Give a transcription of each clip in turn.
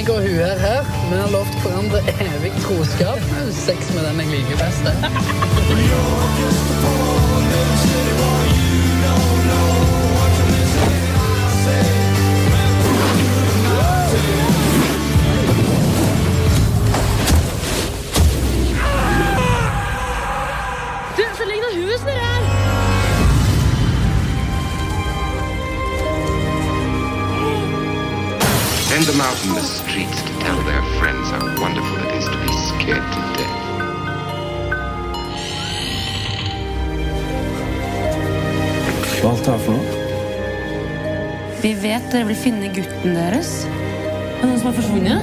Eller? Meg og hun er her. Vi har lovt hverandre evig troskap. Sex med den jeg liker best. Them out in the streets to tell their friends how wonderful it is to be scared to death. Hva alt er for noe? Vi vet dere vil finne gutten deres. Er det noen som har forsvunnet?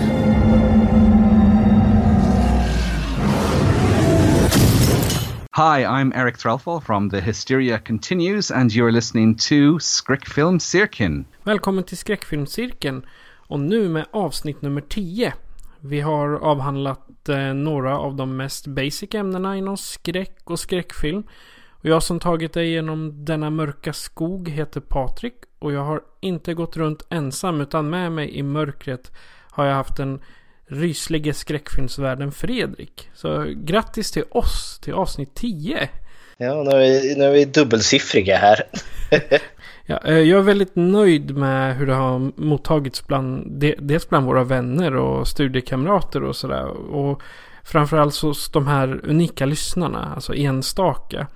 Hi, I'm Eric Threlfall from The Hysteria Continues, and you're listening to Skräckfilm Cirkin. Välkommen till Skräckfilmscirkeln och nu med avsnitt nummer 10. Vi har avhandlat eh, några av de mest basic ämnena inom skräck och skräckfilm. Och jag som tagit dig genom denna mörka skog heter Patrik och jag har inte gått runt ensam utan med mig i mörkret har jag haft den ryslige skräckfilmsvärden Fredrik. Så grattis till oss till avsnitt 10! Ja, nu är vi, nu är vi dubbelsiffriga här. Ja, eh, jag är väldigt nöjd med hur det har mottagits bland, de- dels bland våra vänner och studiekamrater och sådär. Och framförallt hos de här unika lyssnarna, alltså enstaka.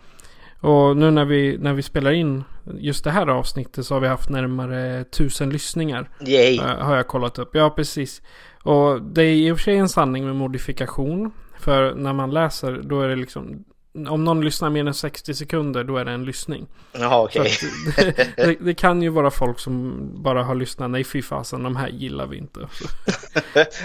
Och nu när vi, när vi spelar in just det här avsnittet så har vi haft närmare tusen lyssningar. Yay! Eh, Har jag kollat upp. Ja, precis. Och det är i och för sig en sanning med modifikation. För när man läser då är det liksom... Om någon lyssnar mer än 60 sekunder då är det en lyssning. Jaha, okej. att det, det, det kan ju vara folk som bara har lyssnat. Nej fy fasen, de här gillar vi inte.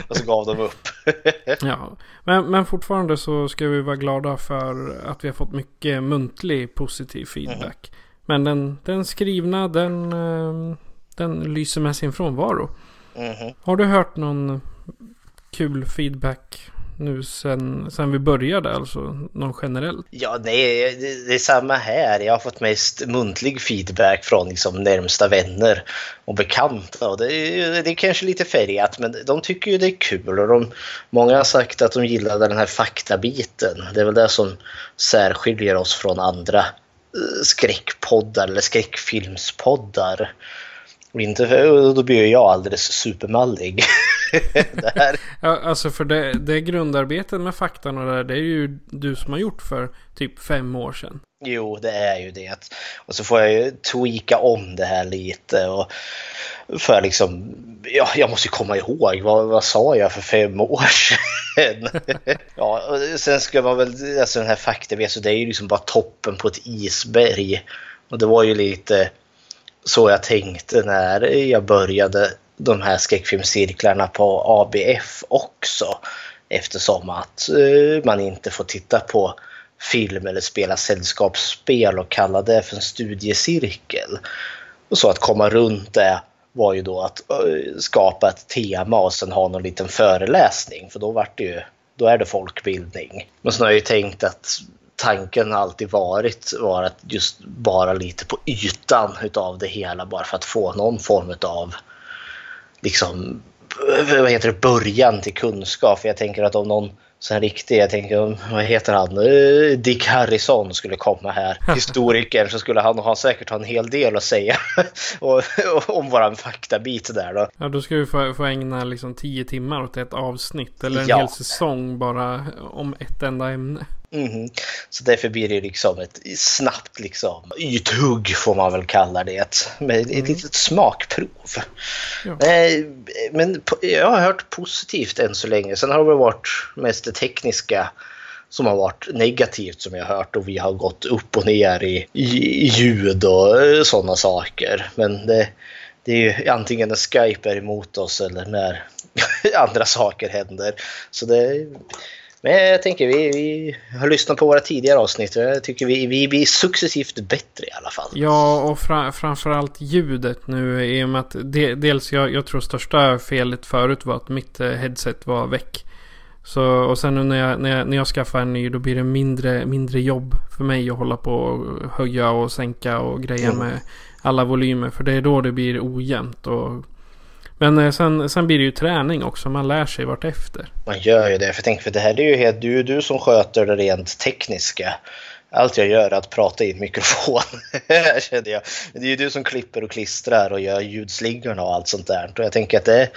Och så gav de upp. ja. men, men fortfarande så ska vi vara glada för att vi har fått mycket muntlig positiv feedback. Men den, den skrivna den, eh, den lyser med sin frånvaro. Mhm. Har du hört någon kul feedback nu sen, sen vi började? Alltså någon generellt? Ja, nej, det, det är samma här. Jag har fått mest muntlig feedback från liksom närmsta vänner och bekanta. Och det, är- det är kanske lite färgat, men de tycker ju det är kul. Och de, många har sagt att de gillade den här faktabiten. Det är väl det som särskiljer oss från andra eh, skräckpoddar eller skräckfilmspoddar. Och inte, då blir jag alldeles supermallig. det här. Ja, alltså för det, det grundarbetet med faktan och det där, det är ju du som har gjort för typ fem år sedan. Jo, det är ju det. Och så får jag ju tweaka om det här lite. Och för liksom, ja, jag måste ju komma ihåg, vad, vad sa jag för fem år sedan? ja, och sen ska man väl, alltså den här fakta, så det är ju liksom bara toppen på ett isberg. Och det var ju lite så jag tänkte när jag började de här skräckfilmscirklarna på ABF också. Eftersom att eh, man inte får titta på film eller spela sällskapsspel och kalla det för en studiecirkel. Och så att komma runt det var ju då att eh, skapa ett tema och sen ha någon liten föreläsning för då vart det ju, då är det folkbildning. Men sen har jag ju tänkt att tanken har alltid varit var att just bara lite på ytan utav det hela bara för att få någon form av liksom vad heter det, början till kunskap. För jag tänker att om någon sån riktig, jag tänker om, vad heter han, Eh, Dick Harrison skulle komma här, historikern, så skulle han ha säkert ha en hel del att säga och, och, om våran faktabit där då. Ja, då ska vi få, få ägna liksom tio timmar åt ett avsnitt. Eller en Ja. hel säsong bara om ett enda ämne. Mhm. Så därför blir det liksom ett snabbt liksom, ythugg får man väl kalla det. Med ett litet smakprov. Ja. Men jag har hört positivt än så länge. Sen har det varit mest det tekniska som har varit negativt som jag har hört och vi har gått upp och ner i, i, i ljud och sådana saker. Men det, det är ju antingen när Skype är emot oss eller när andra saker händer. Så det, men jag tänker vi, vi har lyssnat på våra tidigare avsnitt och jag tycker vi, vi blir successivt bättre i alla fall. Ja, och fra, framförallt ljudet nu i och med att de, dels jag, jag tror största felet förut var att mitt eh, headset var väck. Så, och sen nu när jag, när, jag, när jag skaffar en ny då blir det mindre, mindre jobb för mig att hålla på och höja och sänka och greja Mm. med alla volymer. För det är då det blir ojämnt. Och, men eh, sen, sen blir det ju träning också. Man lär sig vart efter. Man gör ju det, för tänk för det här är ju helt, du, du som sköter det rent tekniska. Allt jag gör är att prata i en mikrofon, kände jag. Men det är ju du som klipper och klistrar och gör ljudslingorna och allt sånt där. Och jag tänker att det,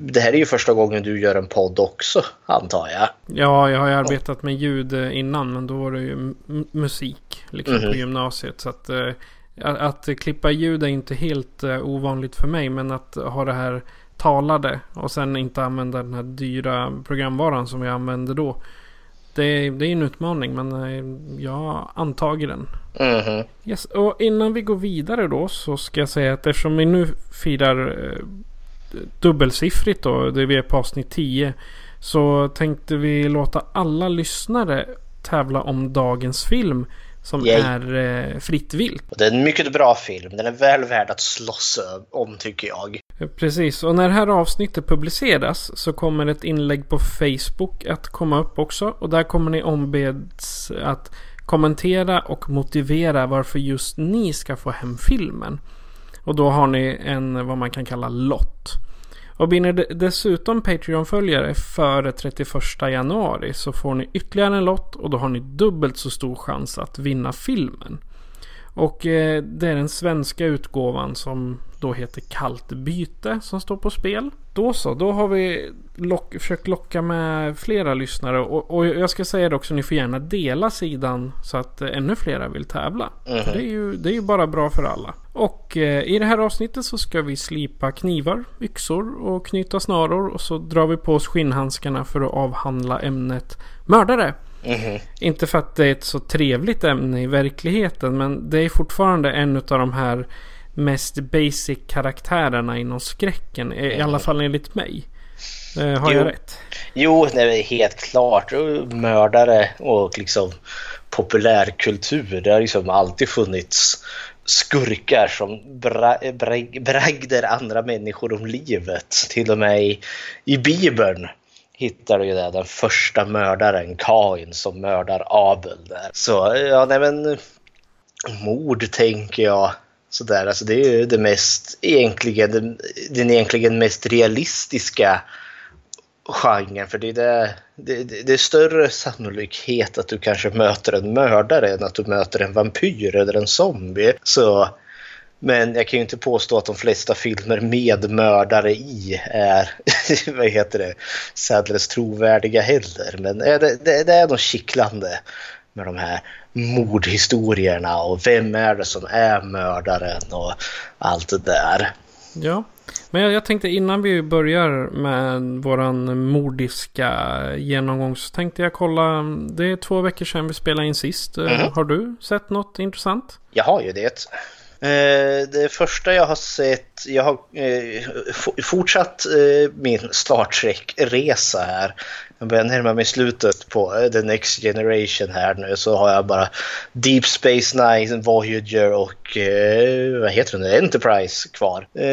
det här är ju första gången du gör en podd också, antar jag. Ja, jag har ju arbetat med ljud eh, innan men då var det ju musik liksom Mhm. på gymnasiet. Så att, eh, att, att klippa ljud är inte helt eh, ovanligt för mig. Men att ha det här talade och sen inte använda den här dyra programvaran som jag använde då. Det, det är en utmaning men eh, jag antager den. Mhm. Yes, och innan vi går vidare då så ska jag säga att eftersom vi nu firar eh, dubbelsiffrigt då, det vi är på avsnitt 10. Så tänkte vi låta alla lyssnare tävla om dagens film. Som Yay. är eh, fritt vilt. Det är en mycket bra film, den är väl värd att slåss om tycker jag. Eh, Precis, och när det här avsnittet publiceras så kommer ett inlägg på Facebook att komma upp också. Och där kommer ni ombeds att kommentera och motivera varför just ni ska få hem filmen. Och då har ni en vad man kan kalla lott. Och blir ni dessutom Patreon-följare före 31 januari så får ni ytterligare en lott och då har ni dubbelt så stor chans att vinna filmen. Och eh, det är den svenska utgåvan som då heter Kallt byte som står på spel. Då så, då har vi lock, försökt locka med flera lyssnare. Och, och jag ska säga det också, ni får gärna dela sidan så att eh, ännu flera vill tävla. För det, är ju, det är ju bara bra för alla. Och eh, i det här avsnittet så ska vi slipa knivar, yxor och knyta snaror. Och så drar vi på oss skinnhandskarna för att avhandla ämnet mördare. Inte för att det är ett så trevligt ämne i verkligheten. Men det är fortfarande en av de här mest basic karaktärerna inom skräcken. I i alla fall enligt mig. Eh, har Jo. jag rätt? Jo, är helt klart. Mördare och liksom populärkultur. Det har liksom alltid funnits skurkar som bra, bra, bragder andra människor om livet. Till och med i, i Bibeln hittar du ju det, den första mördaren, Kain, som mördar Abel där. Så ja, nej men mord tänker jag. Sådär, alltså det är ju det mest egentligen, den, den egentligen mest realistiska genren. För det är, det, det, det är större sannolikhet att du kanske möter en mördare än att du möter en vampyr eller en zombie. Så, men jag kan ju inte påstå att de flesta filmer med mördare i är vad heter det, särdeles trovärdiga heller. Men eh, det, det, det är nog kittlande med de här mordhistorierna och vem är det som är mördaren och allt det där. Ja. Men jag, jag tänkte innan vi börjar med våran mordiska genomgång så tänkte jag kolla. Det är två veckor sedan vi spelade in sist. Mhm. Har du sett något intressant? Jag har ju det. Eh, det första jag har sett, jag har eh, fortsatt eh, min Star Trek-resa här. Jag börjar närma mig slutet på eh, The Next Generation här nu så har jag bara Deep Space Nine, Voyager och eh, vad heter den nu? Enterprise kvar. Eh,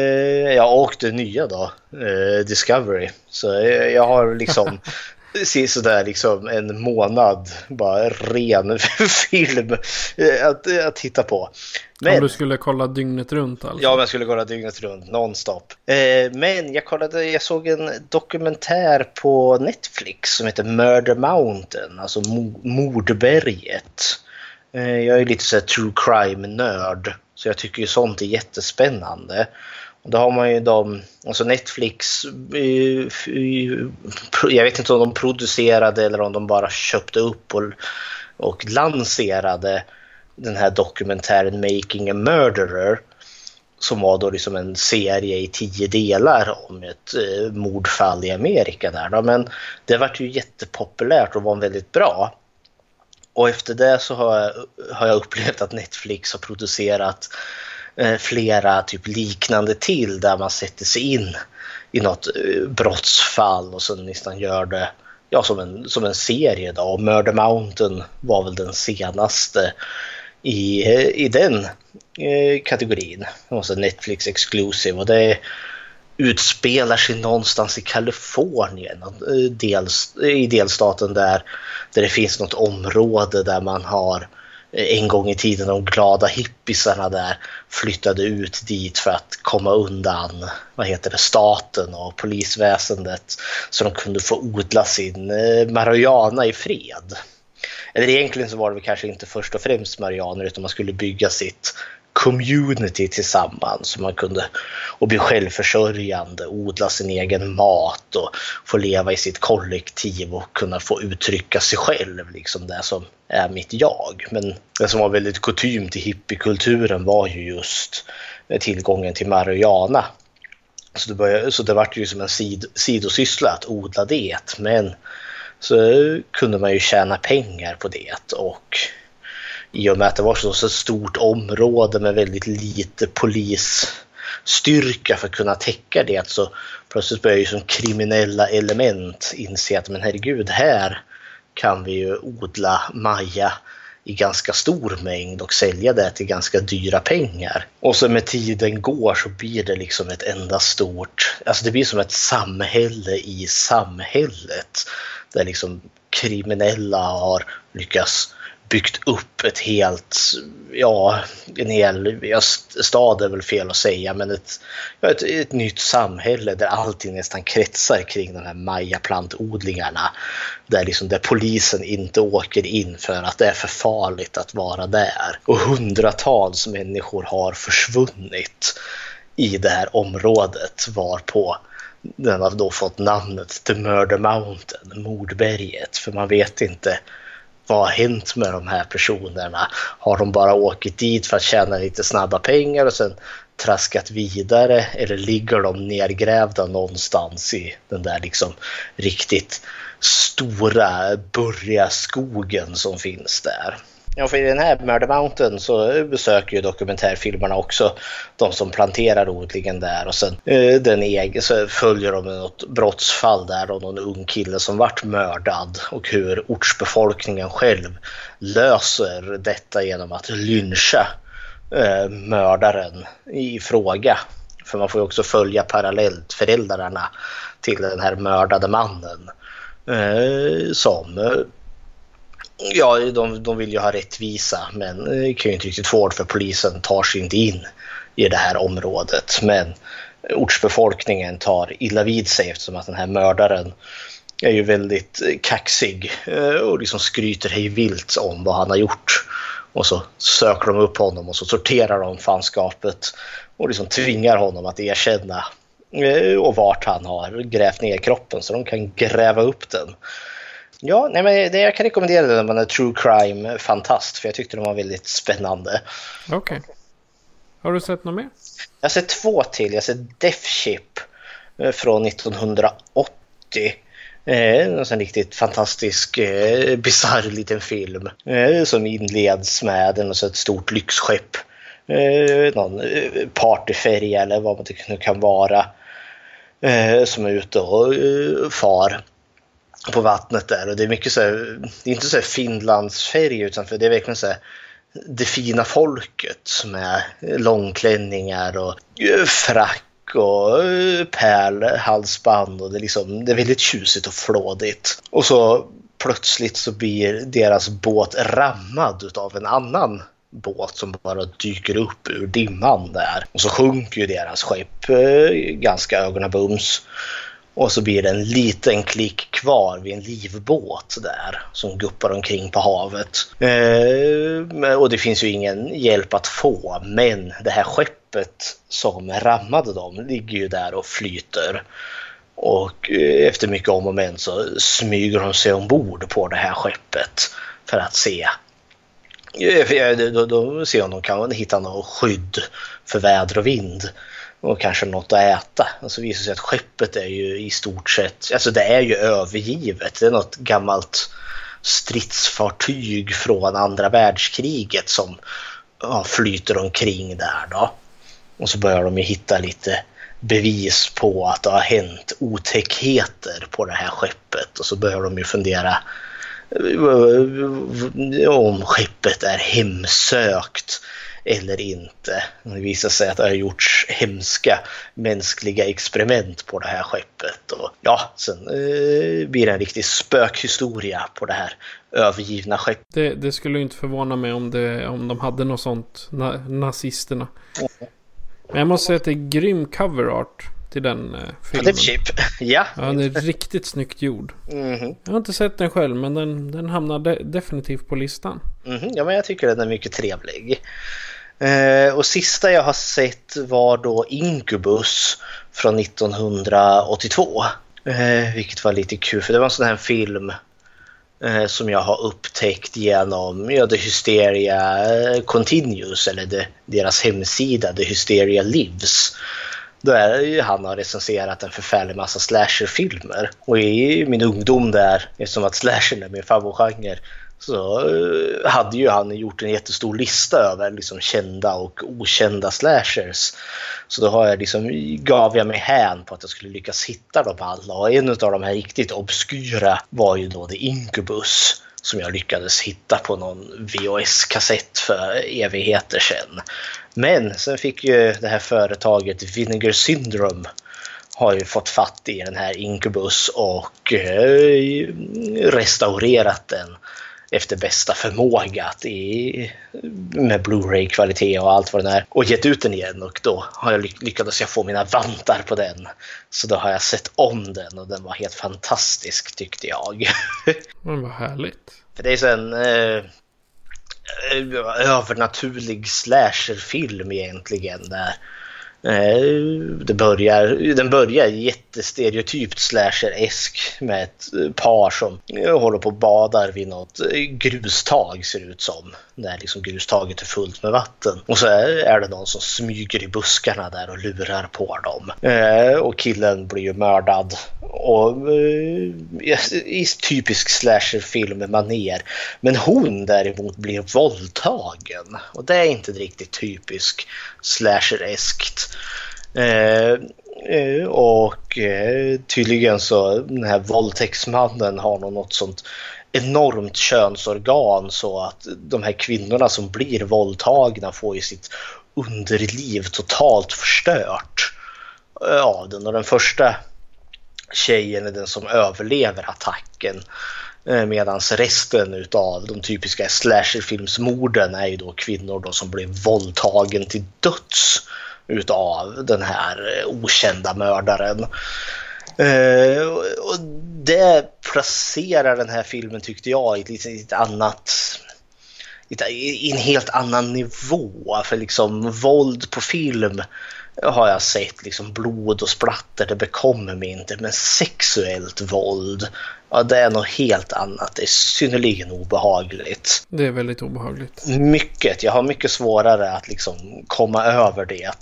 Ja, och det nya då, eh, Discovery. Så eh, jag har liksom se sådär liksom en månad bara ren film eh, att, att titta på. Om Men, du skulle kolla dygnet runt alltså? ja, om jag skulle kolla dygnet runt nonstop. Eh, men jag kollade, jag såg en dokumentär på Netflix som heter Murder Mountain, alltså mo- mordberget. Eh, jag är lite så här true crime-nörd, så jag tycker ju sånt är jättespännande. Då har man ju de, alltså Netflix, jag vet inte om de producerade eller om de bara köpte upp och, och lanserade den här dokumentären Making a Murderer som var då liksom en serie i tio delar om ett eh, mordfall i Amerika. Där, då. Men det vart ju jättepopulärt och var väldigt bra. Och efter det så har jag, har jag upplevt att Netflix har producerat eh, Eh, flera typ liknande till där man sätter sig in i något eh, brottsfall och sen nästan gör det ja, som, en, som en serie. Då. Och Murder Mountain var väl den senaste i, eh, i den eh, kategorin. Alltså Netflix Exclusive. Och det utspelar sig någonstans i Kalifornien, dels, i delstaten där, där det finns något område där man har eh, en gång i tiden de glada hippisarna där flyttade ut dit för att komma undan vad heter det, staten och polisväsendet så de kunde få odla sin eh, marijuana i fred. Eller egentligen så var det kanske inte först och främst marianer utan man skulle bygga sitt community tillsammans. Så man kunde och bli självförsörjande, odla sin egen mat och få leva i sitt kollektiv och kunna få uttrycka sig själv, liksom det som är mitt jag. Men det som var väldigt kutym till hippiekulturen var ju just tillgången till marijuana. Så det, började, så det var ju som en sid, sidosyssla att odla det, men så kunde man ju tjäna pengar på det och i och med att det var så, stort område med väldigt lite polisstyrka för att kunna täcka det så plötsligt börjar ju som kriminella element inse att men herregud, här kan vi ju odla maja i ganska stor mängd och sälja det till ganska dyra pengar. Och så med tiden går så blir det liksom ett enda stort, alltså det blir som ett samhälle i samhället. Där liksom kriminella har lyckats byggt upp ett helt, ja, en hel, ja, stad är väl fel att säga, men ett, ja, ett, ett nytt samhälle där allting nästan kretsar kring de här majaplantodlingarna. Där, liksom, där polisen inte åker in för att det är för farligt att vara där. Och hundratals människor har försvunnit i det här området varpå den har då fått namnet The Murder Mountain, mordberget, för man vet inte vad har hänt med de här personerna? Har de bara åkt dit för att tjäna lite snabba pengar och sen traskat vidare eller ligger de nergrävda någonstans i den där liksom riktigt stora burriga skogen som finns där? Ja, för i den här Murder Mountain så besöker ju dokumentärfilmerna också de som planterar odlingen där och sen eh, den egen, så följer de något brottsfall där och någon ung kille som vart mördad och hur ortsbefolkningen själv löser detta genom att lyncha eh, mördaren i fråga. För man får ju också följa parallellt föräldrarna till den här mördade mannen eh, som eh, Ja, de, de vill ju ha rättvisa men kan ju inte riktigt få det för polisen tar sig inte in i det här området. Men ortsbefolkningen tar illa vid sig eftersom att den här mördaren är ju väldigt eh, kaxig eh, och liksom skryter hej vilt om vad han har gjort. Och så söker de upp honom och så sorterar de fanskapet och liksom tvingar honom att erkänna eh, och vart han har grävt ner kroppen så de kan gräva upp den. Ja, nej, men det, jag kan rekommendera den när man är true crime-fantast för jag tyckte den var väldigt spännande. Okej. Okay. Har du sett något mer? Jag har sett två till. Jag har sett Death Ship eh, från 1980. Eh, en riktigt fantastisk, eh, bisarr liten film eh, som inleds med en, så ett stort lyxskepp. Eh, någon eh, partyfärja eller vad man nu kan vara. Eh, som är ute och eh, far på vattnet där och det är mycket så här, det är inte så här Finlandsfärg utan för det är verkligen så här det fina folket med långklänningar och eh, frack och eh, pärlhalsband och det är, liksom, det är väldigt tjusigt och flådigt. Och så plötsligt så blir deras båt rammad av en annan båt som bara dyker upp ur dimman där. Och så sjunker ju deras skepp eh, ganska ögonabums. Och så blir det en liten klick kvar vid en livbåt där som guppar omkring på havet. Eh, och det finns ju ingen hjälp att få men det här skeppet som rammade dem ligger ju där och flyter. Och eh, efter mycket om och men så smyger de sig ombord på det här skeppet för att se. Eh, då, då ser om de kan hitta något skydd för väder och vind och kanske något att äta. Och så visar det sig att skeppet är ju i stort sett, alltså det är ju övergivet. Det är något gammalt stridsfartyg från andra världskriget som ja, flyter omkring där då. Och så börjar de ju hitta lite bevis på att det har hänt otäckheter på det här skeppet och så börjar de ju fundera eh, om skeppet är hemsökt eller inte. Det visar sig att det har gjorts hemska mänskliga experiment på det här skeppet. Och ja, sen eh, blir det en riktig spökhistoria på det här övergivna skeppet. Det, det skulle inte förvåna mig om, det, om de hade något sånt, na, nazisterna. Mm. Men jag måste säga att det är grym cover art till den eh, filmen. Chip. ja. ja, den är riktigt snyggt gjord. Mm -hmm. Jag har inte sett den själv men den, den hamnar de definitivt på listan. Mm -hmm. Ja, men jag tycker den är mycket trevlig. Eh, och sista jag har sett var då Incubus från 1982. Eh, vilket var lite kul för det var en sån här film eh, som jag har upptäckt genom ja, The Hysteria Continues eller de, deras hemsida The Hysteria Lives. Där han har recenserat en förfärlig massa slasherfilmer. Och i min ungdom där, eftersom att slasher är min favoritgenre, så eh, hade ju han gjort en jättestor lista över liksom kända och okända slashers. Så då har jag liksom, gav jag mig hän på att jag skulle lyckas hitta dem alla och en av de här riktigt obskyra var ju då The Incubus som jag lyckades hitta på någon VHS-kassett för evigheter sedan. Men sen fick ju det här företaget Vinegar Syndrome har ju fått fatt i den här Incubus och eh, restaurerat den efter bästa förmåga i, med Blu-ray-kvalitet och allt vad det är och gett ut den igen och då har jag lyckats jag få mina vantar på den. Så då har jag sett om den och den var helt fantastisk tyckte jag. Men vad härligt. För det är så en eh, övernaturlig slasherfilm egentligen där Eh, det börjar, den börjar jättestereotypt slasher-esk med ett par som eh, håller på och badar vid något eh, grustag ser det ut som. När liksom grustaget är fullt med vatten. Och så är det någon som smyger i buskarna där och lurar på dem. Och killen blir ju mördad. Och i typisk slasherfilm-manér. Men hon däremot blir våldtagen. Och det är inte riktigt typiskt slasher-eskt. Eh, eh, och eh, tydligen så den här våldtäktsmannen har något sånt enormt könsorgan så att de här kvinnorna som blir våldtagna får ju sitt underliv totalt förstört av den. Och den första tjejen är den som överlever attacken. Eh, Medan resten av de typiska slasherfilmsmorden är ju då kvinnor då som blir våldtagen till döds utav den här eh, okända mördaren. Uh, och det placerar den här filmen tyckte jag i ett, ett annat i en helt annan nivå. För liksom våld på film har jag sett liksom blod och splatter, det bekommer mig inte. Men sexuellt våld, ja det är något helt annat. Det är synnerligen obehagligt. Det är väldigt obehagligt. Mycket. Jag har mycket svårare att liksom komma över det.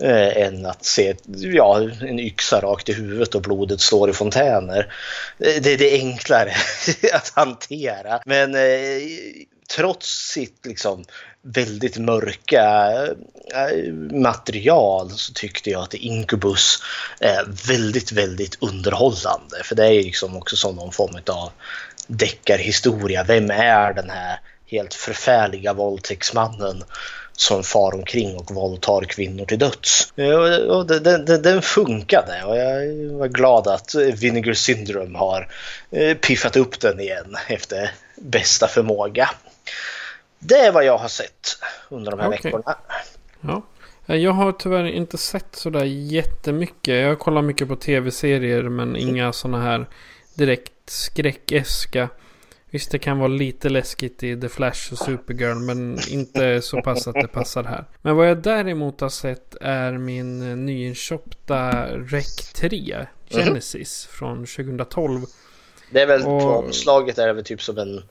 Eh, än att se ja, en yxa rakt i huvudet och blodet slår i fontäner. Det, det är enklare att hantera. Men eh, trots sitt liksom väldigt mörka eh, material så tyckte jag att Incubus är väldigt, väldigt underhållande. För det är liksom också som någon form av deckarhistoria. Vem är den här helt förfärliga våldtäktsmannen som far omkring och våldtar kvinnor till döds. Eh, och den, den, den funkade och jag var glad att Vinegar Syndrome har eh, piffat upp den igen efter bästa förmåga. Det är vad jag har sett under de här okay. veckorna. Ja. Jag har tyvärr inte sett sådär jättemycket. Jag kollar mycket på tv-serier men inga sådana här direkt skräckeska. Visst, det kan vara lite läskigt i The Flash och Supergirl, men inte så pass att det passar här. Men vad jag däremot har sett är min eh, nyinköpta Rec 3, Genesis, från 2012. Det är väl Och- på omslaget är det väl typ som en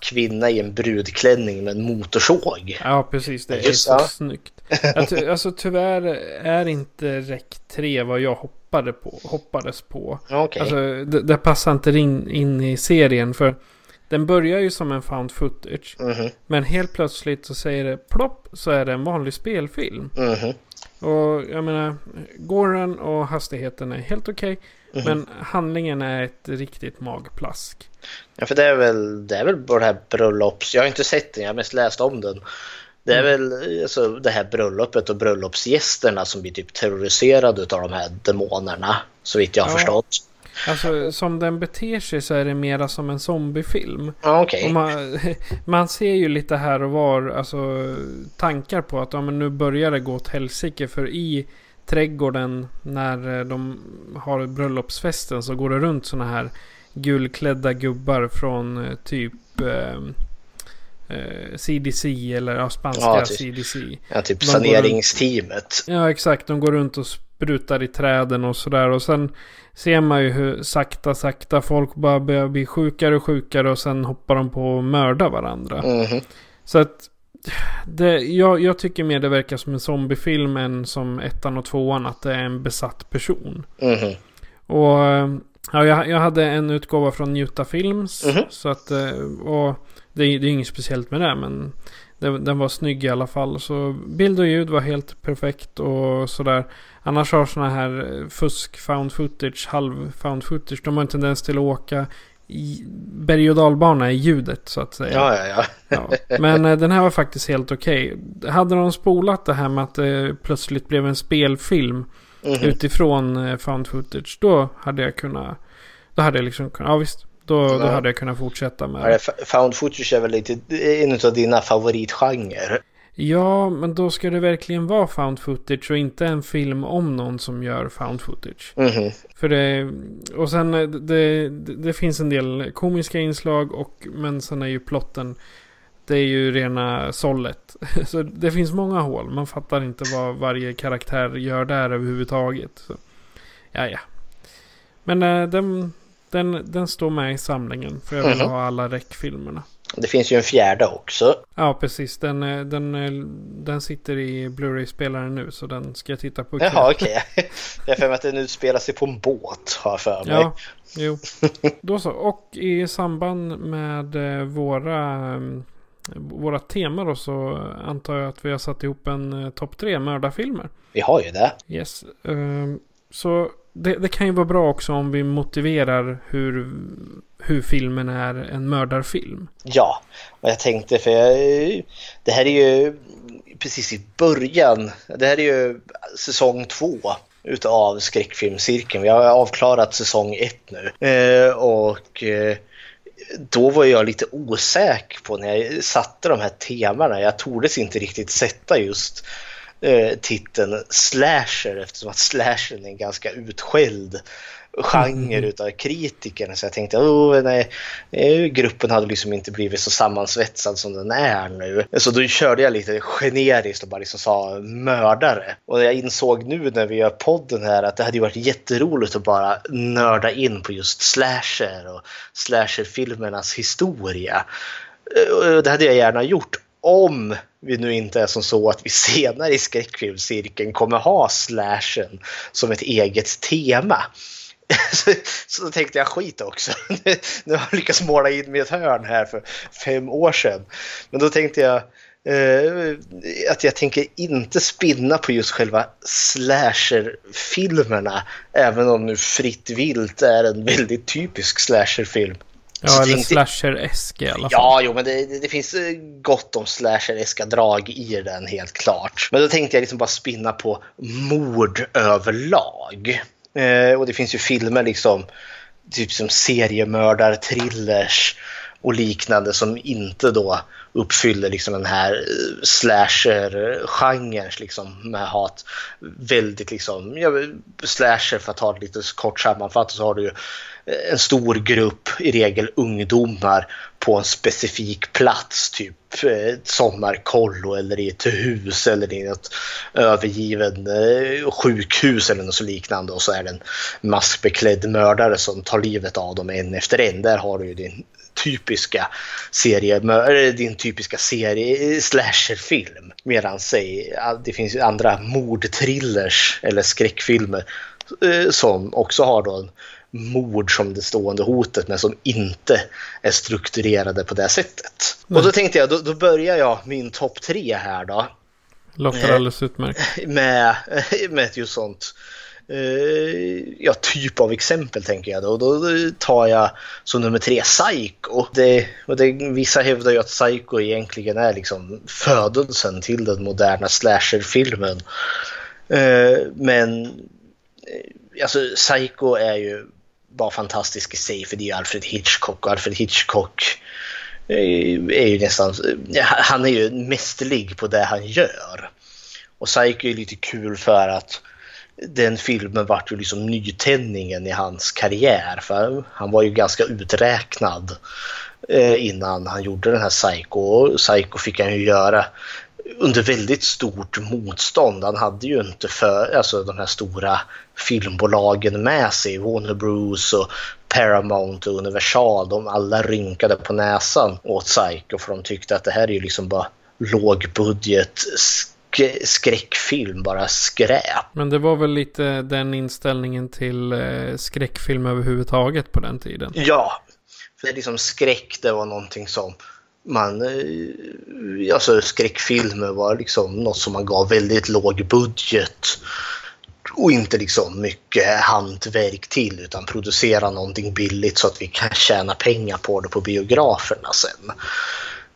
kvinna i en brudklänning med en motorsåg. Ja, precis. Det är Just så ja. snyggt. Jag ty- alltså tyvärr är inte Rec 3 vad jag hoppade på, hoppades på. Okej. Alltså, det, det passar inte in, in i serien för den börjar ju som en found footage. Mhm. Men helt plötsligt så säger det plopp så är det en vanlig spelfilm. Mhm. Och jag menar, Goran och hastigheten är helt okej. Mhm. Men handlingen är ett riktigt magplask. Ja, för det är väl, det är väl bara det här bröllops... Jag har inte sett den, jag har mest läst om den. Det är Mm. väl alltså, det här bröllopet och bröllopsgästerna som blir typ terroriserade av de här demonerna. Så vitt jag har Ja. förstått. Alltså som den beter sig så är det mera som en zombiefilm. Okej. Och man, man ser ju lite här och var alltså, tankar på att ja, men nu börjar det gå åt helsike. För i trädgården när eh, de har bröllopsfesten så går det runt såna här gulklädda gubbar från eh, typ eh, eh, CDC eller ja, spanska Ja, typ. CDC. Ja, typ De går runt- saneringsteamet. Ja exakt, de går runt och sprutar i träden och sådär. Och sen ser man ju hur sakta, sakta folk bara börjar bli sjukare och sjukare. Och sen hoppar de på och mördar varandra. Mhm. Så att det, jag, jag tycker mer det verkar som en zombiefilm än som ettan och tvåan. Att det är en besatt person. Mhm. Och eh, ja, jag, jag hade en utgåva från Njuta Films. Mhm. Så att, eh, och det, är- det är inget speciellt med det. Men det, den var snygg i alla fall. Så bild och ljud var helt perfekt och sådär. Annars har sådana här eh, fusk found footage, halv found footage. De har en tendens till att åka berg och dalbana i ljudet så att säga. Ja, ja, ja. Ja, men eh, den här var faktiskt helt okej. Hade de spolat det här med att det plötsligt blev en spelfilm Mhm. utifrån eh, found footage. Då hade jag kunnat... Då hade jag liksom kunnat... Ja visst. Då, då hade jag kunnat fortsätta med Found footage är väl lite en av dina favoritgenrer. Ja, men då ska det verkligen vara found footage och inte en film om någon som gör found footage. Mhm. För det, och sen eh, det, det, finns en del komiska inslag och men sen är ju plotten det är ju rena sållet. Så det finns många hål. Man fattar inte vad varje karaktär gör där överhuvudtaget. Så, ja, ja. Men eh, den, den, den står med i samlingen. För jag vill Mhm. ha alla räckfilmerna. Det finns ju en fjärde också. Ja, precis. Den, eh, den, eh, den sitter i Blu-ray-spelaren nu. Så den ska jag titta på ikväll. Jaha, okej. Jag har för mig att den utspelar sig på en båt, har jag för mig. Ja, jo. Då så. Och i samband med eh, våra, våra teman då så antar jag att vi har satt ihop en topp tre mördarfilmer. Vi har ju det. Yes. Ehm, Så det, det kan ju vara bra också om vi motiverar hur, hur filmen är en mördarfilm. Ja, och jag tänkte för jag, det här är ju precis i början. Det här är ju säsong två utav skräckfilmscirkeln. Vi har avklarat säsong ett nu. Eh, och eh, då var jag lite osäker på när jag satte de här temana. Jag tordes inte riktigt sätta just eh, titeln slasher eftersom att slashern är en ganska utskälld genre utav kritikerna. Så jag tänkte, oh, nej, eh, gruppen hade liksom inte blivit så sammansvetsad som den är nu. Så då körde jag lite generiskt och bara liksom sa mördare. Och jag insåg nu när vi gör podden här att det hade varit jätteroligt att bara nörda in på just slasher och slasherfilmernas historia. Eh, Det hade jag gärna gjort om vi nu inte är som så att vi senare i skräckfilmscirkeln kommer ha slashen som ett eget tema. Så, så tänkte jag skit också. Nu har jag lyckats måla in mig ett hörn här för fem år sedan. Men då tänkte jag eh, att jag tänker inte spinna på just själva slasherfilmerna. Även om nu Fritt vilt är en väldigt typisk slasherfilm. Ja, Så eller tänkte- slasher-esk i alla fall. Ja, jo, men det, det, det finns eh, gott om slasher-eska drag i den, helt klart. Men då tänkte jag liksom bara spinna på mord överlag. Eh, och det finns ju filmer liksom, typ som seriemördar, thrillers och liknande som inte då uppfyller liksom den här eh, slasher-genren liksom med hat. Väldigt liksom, ja, slasher för att ta det lite kort sammanfattat så har du ju en stor grupp, i regel ungdomar, på en specifik plats, typ ett sommarkollo eller i ett hus eller i ett övergiven eh, sjukhus eller något så liknande och så är det en maskbeklädd mördare som tar livet av dem en efter en. Där har du ju din typiska serie, din typiska serie eh, slasherfilm. Medan det finns andra mordthrillers eller skräckfilmer som också har då en mord som det stående hotet men som inte är strukturerade på det sättet. Nej. Och då tänkte jag, då, då börjar jag min topp tre här då. Låter eh, alldeles utmärkt. Med, med ett just sånt eh, ja, typ av exempel tänker jag då. Då tar jag som nummer tre Psycho. Det, och det, vissa hävdar ju att Psycho egentligen är liksom födelsen till den moderna slasherfilmen. Eh, men alltså Psycho är ju bara fantastisk i sig för det är ju Alfred Hitchcock och Alfred Hitchcock är ju nästan, han är ju mästerlig på det han gör. Och Psycho är lite kul för att den filmen vart ju liksom nytändningen i hans karriär för han var ju ganska uträknad eh, innan han gjorde den här Psycho. Och Psycho fick han ju göra under väldigt stort motstånd. Han hade ju inte för, alltså de här stora filmbolagen med sig, Warner Bros och Paramount och Universal. De alla rynkade på näsan åt Psycho för de tyckte att det här är ju liksom bara lågbudget skräckfilm, bara skräp. Men det var väl lite den inställningen till eh, skräckfilm överhuvudtaget på den tiden? Ja, för liksom skräck det var någonting som man, eh, alltså skräckfilmer var liksom något som man gav väldigt låg budget och inte liksom mycket hantverk till utan producera någonting billigt så att vi kan tjäna pengar på det på biograferna sen.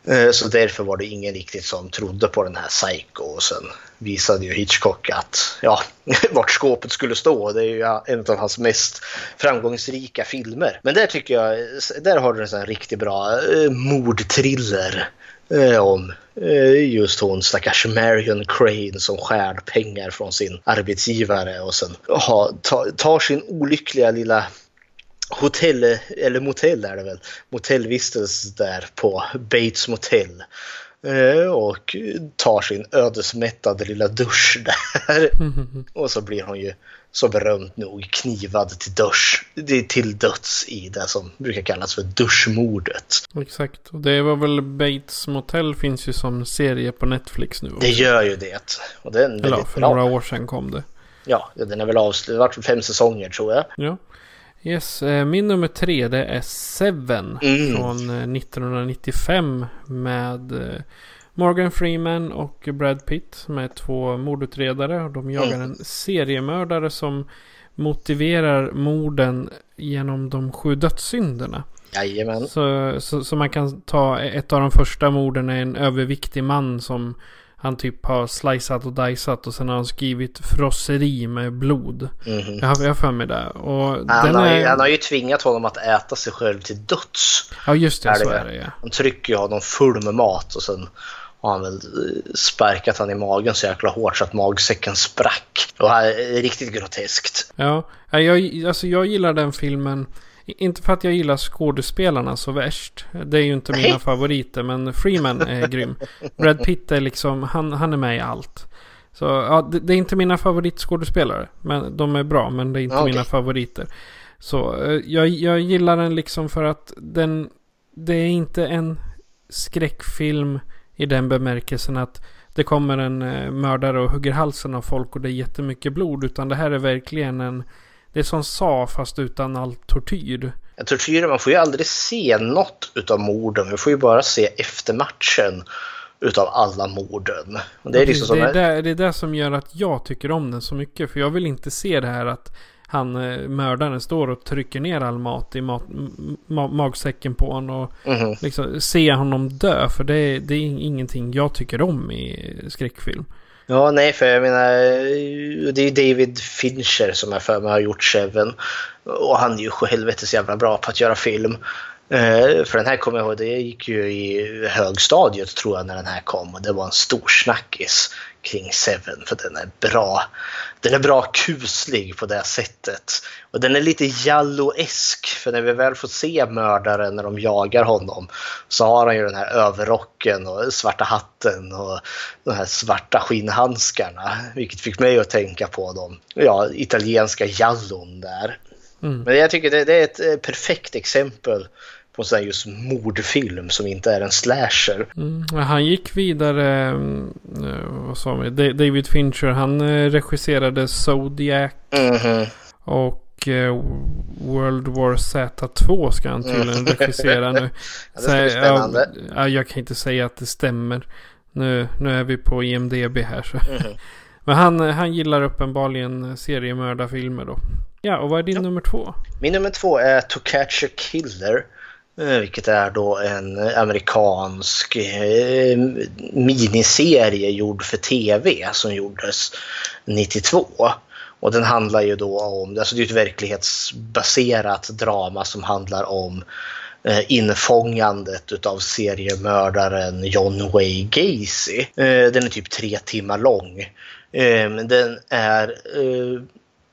Eh, så därför var det ingen riktigt som trodde på den här Psycho och sen visade ju Hitchcock att ja, vart skåpet skulle stå. Det är ju en av hans mest framgångsrika filmer. Men där tycker jag, där har du en sån riktigt bra eh, mordthriller eh, om just hon stackars Marion Crane som skär pengar från sin arbetsgivare och sen tar sin olyckliga lilla hotell, eller motell är det väl, motellvistelse där på Bates motell. Eh, och tar sin ödesmättade lilla dusch där. Och så blir hon ju så berömt nog knivad till, dusch, till döds i det som brukar kallas för duschmordet. Exakt, och det var väl Bates Motel finns ju som serie på Netflix nu. Också. Det gör ju det. Och den Eller för bra. några år sedan kom det. Ja, den är väl avslutad, det fem säsonger tror jag. Ja. Yes, eh, min nummer tre det är Seven mm. från 1995 eh, med eh, Morgan Freeman och Brad Pitt som är två mordutredare. Och de jagar mm. en seriemördare som motiverar morden genom de sju dödssynderna. Jajamän. Så, så, så man kan ta ett av de första morden är en överviktig man som han typ har slicat och dicat och sen har han skrivit frosseri med blod. Mm. Jag har för mig det. Och han, har, är... han har ju tvingat honom att äta sig själv till döds. Ja just det, är så det. är det ja. Han trycker ju honom full med mat och sen har han väl eh, sparkat han i magen så jäkla hårt så att magsäcken sprack. Och det är riktigt groteskt. Ja, jag, alltså jag gillar den filmen. Inte för att jag gillar skådespelarna så värst. Det är ju inte mina favoriter. Men Freeman är grym. Brad Pitt är liksom, han, han är med i allt. Så ja, det, det är inte mina favoritskådespelare. Men de är bra, men det är inte okay. mina favoriter. Så eh, jag, jag gillar den liksom för att den, det är inte en skräckfilm i den bemärkelsen att det kommer en eh, mördare och hugger halsen av folk och det är jättemycket blod. Utan det här är verkligen en det är som sa fast utan all tortyr. Tortyr, man får ju aldrig se något utav morden. Vi får ju bara se eftermatchen utav alla morden. det, är liksom det, är det, det är det som gör att jag tycker om den så mycket. För jag vill inte se det här att han, eh, mördaren, står och trycker ner all mat i mat, ma magsäcken på honom. Och mm liksom, se honom dö. För det, det är ingenting jag tycker om i skräckfilm. Ja, nej, för jag menar, eh, det är David Fincher som jag för mig har gjort Seven. Och han är ju helvetes jävla bra på att göra film. Eh, för den här kommer jag ihåg, det gick ju i högstadiet tror jag när den här kom och det var en stor snackis kring Seven för den är bra. Den är bra kuslig på det sättet. Och den är lite jalloesk för när vi väl får se mördaren när de jagar honom så har han ju den här överrocken och svarta hatten och de här svarta skinnhandskarna. Vilket fick mig att tänka på de ja, italienska jallon där. Mm. Men jag tycker det, det, är ett eh, perfekt exempel på en sån här just mordfilm som inte är en slasher. Mm. Han gick vidare, eh, vad sa vi, David Fincher, han eh, regisserade Zodiac. Mm -hmm. Och eh, World War Z2 ska han tydligen mm. regissera nu. ja, det ska bli spännande. Ja, jag kan inte säga att det stämmer. Nu, nu är vi på IMDB här så. Mm -hmm. Men han, han gillar uppenbarligen seriemördarfilmer då. Ja, och vad är din ja. nummer två? Min nummer två är To Catch a Killer. Eh, vilket är då en eh, amerikansk eh, miniserie gjord för tv som gjordes 92. Och den handlar ju då om, alltså det är ett verklighetsbaserat drama som handlar om infångandet utav seriemördaren John Wayne Gacy. Den är typ tre timmar lång. Den är...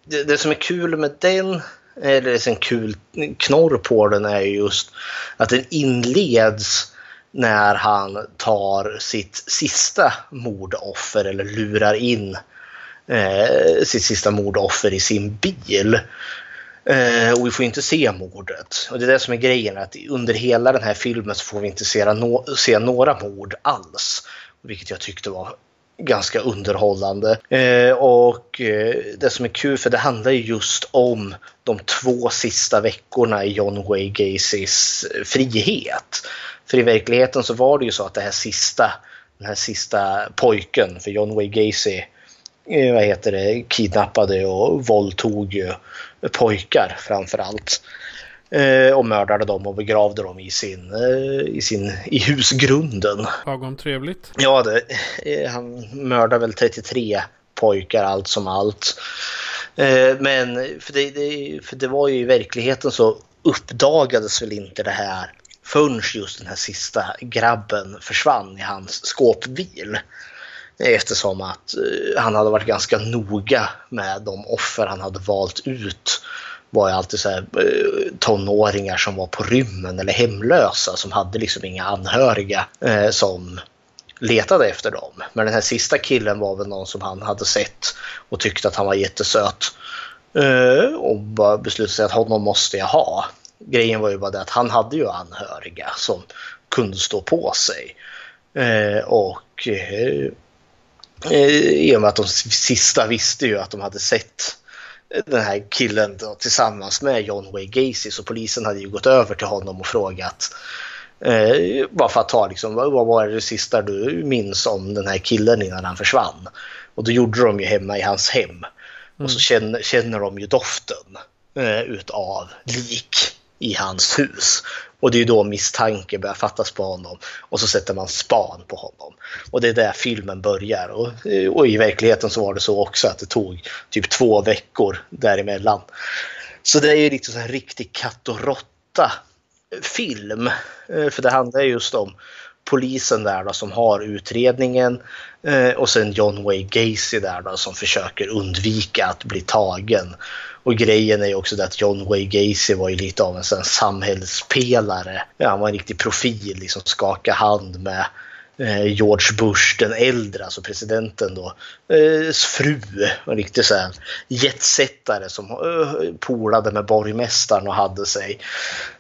Det som är kul med den eller en kul knorr på den är just att den inleds när han tar sitt sista mordoffer eller lurar in eh, sitt sista mordoffer i sin bil. Eh, och vi får inte se mordet. Och det är det som är grejen, att under hela den här filmen så får vi inte se, no se några mord alls. Vilket jag tyckte var ganska underhållande. Eh, och eh, det som är kul för det handlar ju just om de två sista veckorna i John Wayne Gacys eh, frihet. För i verkligheten så var det ju så att det här sista, den här sista pojken, för John Wayne Gacy eh, vad heter det, kidnappade och våldtog ju pojkar framför allt. Eh, och mördade dem och begravde dem i sin, eh, i sin i husgrunden. Lagom trevligt. Ja, det, eh, han mördade väl 33 pojkar allt som allt. Men för det, det, för det var ju i verkligheten så uppdagades väl inte det här förrän just den här sista grabben försvann i hans skåpbil. Eftersom att han hade varit ganska noga med de offer han hade valt ut var ju alltid så här, eh, tonåringar som var på rymmen eller hemlösa som hade liksom inga anhöriga eh, som letade efter dem. Men den här sista killen var väl någon som han hade sett och tyckte att han var jättesöt. Eh, och bara beslutade sig att honom måste jag ha. Grejen var ju bara det att han hade ju anhöriga som kunde stå på sig. Eh, och eh, eh i och med att de sista visste ju att de hade sett den här killen då, tillsammans med John Wayne Gacy så polisen hade ju gått över till honom och frågat eh, bara för att ta liksom, vad var det sista du minns om den här killen innan han försvann? Och då gjorde de ju hemma i hans hem. Mm. Och så känner, känner de ju doften eh, utav lik i hans hus. Och det är då misstanke börjar fattas på honom och så sätter man span på honom. Och det är där filmen börjar. Och, eh, och i verkligheten så var det så också att det tog typ två veckor däremellan. Så det är ju lite så en riktig katt och råtta film. Eh, för det handlar just om polisen där då, som har utredningen eh, och sen John Wayne Gacy där då, som försöker undvika att bli tagen. Och grejen är ju också det att John Wayne Gacy var ju lite av en sån samhällspelare. Ja, han var en riktig profil, liksom skaka hand med eh, George Bush den äldre, alltså presidenten då, eh, fru. En riktig så jetsättare som eh, polade med borgmästaren och hade sig.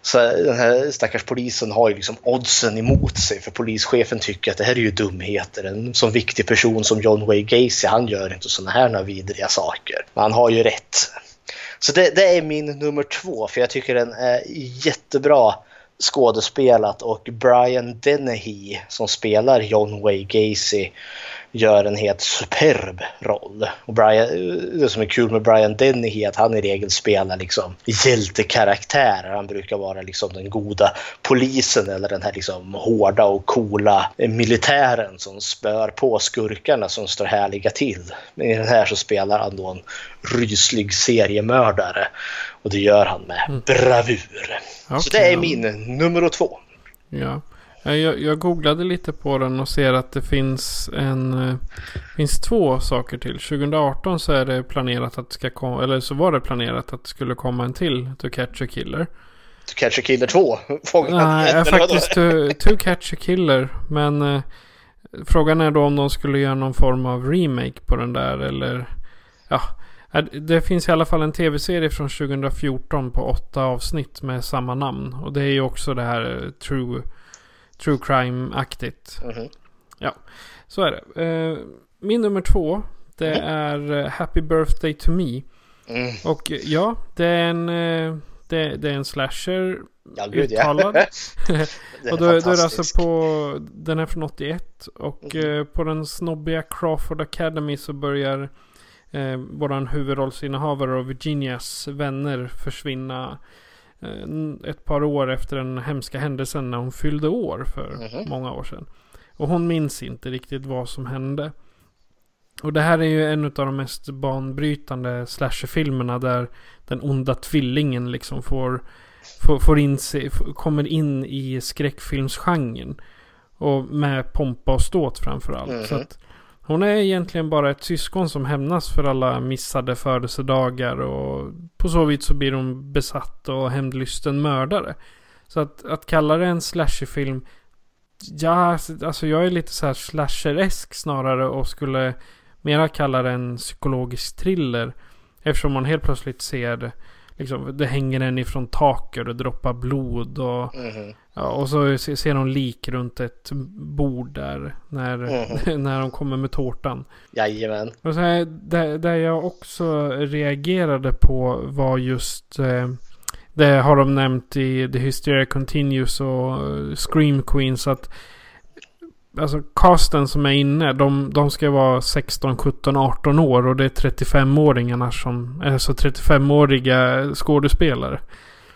Så den här stackars polisen har ju liksom oddsen emot sig för polischefen tycker att det här är ju dumheter. En sån viktig person som John Wayne Gacy, han gör inte såna här vidriga saker. Men han har ju rätt. Så det, det, är min nummer två för jag tycker den är jättebra skådespelat. Och Brian Dennehy som spelar John Wayne Gacy gör en helt superb roll. Och Brian, det som är kul med Brian Dennehy är att han i regel spelar liksom hjältekaraktärer. Han brukar vara liksom den goda polisen eller den här liksom hårda och coola militären som spör på skurkarna som står härliga till. Men i den här så spelar han då en ryslig seriemördare. Och det gör han med bravur. Så Okej, det är min nummer två. Ja. Ja, Jag, jag googlade lite på den och ser att det finns en... eh, finns två saker till. 2018 så är det planerat att ska komma... Eller så var det planerat att det skulle komma en till. To Catch a Killer. To Catch a Killer 2. Fången Nej, vadå? faktiskt to, to Catch a Killer. Men eh, frågan är då om de skulle göra någon form av remake på den där eller... Ja. Det finns i alla fall en tv-serie från 2014 på åtta avsnitt med samma namn. Och det är ju också det här eh, true, true crime-aktigt. Mhm. Ja, så är det. Eh, Min nummer två. Det är eh, Happy Birthday to Me. Mm. Och eh, ja, det är en, eh, det, det är en slasher Ja, gud ja. uttalad. Är och då, då är det alltså på, den är från 81. Och eh, på den snobbiga Crawford Academy så börjar eh, våran huvudrollsinnehavare och Virginias vänner försvinna. Eh, ett par år efter den hemska händelsen när hon fyllde år för Mhm. många år sedan. Och hon minns inte riktigt vad som hände. Och det här är ju en av de mest banbrytande slasherfilmerna där den onda tvillingen liksom får, får, får in sig, kommer in i skräckfilmsgenren. Och med pompa och ståt framförallt. Mhm. Så att hon är egentligen bara ett syskon som hämnas för alla missade födelsedagar. Och på så vis så blir hon besatt och hämndlysten mördare. Så att, att kalla det en slasherfilm. Ja, alltså jag är lite så här slasheresk snarare och skulle mera kalla det en psykologisk thriller. Eftersom man helt plötsligt ser liksom, det hänger en ifrån taket och det droppar blod och, Mhm. ja, och så se- ser de lik runt ett bord där när, när de kommer med tårtan. Jajamän. Och så här, det, det jag också reagerade på var just eh, det har de nämnt i The Hysteria Continues och Scream Queens att Alltså casten som är inne, de, de ska vara 16, 17, 18 år och det är 35-åringarna som, alltså 35-åriga skådespelare.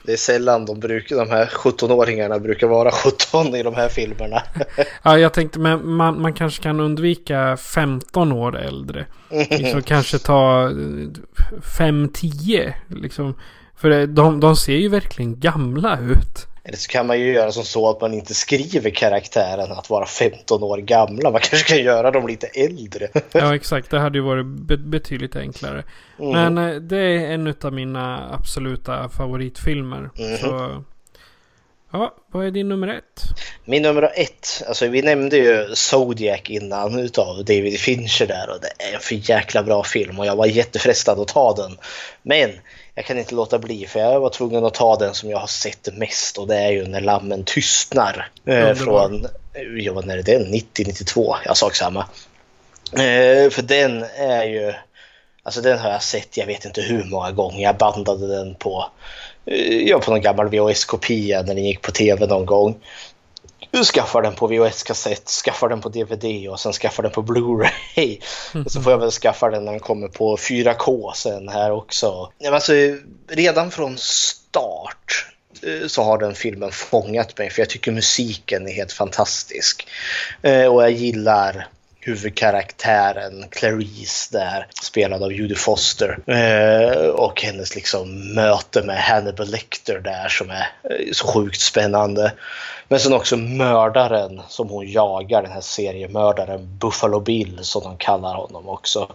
Det är sällan de, brukar, de här 17-åringarna brukar vara 17 i de här filmerna. Ja, jag tänkte men man, man kanske kan undvika 15 år äldre. Liksom kanske ta 5-10 liksom. För de, de ser ju verkligen gamla ut. Eller så kan man ju göra som så att man inte skriver karaktären att vara 15 år gamla. Man kanske kan göra dem lite äldre. Ja, exakt. Det hade ju varit be- betydligt enklare. Mm. Men eh, det är en av mina absoluta favoritfilmer. Mhm. Så... Ja, vad är din nummer ett? Min nummer ett, alltså vi nämnde ju Zodiac innan utav David Fincher där och det är en för jäkla bra film och jag var jättefrestad att ta den. Men jag kan inte låta bli för jag var tvungen att ta den som jag har sett mest och det är ju När lammen tystnar. Eh, från, ja när är det? 90-92, jag sak samma. Eh, för den är ju, alltså den har jag sett jag vet inte hur många gånger. Jag bandade den på, eh, ja, på någon gammal VHS-kopia när den gick på tv någon gång. Skaffar den på VHS-kassett, skaffar den på DVD och sen skaffar den på Blu-ray. Och så får jag väl skaffa den när den kommer på 4K sen här också. Men alltså, redan från start eh, så har den filmen fångat mig för jag tycker musiken är helt fantastisk. Eh, Och jag gillar huvudkaraktären Clarice där, spelad av Judy Foster. Eh, och hennes liksom möte med Hannibal Lecter där som är eh, så sjukt spännande. Men sen också mördaren som hon jagar, den här seriemördaren Buffalo Bill som de kallar honom också.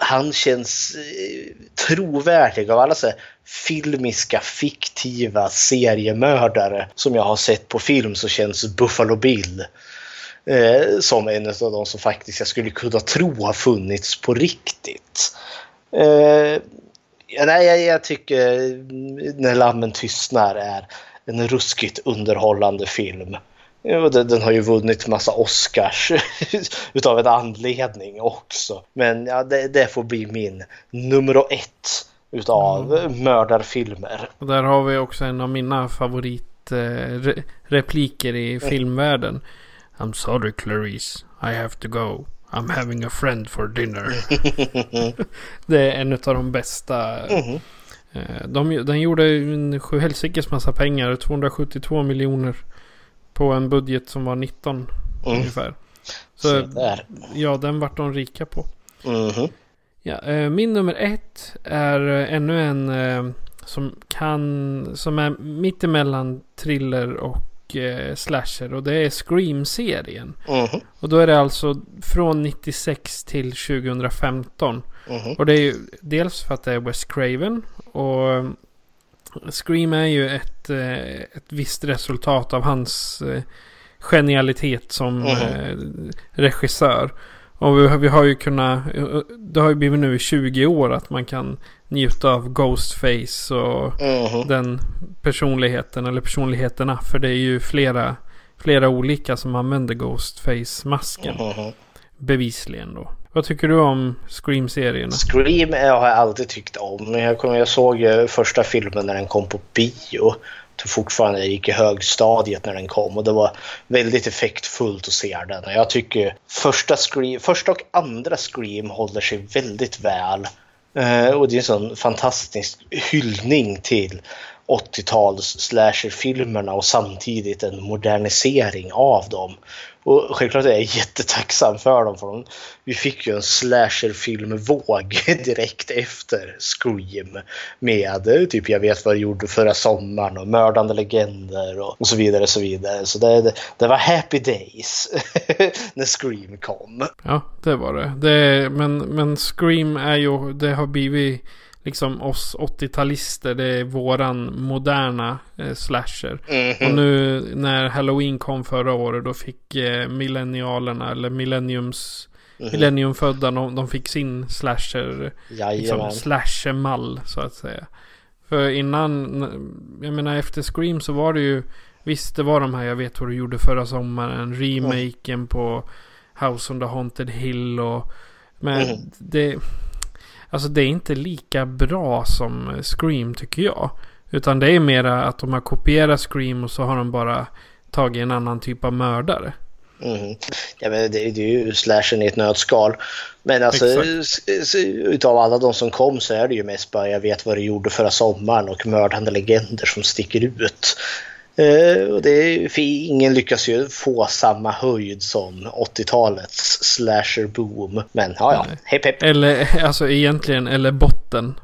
Han känns eh, trovärdig av alla så här filmiska, fiktiva seriemördare som jag har sett på film så känns Buffalo Bill eh, som en av de som faktiskt jag skulle kunna tro har funnits på riktigt. Eh, nej, jag, jag tycker eh, När lammen tystnar är en ruskigt underhållande film. Den, har ju vunnit massa Oscars utav en anledning också. Men ja, det, det får bli min nummer ett utav mördarfilmer. Och där har vi också en av mina favoritrepliker eh, i filmvärlden. I'm sorry Clarice, I have to go. I'm having a friend for dinner. det är en av de bästa. Mhm. Eh, De, den gjorde en sjuhelsikes massa pengar. 272 miljoner. På en budget som var 19 Mm. ungefär. Så Så ja, den vart de rika på. Mhm. Ja, eh, min nummer ett är eh, ännu en som kan, som är mittemellan thriller och eh, slasher. Och det är Scream-serien. Mhm. Och då är det alltså från 96 till 2015. Mhm. Och det är ju dels för att det är Wes Craven. Och eh, Scream är ju ett, eh, ett visst resultat av hans eh, genialitet som Mhm. eh, regissör. Och vi, har- vi har ju kunnat, det har ju blivit nu i 20 år att man kan njuta av Ghostface och Mhm. den personligheten eller personligheterna. För det är ju flera, flera olika som använder Ghostface-masken. Mhm. Bevisligen då. Vad tycker du om Scream-serierna? Scream har jag alltid tyckt om. Jag, kom, jag såg första filmen när den kom på bio. Jag tror fortfarande jag gick i högstadiet när den kom och det var väldigt effektfullt att se den. Och Jag tycker första, Scream, första och andra Scream håller sig väldigt väl. Eh, och det är en sån fantastisk hyllning till 80-tals slasherfilmerna och samtidigt en modernisering av dem. Och självklart är jag jättetacksam för dem. För dem. Vi fick ju en slasherfilmvåg direkt efter Scream. Med eh, typ Jag vet vad du gjorde förra sommaren och Mördande legender och, och så vidare. Så vidare. Så det, det, det var happy days när Scream kom. Ja, det var det. det men, men Scream är ju, det har blivit liksom oss 80-talister. Det är våran moderna eh, slasher. Mhm. Och nu när Halloween kom förra året då fick eh, millennialerna eller millenniums Mhm. Millenniumfödda, de, de fick sin slasher, liksom Jajamän. slasher-mall så att säga. För innan, jag menar efter Scream så var det ju, visst det var de här jag vet vad du gjorde förra sommaren, remaken på House on the Haunted Hill och, men Mhm. det, alltså det är inte lika bra som Scream tycker jag. Utan det är mera att de har kopierat Scream och så har de bara tagit en annan typ av mördare. Mhm. Ja, men det, det är ju slashen i ett nötskal. Men alltså Exakt. utav alla de som kom så är det ju mest bara Jag vet vad du gjorde förra sommaren och Mördande legender som sticker ut. Eh, och det är, ingen lyckas ju få samma höjd som 80-talets slasher boom. Men ja, ja, hepp hepp. Eller alltså egentligen, eller botten.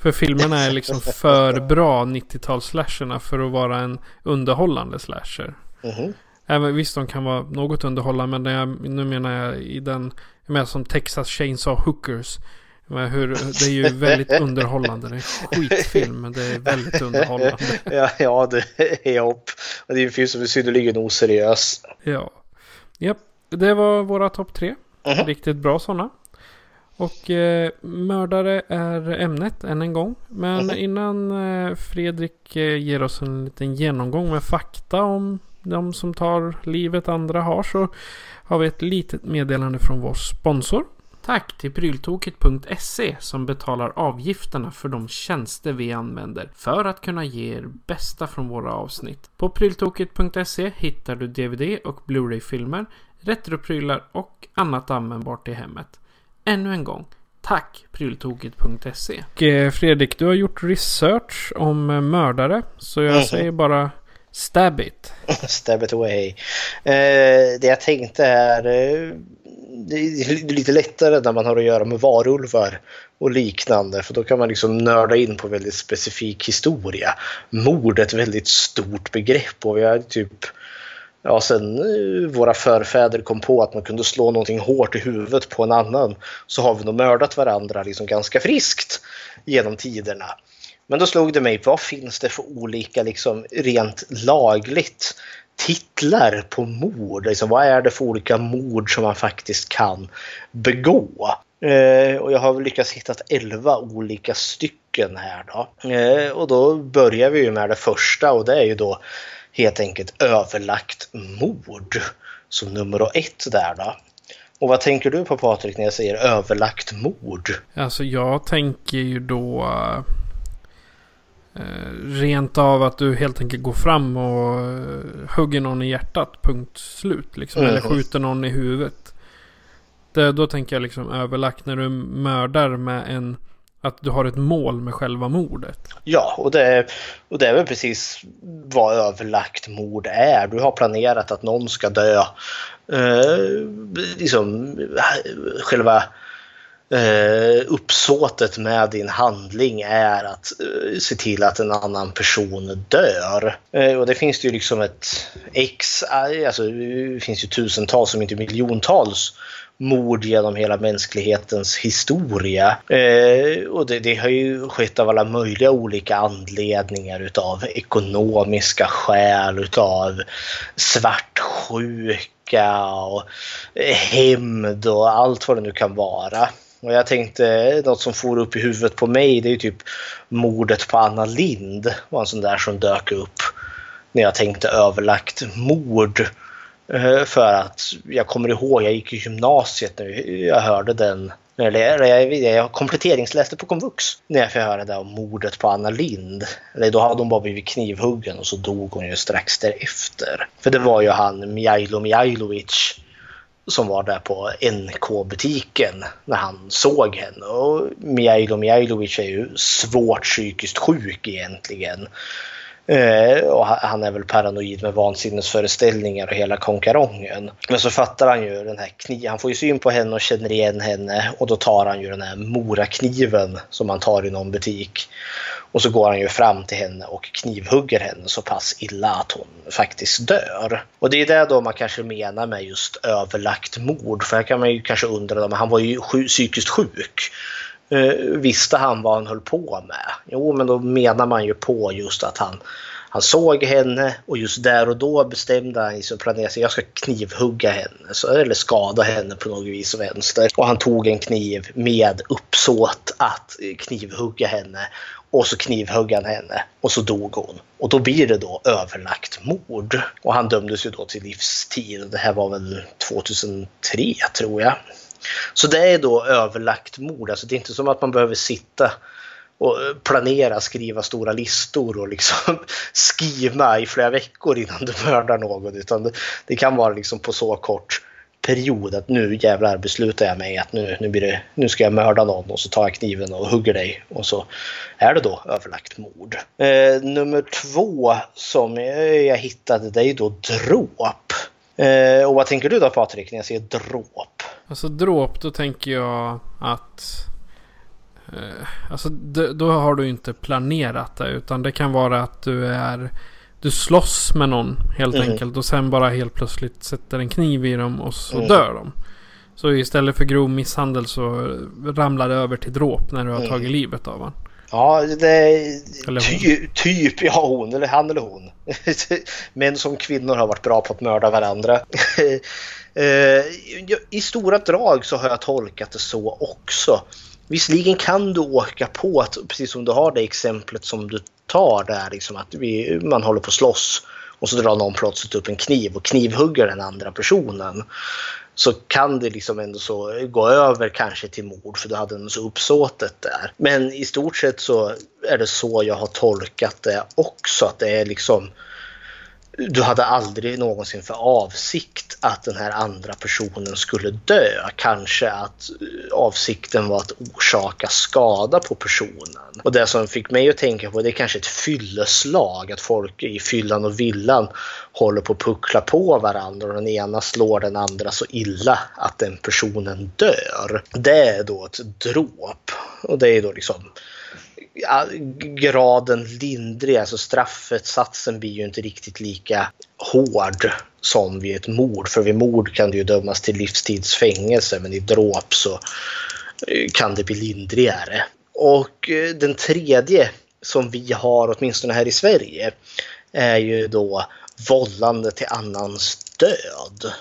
För filmerna är liksom för bra 90-tals-slasherna för att vara en underhållande slasher. Mhm. Även visst, de kan vara något underhållande, men jag, nu menar jag i den, jag menar som Texas Chainsaw Hookers. Men hur, det är ju väldigt underhållande. Det är en skitfilm, men det är väldigt underhållande. ja, ja, det är. Och det är en film som är synnerligen oseriös. Ja. Japp, det var våra topp tre. Mhm. Riktigt bra sådana. Och eh, mördare är ämnet än en gång. Men Mhm. innan eh, Fredrik eh, ger oss en liten genomgång med fakta om de som tar livet andra har så har vi ett litet meddelande från vår sponsor. Tack till pryltoket.se som betalar avgifterna för de tjänster vi använder för att kunna ge er bästa från våra avsnitt. På pryltoket.se hittar du DVD och Blu-ray-filmer, retroprylar och annat användbart i hemmet. Ännu en gång, tack pryltoket.se. Eh, Fredrik, du har gjort research om eh, mördare, så jag Mhm. säger bara stab it. Stab it away. Eh, det jag tänkte är eh, det är lite lättare när man har att göra med varulvar och liknande för då kan man liksom nörda in på väldigt specifik historia. Mord är ett väldigt stort begrepp och vi har typ Ja, sen eh, våra förfäder kom på att man kunde slå någonting hårt i huvudet på en annan så har vi nog mördat varandra liksom ganska friskt genom tiderna. Men då slog det mig, vad finns det för olika liksom rent lagligt titlar på mord? Liksom, vad är det för olika mord som man faktiskt kan begå? Eh, och jag har väl lyckats hitta 11 olika stycken här då. Eh, och då börjar vi ju med det första och det är ju då helt enkelt överlagt mord som nummer ett där då. Och vad tänker du på Patrik när jag säger överlagt mord? Alltså jag tänker ju då rent av att du helt enkelt går fram och eh, hugger någon i hjärtat. Punkt slut. Liksom, Mhm. Eller skjuter någon i huvudet. Det, då tänker jag liksom överlagt när du mördar med en... Att du har ett mål med själva mordet. Ja, och det, är, och det är väl precis vad överlagt mord är. Du har planerat att någon ska dö. Eh, liksom själva eh, uppsåtet med din handling är att eh, se till att en annan person dör. Eh, och det finns det ju liksom ett X, eh, alltså det finns ju tusentals om inte miljontals mord genom hela mänsklighetens historia. Eh, och det, det, har ju skett av alla möjliga olika anledningar utav ekonomiska skäl, utav svartsjuka och hämnd och allt vad det nu kan vara. Och jag tänkte, eh, något som for upp i huvudet på mig det är ju typ mordet på Anna Lind var en sån där som dök upp när jag tänkte överlagt mord. Eh, för att jag kommer ihåg, jag gick i gymnasiet när jag hörde den eller jag, jag kompletteringsläste på komvux när jag fick höra det om mordet på Anna Lind. Eller då hade hon bara blivit knivhuggen och så dog hon ju strax därefter. För det var ju han Mijailo Mijailovic som var där på NK-butiken när han såg henne. Och Mijailo Mijailovic är ju svårt psykiskt sjuk egentligen. Eh, och han är väl paranoid med vansinnesföreställningar och hela konkarongen. Men så fattar han ju den här kniven. Han får ju syn på henne och känner igen henne och då tar han ju den här morakniven som man tar i någon butik. Och så går han ju fram till henne och knivhugger henne så pass illa att hon faktiskt dör. Och det är det då man kanske menar med just överlagt mord. För här kan man ju kanske undra, men han var ju psykiskt sjuk. Eh, visste han vad han höll på med? Jo, men då menar man ju på just att han, han såg henne och just där och då bestämde han sig och planerade sig. Jag ska knivhugga henne så, eller skada henne på något vis och vänster. Och han tog en kniv med uppsåt att knivhugga henne. Och så knivhögg han henne och så dog hon. Och då blir det då överlagt mord. Och han dömdes ju då till livstid. Det här var väl 2003 tror jag. Så det är då överlagt mord. Alltså det är inte som att man behöver sitta och eh, planera, skriva stora listor och liksom skriva i flera veckor innan du mördar någon. Utan det, det, kan vara liksom på så kort period att nu jävlar beslutar jag mig att nu, nu, blir det, nu ska jag mörda någon och så tar jag kniven och hugger dig och så är det då överlagt mord. Eh, nummer två som jag hittade det är då dråp. Eh, och vad tänker du då Patrik när jag säger dråp? Alltså dråp, då tänker jag att... Eh, alltså då har du inte planerat det. Utan det kan vara att du är... Du slåss med någon helt mm. enkelt. Och sen bara helt plötsligt sätter en kniv i dem och så mm. dör de. Så istället för grov misshandel så ramlar det över till dråp när du har mm. tagit livet av honom. Ja, det är ty, typ, ja hon eller han eller hon. Män som kvinnor har varit bra på att mörda varandra. Eh, I stora drag så har jag tolkat det så också. Visserligen kan du åka på att, precis som du har det exemplet som du tar där, liksom att vi, man håller på att slåss och så drar någon plötsligt upp en kniv och knivhugger den andra personen. Så kan det liksom ändå så gå över kanske till mord för du hade ändå så uppsåtet där. Men i stort sett så är det så jag har tolkat det också. Att det är liksom du hade aldrig någonsin för avsikt att den här andra personen skulle dö. Kanske att eh, avsikten var att orsaka skada på personen. Och det som fick mig att tänka på det är kanske ett fylleslag. Att folk i fyllan och villan håller på att puckla på varandra och den ena slår den andra så illa att den personen dör. Det är då ett dråp. Och det är då liksom graden lindrig, alltså straffet, satsen blir ju inte riktigt lika hård som vid ett mord. För vid mord kan du ju dömas till livstidsfängelse men i dråp så eh, kan det bli lindrigare. Och eh, den tredje som vi har, åtminstone här i Sverige, är ju då vållande till annans död.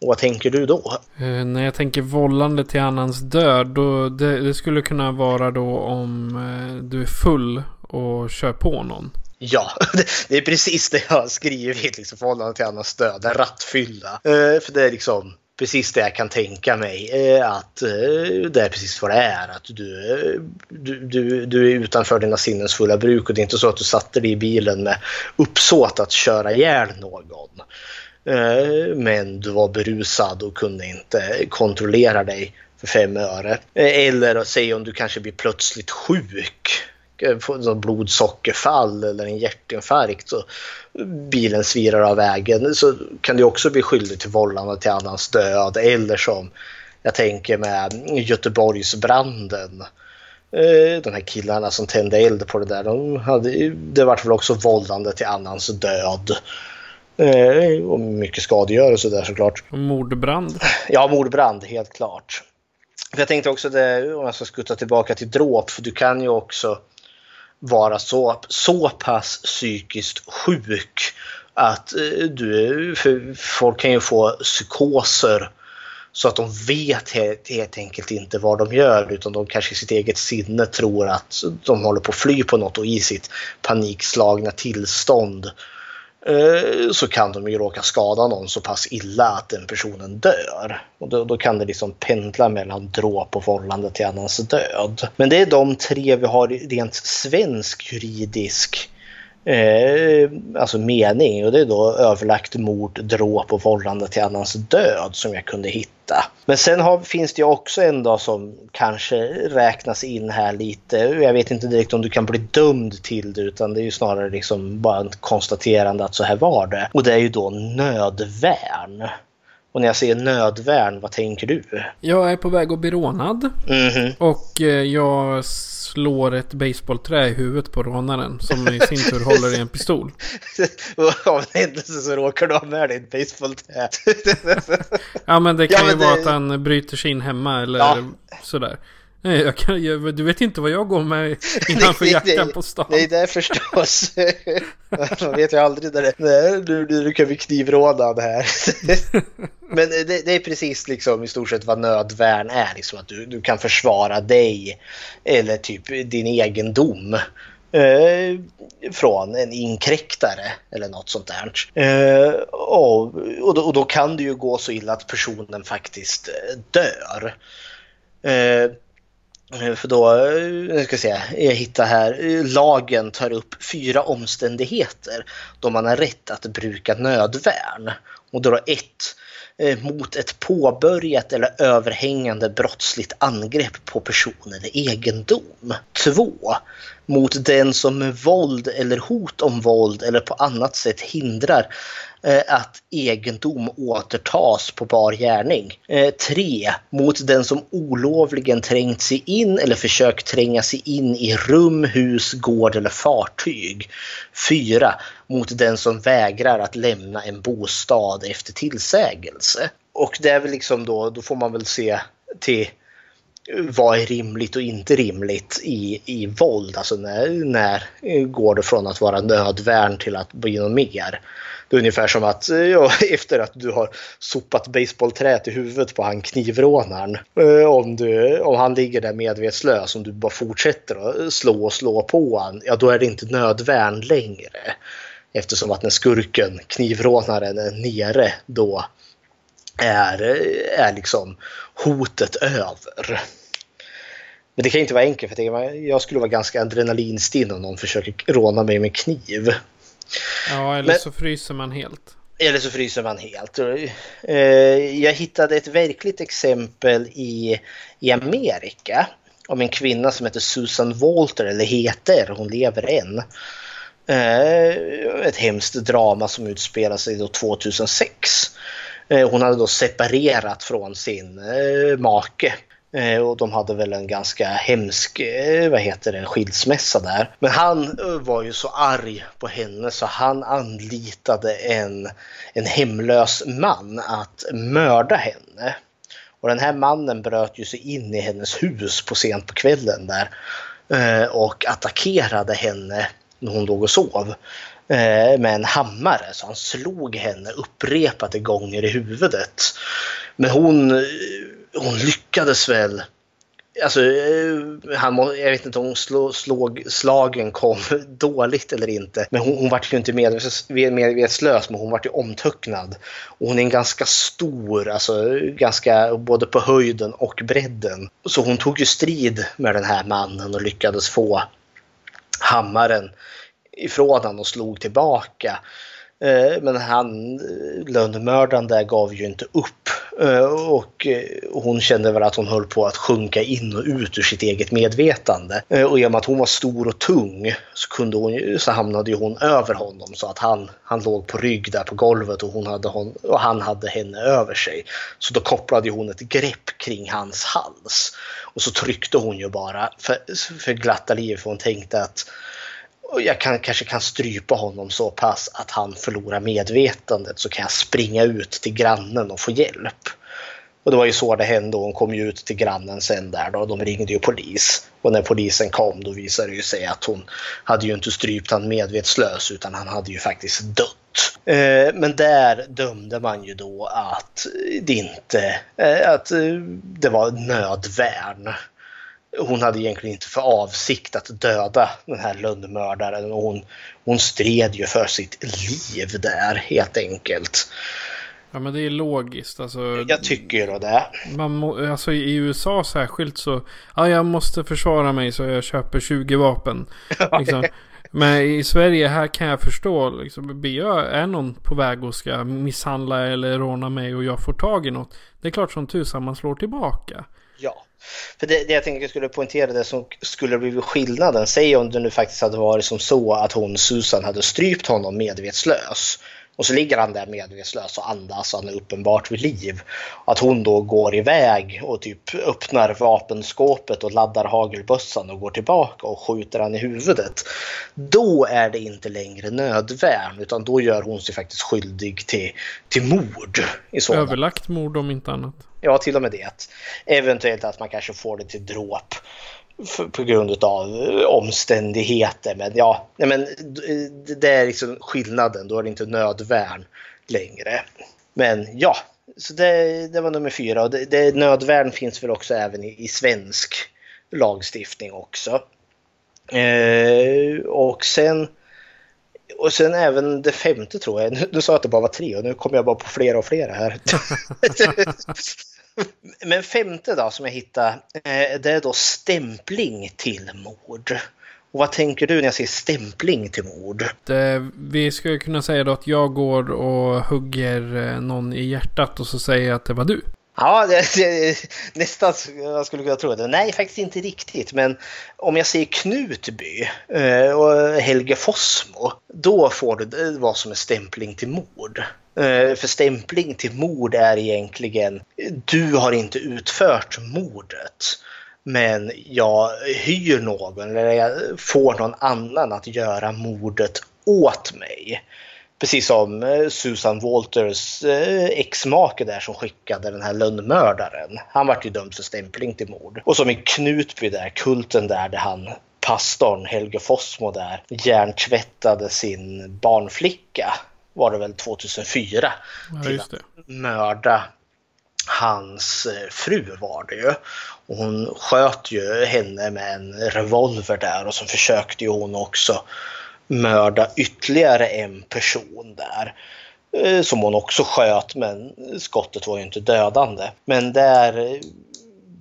Och vad tänker du då? Uh, när jag tänker vållande till annans död. Då, det, det skulle kunna vara då om uh, du är full och kör på någon. Ja, det är precis det jag har skrivit. Liksom, vållande till annans död, en rattfylla. Uh, för det är liksom precis det jag kan tänka mig. Att det är precis vad det är. Att du, du, du, du är utanför dina sinnens fulla bruk och det är inte så att du satte dig i bilen med uppsåt att köra ihjäl någon. Eh, men du var berusad och kunde inte kontrollera dig för fem öre. Eh, eller säg om du kanske blir plötsligt sjuk eh, får blodsockerfall eller en hjärtinfarkt och bilen svirar av vägen så kan du också bli skyldig till vållande till annans död eller som Jag tänker med Göteborgsbranden. De här killarna som tände eld på det där. De hade, det var väl också vållande till annans död. Eh, och mycket skadegörelse där såklart. Och mordbrand. Ja, mordbrand, helt klart. För jag tänkte också det, om jag ska skutta tillbaka till dråp, för du kan ju också vara så, så pass psykiskt sjuk att eh, du, folk kan ju få psykoser så att de vet helt, helt enkelt inte vad de gör utan de kanske i sitt eget sinne tror att de håller på att fly på något och i sitt panikslagna tillstånd Eh, så kan de ju råka skada någon så pass illa att den personen dör. Och då, då kan det liksom pendla mellan dråp och vållande till annans död. Men det är de tre vi har rent svensk juridisk eh, alltså mening och det är då överlagt mord, dråp och vållande till annans död som jag kunde hitta. Men sen har, finns det ju också en dag som kanske räknas in här lite. Jag vet inte direkt om du kan bli dömd till det utan det är ju snarare liksom bara ett konstaterande att så här var det. Och det är ju då nödvärn. Och när jag säger nödvärn, vad tänker du? Jag är på väg att bli rånad. Mhm. Och eh, jag slår ett baseballträ i huvudet på rånaren. Som i sin tur håller i en pistol. Och Av en händelse så råkar du ha med dig ett basebollträ. Ja men det kan Ja, men ju vara det- att han bryter sig in hemma eller Ja. sådär. Nej, Jag kan, jag, du vet inte vad jag går med innanför Nej, jackan nej, på stan. Nej, det är förstås. Man vet ju aldrig när det Nej, nu, nu kan vi knivrånad här. Men det, det är precis liksom i stort sett vad nödvärn är. Liksom att du, du kan försvara dig eller typ din egendom. Eh, från en inkräktare eller något sånt där. Eh, och, och, då, och då kan det ju gå så illa att personen faktiskt eh, dör. Eh, Eh, för då, eh, nu ska jag se, jag hittar här, eh, lagen tar upp fyra omständigheter då man har rätt att bruka nödvärn. Och då är ett, mot ett påbörjat eller överhängande brottsligt angrepp på person eller egendom. Två, mot den som med våld eller hot om våld eller på annat sätt hindrar eh, Eh, att egendom återtas på bar gärning. Eh, tre, mot den som olovligen trängt sig in eller försökt tränga sig in i rum, hus, gård eller fartyg. Fyra, mot den som vägrar att lämna en bostad efter tillsägelse. Och det är väl liksom då, då får man väl se till vad är rimligt och inte rimligt i, i våld? Alltså när, när går det från att vara nödvärn till att bli något mer? Det är ungefär som att eh, ja, efter att du har sopat baseballträet i huvudet på han knivrånaren. eh, Om, du, om han ligger där medvetslös, om du bara fortsätter att eh, slå och slå på han, ja då är det inte nödvärn längre. Eftersom att när skurken, knivrånaren, är nere då är, eh, är liksom hotet över. Men det kan inte vara enkelt för jag jag skulle vara ganska adrenalinstinn om någon försöker råna mig med kniv. Ja, eller Men- så fryser man helt. Eller så fryser man helt. Eh, Jag hittade ett verkligt exempel i, i Amerika om en kvinna som heter Susan Walter, eller heter, hon lever än. Eh, Ett hemskt drama som utspelar sig då 2006. Eh, Hon hade då separerat från sin make. Eh, och de hade väl en ganska hemsk eh, vad heter det, skilsmässa där. Men han eh, var ju så arg på henne så han anlitade en, en hemlös man att mörda henne. Och den här mannen bröt ju sig in i hennes hus på sent på kvällen där och attackerade henne när hon låg och sov med en hammare. Så han slog henne upprepade gånger i huvudet. Men hon, hon lyckades väl Alltså, eh, han, må- jag vet inte om slå, slog, slagen kom dåligt eller inte. Men hon, hon vart ju inte medvetslös, men hon vart ju omtöcknad. Och hon är en ganska stor, alltså ganska både på höjden och bredden. Så hon tog ju strid med den här mannen och lyckades få hammaren ifrån honom och slog tillbaka. Eh, men han, eh, lönnmördaren där gav ju inte upp eh, Och hon kände väl att hon höll på att sjunka in och ut ur sitt eget medvetande. Och i och med att hon var stor och tung så, kunde hon, så hamnade ju hon över honom så att han, han låg på rygg där på golvet och, hon hade hon, och han hade henne över sig. Så då kopplade ju hon ett grepp kring hans hals. Och så tryckte hon ju bara för, för glatta livet för hon tänkte att och jag kan, kanske kan strypa honom så pass att han förlorar medvetandet så kan jag springa ut till grannen och få hjälp. Och det var ju så det hände och hon kom ju ut till grannen sen där då. De ringde ju polis. Och när polisen kom då visade det ju sig att hon hade ju inte strypt han medvetslös utan han hade ju faktiskt dött. Eh, Men där dömde man ju då att det inte, eh, att eh, det var nödvärn hon hade egentligen inte för avsikt att döda den här lönnmördaren och hon, hon stred ju för sitt liv där helt enkelt. Ja men det är logiskt. Alltså, Jag tycker ju det. man må, alltså i USA särskilt så. Ja jag måste försvara mig så jag köper 20 vapen. Liksom. Men i Sverige här kan jag förstå. Liksom, är någon på väg och ska misshandla eller råna mig och jag får tag i något. Det är klart som tusan man slår tillbaka. Ja. För det, det jag tänkte jag skulle poängtera det som skulle blivit skillnaden. Säg om det nu faktiskt hade varit som så att hon Susan hade strypt honom medvetslös. Och så ligger han där medvetslös och andas han är uppenbart vid liv. Att hon då går iväg och typ öppnar vapenskåpet och laddar hagelbössan och går tillbaka och skjuter han i huvudet. Då är det inte längre nödvärn utan då gör hon sig faktiskt skyldig till, till mord. I sådana Överlagt mord om inte annat. Ja, till och med det. Eventuellt att man kanske får det till dråp för, på grund av omständigheter. Men ja, nej, men det är liksom skillnaden. Då är det inte nödvärn längre. Men ja, så det, det var nummer fyra. Och det, det, nödvärn finns väl också även i, i svensk lagstiftning också. Eh, och sen och sen även det femte tror jag. Nu, nu sa jag att det bara var tre och nu kommer jag bara på flera och flera här. Men femte då som jag hittade, eh, det är då stämpling till mord. Och vad tänker du när jag säger stämpling till mord? Det, vi skulle kunna säga då att jag går och hugger eh, någon i hjärtat och så säger jag att det var du. Ja, det, det, nästan jag skulle kunna tro det. Nej, faktiskt inte riktigt. Men om jag säger Knutby eh, och Helge Fossmo, då får du det vad som är stämpling till mord. Eh, För stämpling till mord är egentligen, du har inte utfört mordet. Men jag hyr någon eller jag får någon annan att göra mordet åt mig. Precis som eh, Susan Walters eh, exmake där som skickade den här lönnmördaren. Han vart ju dömd för stämpling till mord. Och som i Knutby där, kulten där, där han pastorn Helge Fossmo där hjärntvättade sin barnflicka var det väl 2004 Ja, till att mörda hans eh, fru var det ju. Och hon sköt ju henne med en revolver där och så försökte ju hon också mörda ytterligare en person där. Eh, som hon också sköt men skottet var ju inte dödande. Men där, eh,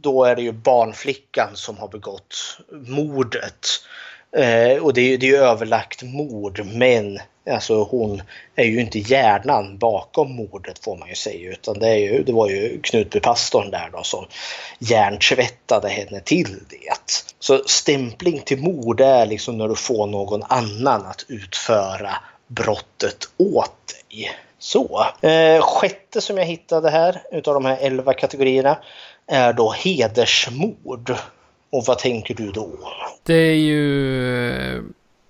då är det ju barnflickan som har begått mordet. Eh, och det är, ju- det är ju överlagt mord men alltså hon är ju inte hjärnan bakom mordet får man ju säga utan det, är ju, det var ju Knutbypastorn där då som hjärntvättade henne till det. Så stämpling till mord är liksom när du får någon annan att utföra brottet åt dig. Så, eh, sjätte som jag hittade här utav de här elva kategorierna är då hedersmord. Och vad tänker du då? Det är ju eh,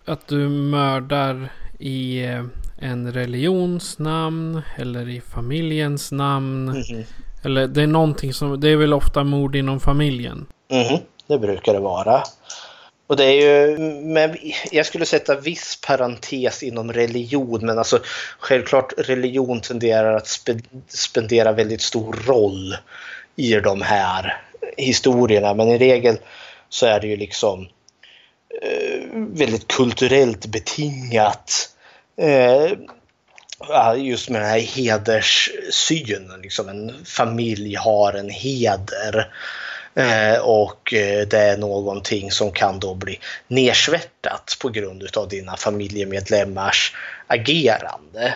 att du mördar i eh, en religions namn eller i familjens namn. Mhm. Eller det är någonting som, det är väl ofta mord inom familjen. Mhm, det brukar det vara. Och det är ju, men jag skulle sätta viss parentes inom religion, men alltså självklart religion tenderar att spe, spendera väldigt stor roll i de här historierna, men i regel så är det ju liksom eh, väldigt kulturellt betingat. Eh, just med den här hederssynen. Liksom en familj har en heder. Eh, och eh, det är någonting som kan då bli nersvärtat på grund av dina familjemedlemmars agerande.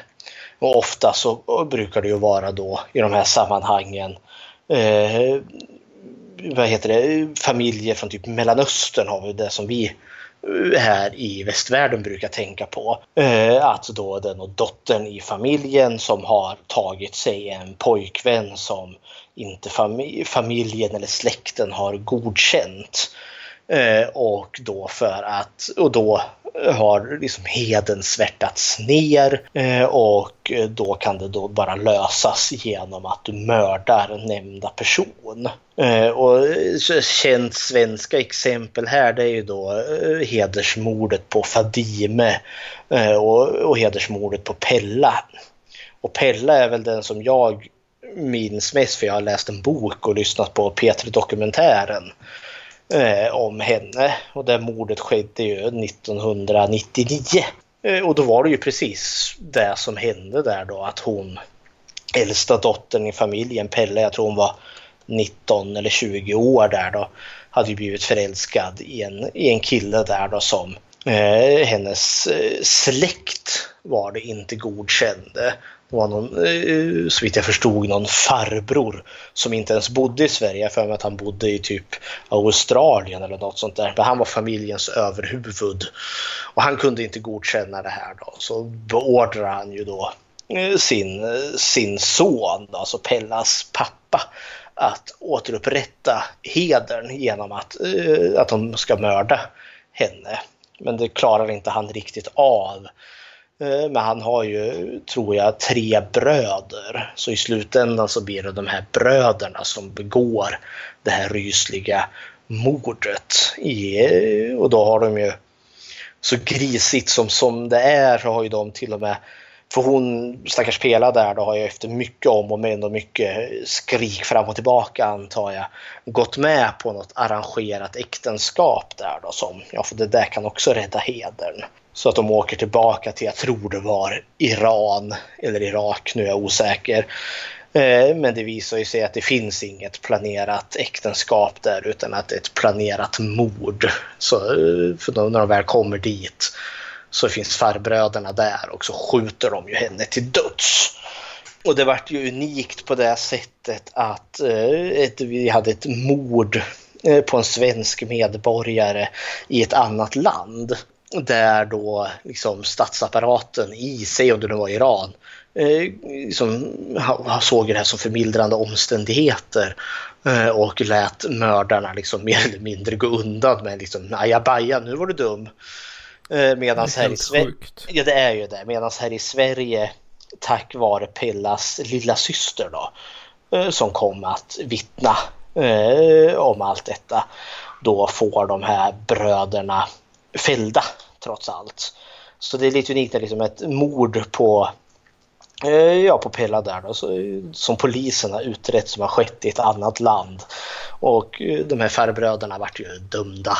Och ofta så brukar det ju vara då i de här sammanhangen eh, vad heter det, familjer från typ Mellanöstern har vi det som vi eh, här i västvärlden brukar tänka på. Eh, att då den och dottern i familjen som har tagit sig en pojkvän som inte familjen eller släkten har godkänt. Eh, och då för att, och då har liksom heden svärtats ner eh, och då kan det då bara lösas genom att du mördar nämnda person. Eh, och känt svenska exempel här det är ju då hedersmordet på Fadime och hedersmordet på Pella. Och Pella är väl den som jag minns mest för jag har läst en bok och lyssnat på P3-dokumentären eh, om henne. Och det mordet skedde ju 1999. Eh, och då var det ju precis det som hände där då att hon, äldsta dottern i familjen, Pelle, jag tror hon var 19 eller 20 år där då, hade ju blivit förälskad i en, i en kille där då som eh, hennes eh, släkt var det inte godkände. Det var någon, eh, så vitt jag förstod, någon farbror som inte ens bodde i Sverige. För mig att han bodde i typ Australien eller något sånt där. Men han var familjens överhuvud. Och han kunde inte godkänna det här då. Så beordrade han ju då eh, sin, eh, sin son, alltså Pellas pappa, att återupprätta hedern genom att, att de ska mörda henne. Men det klarar inte han riktigt av. Eh, men han har ju, tror jag, tre bröder. Så i slutändan så blir det de här bröderna som begår det här rysliga mordet. I, och då har de ju, så grisigt som, som det är, så har ju de till och med för hon, stackars Pela där, då har ju efter mycket om och men och mycket skrik fram och tillbaka antar jag, gått med på något arrangerat äktenskap där då som, ja för det där kan också rädda hedern. Så att de åker tillbaka till, jag tror det var Iran eller Irak, nu är jag osäker. Eh, men det visar ju sig att det finns inget planerat äktenskap där utan att det är ett planerat mord. Så eh, för när de väl kommer dit så finns farbröderna där och så skjuter de ju henne till döds. Och det vart ju unikt på det sättet att eh, ett, vi hade ett mord på en svensk medborgare i ett annat land där då liksom statsapparaten i, säg om det nu var Iran, eh, liksom, såg det här som förmildrande omständigheter eh, och lät mördarna liksom mer eller mindre gå undan med liksom ajabaja, nu var du dum. Eh, Medan här i Sverige, ja det är ju det, medan här i Sverige tack vare Pellas lilla syster då eh, som kom att vittna eh, om allt detta då får de här bröderna fällda trots allt. Så det är lite unikt, liksom ett mord på eh, Ja, på Pella där då, så, som polisen har utrett som har skett i ett annat land. Och eh, de här farbröderna vart ju dömda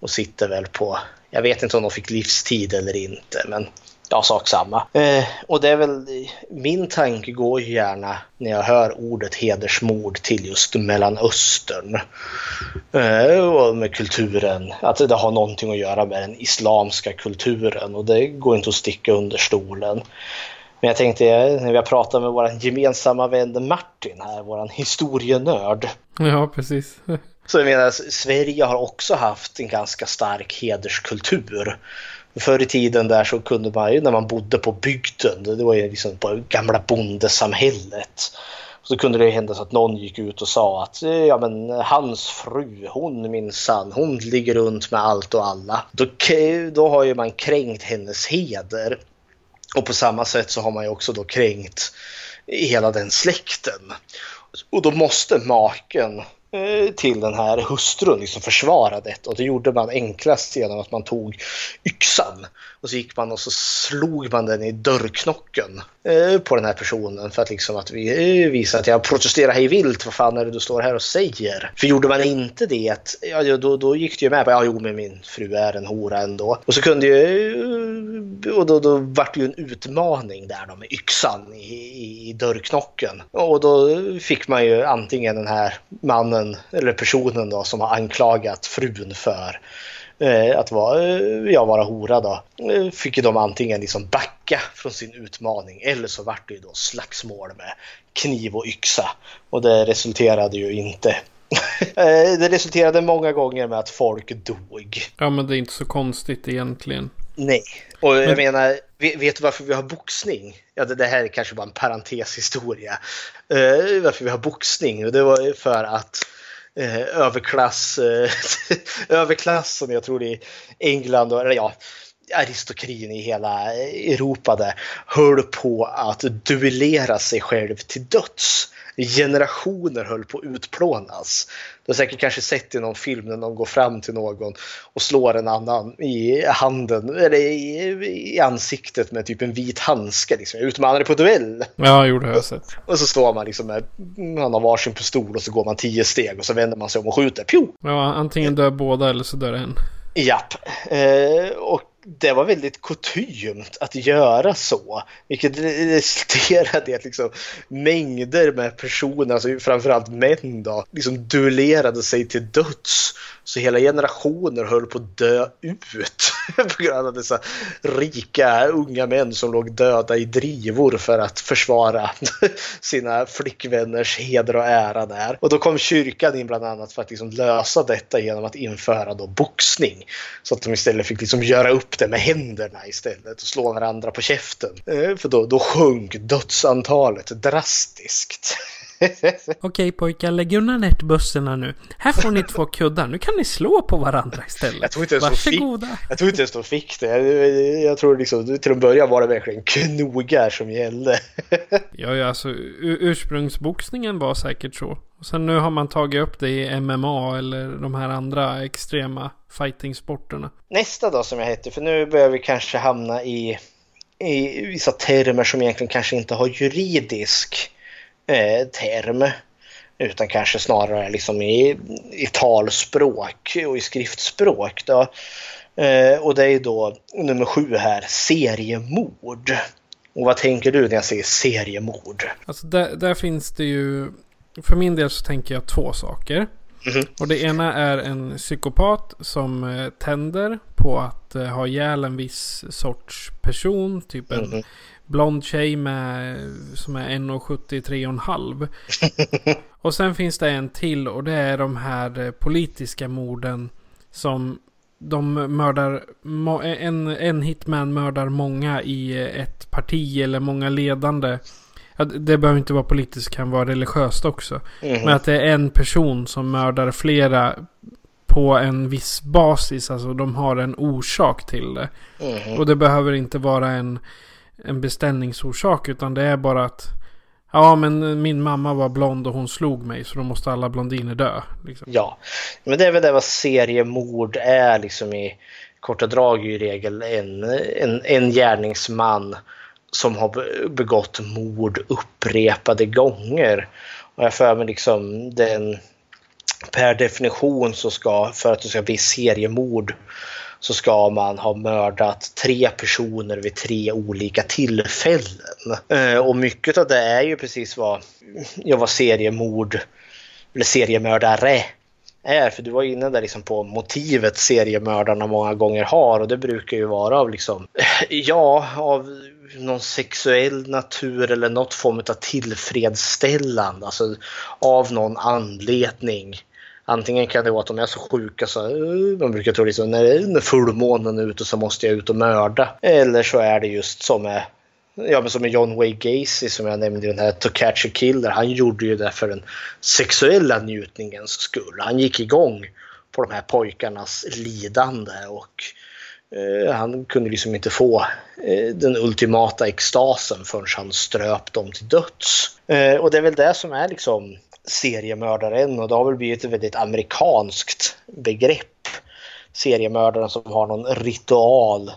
och sitter väl på, jag vet inte om de fick livstid eller inte, men ja, sak samma. Eh, och det är väl, min tanke går ju gärna när jag hör ordet hedersmord till just Mellanöstern. Eh, och med kulturen, att det har någonting att göra med den islamska kulturen och det går inte att sticka under stolen. Men jag tänkte när vi har pratat med vår gemensamma vän Martin här, vår historienörd. Ja, precis. Så jag menar, Sverige har också haft en ganska stark hederskultur. Förr i tiden där så kunde man ju när man bodde på bygden, det var ju liksom på gamla bondesamhället. Så kunde det hända så att någon gick ut och sa att eh, ja, men hans fru, hon minsann, hon ligger runt med allt och alla. Då, då har ju man kränkt hennes heder. Och på samma sätt så har man ju också då kränkt hela den släkten. Och då måste maken Eh, till den här hustrun liksom försvara och det gjorde man enklast genom att man tog yxan och så gick man och så slog man den i dörrknocken eh, på den här personen för att liksom att vi eh, visa att jag protesterar hej vilt. Vad fan är det du står här och säger? För gjorde man inte det, ja, då, då gick det ju med på ja, jo, men min fru är en hora ändå. Och så kunde ju, eh, och då, då vart det ju en utmaning där då med yxan i, i, i dörrknocken. Och då fick man ju antingen den här mannen eller personen då som har anklagat frun för att vara, eh, ja, vara hora då, eh, fick ju de antingen liksom backa från sin utmaning eller så vart det ju då slagsmål med kniv och yxa. Och det resulterade ju inte Eh, det resulterade många gånger med att folk dog. Ja, men det är inte så konstigt egentligen. Nej, och jag menar, vet du varför vi har boxning? Ja, det, det här är kanske bara en parenteshistoria. Uh, varför vi har boxning? Och det var för att eh, överklass, uh, överklassen, jag tror det är England, och, eller ja, aristokratin i hela Europa där, höll på att duellera sig själv till döds generationer höll på att utplånas. Du har säkert kanske sett i någon film när någon går fram till någon och slår en annan i handen eller i, i ansiktet med typ en vit handske. Liksom. Utmanar det på duell. Ja, jo, det har jag sett. Och så står man liksom med, man har varsin pistol och så går man tio steg och så vänder man sig om och skjuter. Pju! Ja, antingen dör båda eller så dör en. Japp. Eh, och det var väldigt kutymt att göra så. Vilket resulterade i att liksom mängder med personer, alltså framförallt män då, liksom duellerade sig till döds. Så hela generationer höll på att dö ut på grund av dessa rika unga män som låg döda i drivor för att försvara sina flickvänners heder och ära där. Och då kom kyrkan in bland annat för att liksom lösa detta genom att införa då boxning. Så att de istället fick liksom göra upp det med händerna istället och slå varandra på käften. Eh, för då, då sjönk dödsantalet drastiskt. Okej pojkar, lägg undan ärtbössorna nu. Här får ni två kuddar. Nu kan ni slå på varandra istället. Jag tror inte ens Varsågoda. Fick, jag tror inte ens de fick det. Jag, jag tror liksom, till en början var det verkligen knogar som gällde. ja, ja, alltså ursprungsboxningen var säkert så. Och sen nu har man tagit upp det i MMA eller de här andra extrema fightingsporterna. Nästa då som jag heter, för nu börjar vi kanske hamna i, i vissa termer som egentligen kanske inte har juridisk eh, term. Utan kanske snarare liksom i, i talspråk och i skriftspråk. Då. Eh, och det är då nummer sju här, seriemord. Och vad tänker du när jag säger seriemord? Alltså där, där finns det ju, för min del så tänker jag två saker. Mm. Och det ena är en psykopat som eh, tänder på att eh, ha ihjäl en viss sorts person. Typ en mm blond tjej med, som är 1,73,5. och sen finns det en till och det är de här eh, politiska morden som de mördar, en, en hitman mördar många i ett parti eller många ledande. Det behöver inte vara politiskt, kan vara religiöst också. Mm. Men att det är en person som mördar flera på en viss basis. Alltså de har en orsak till det. Mm. Och det behöver inte vara en en beställningsorsak utan det är bara att Ja men min mamma var blond och hon slog mig så då måste alla blondiner dö. Liksom. Ja, men det är väl det vad seriemord är liksom i korta drag i regel en, en, en gärningsman som har begått mord upprepade gånger. Och jag för mig liksom den per definition så ska för att det ska bli seriemord så ska man ha mördat tre personer vid tre olika tillfällen. Eh, och mycket av det är ju precis vad, jag var seriemord eller seriemördare är. För du var inne där liksom på motivet seriemördarna många gånger har och det brukar ju vara av liksom, ja, av någon sexuell natur eller något form av tillfredsställande, alltså av någon anledning Antingen kan det vara att de är så sjuka så eh, man brukar tro liksom när, fullmånen är ute så måste jag ut och mörda. Eller så är det just som med Ja, men som John Wayne Gacy som jag nämnde i den här To Catch a Killer. Han gjorde ju det för den sexuella njutningens skull. Han gick igång på de här pojkarnas lidande och eh, Eh, han kunde liksom inte få eh, den ultimata extasen förrän han ströp dem till döds. Eh, och det är väl det som är liksom seriemördaren och det har väl blivit ett väldigt amerikanskt begrepp. Seriemördaren som har någon ritual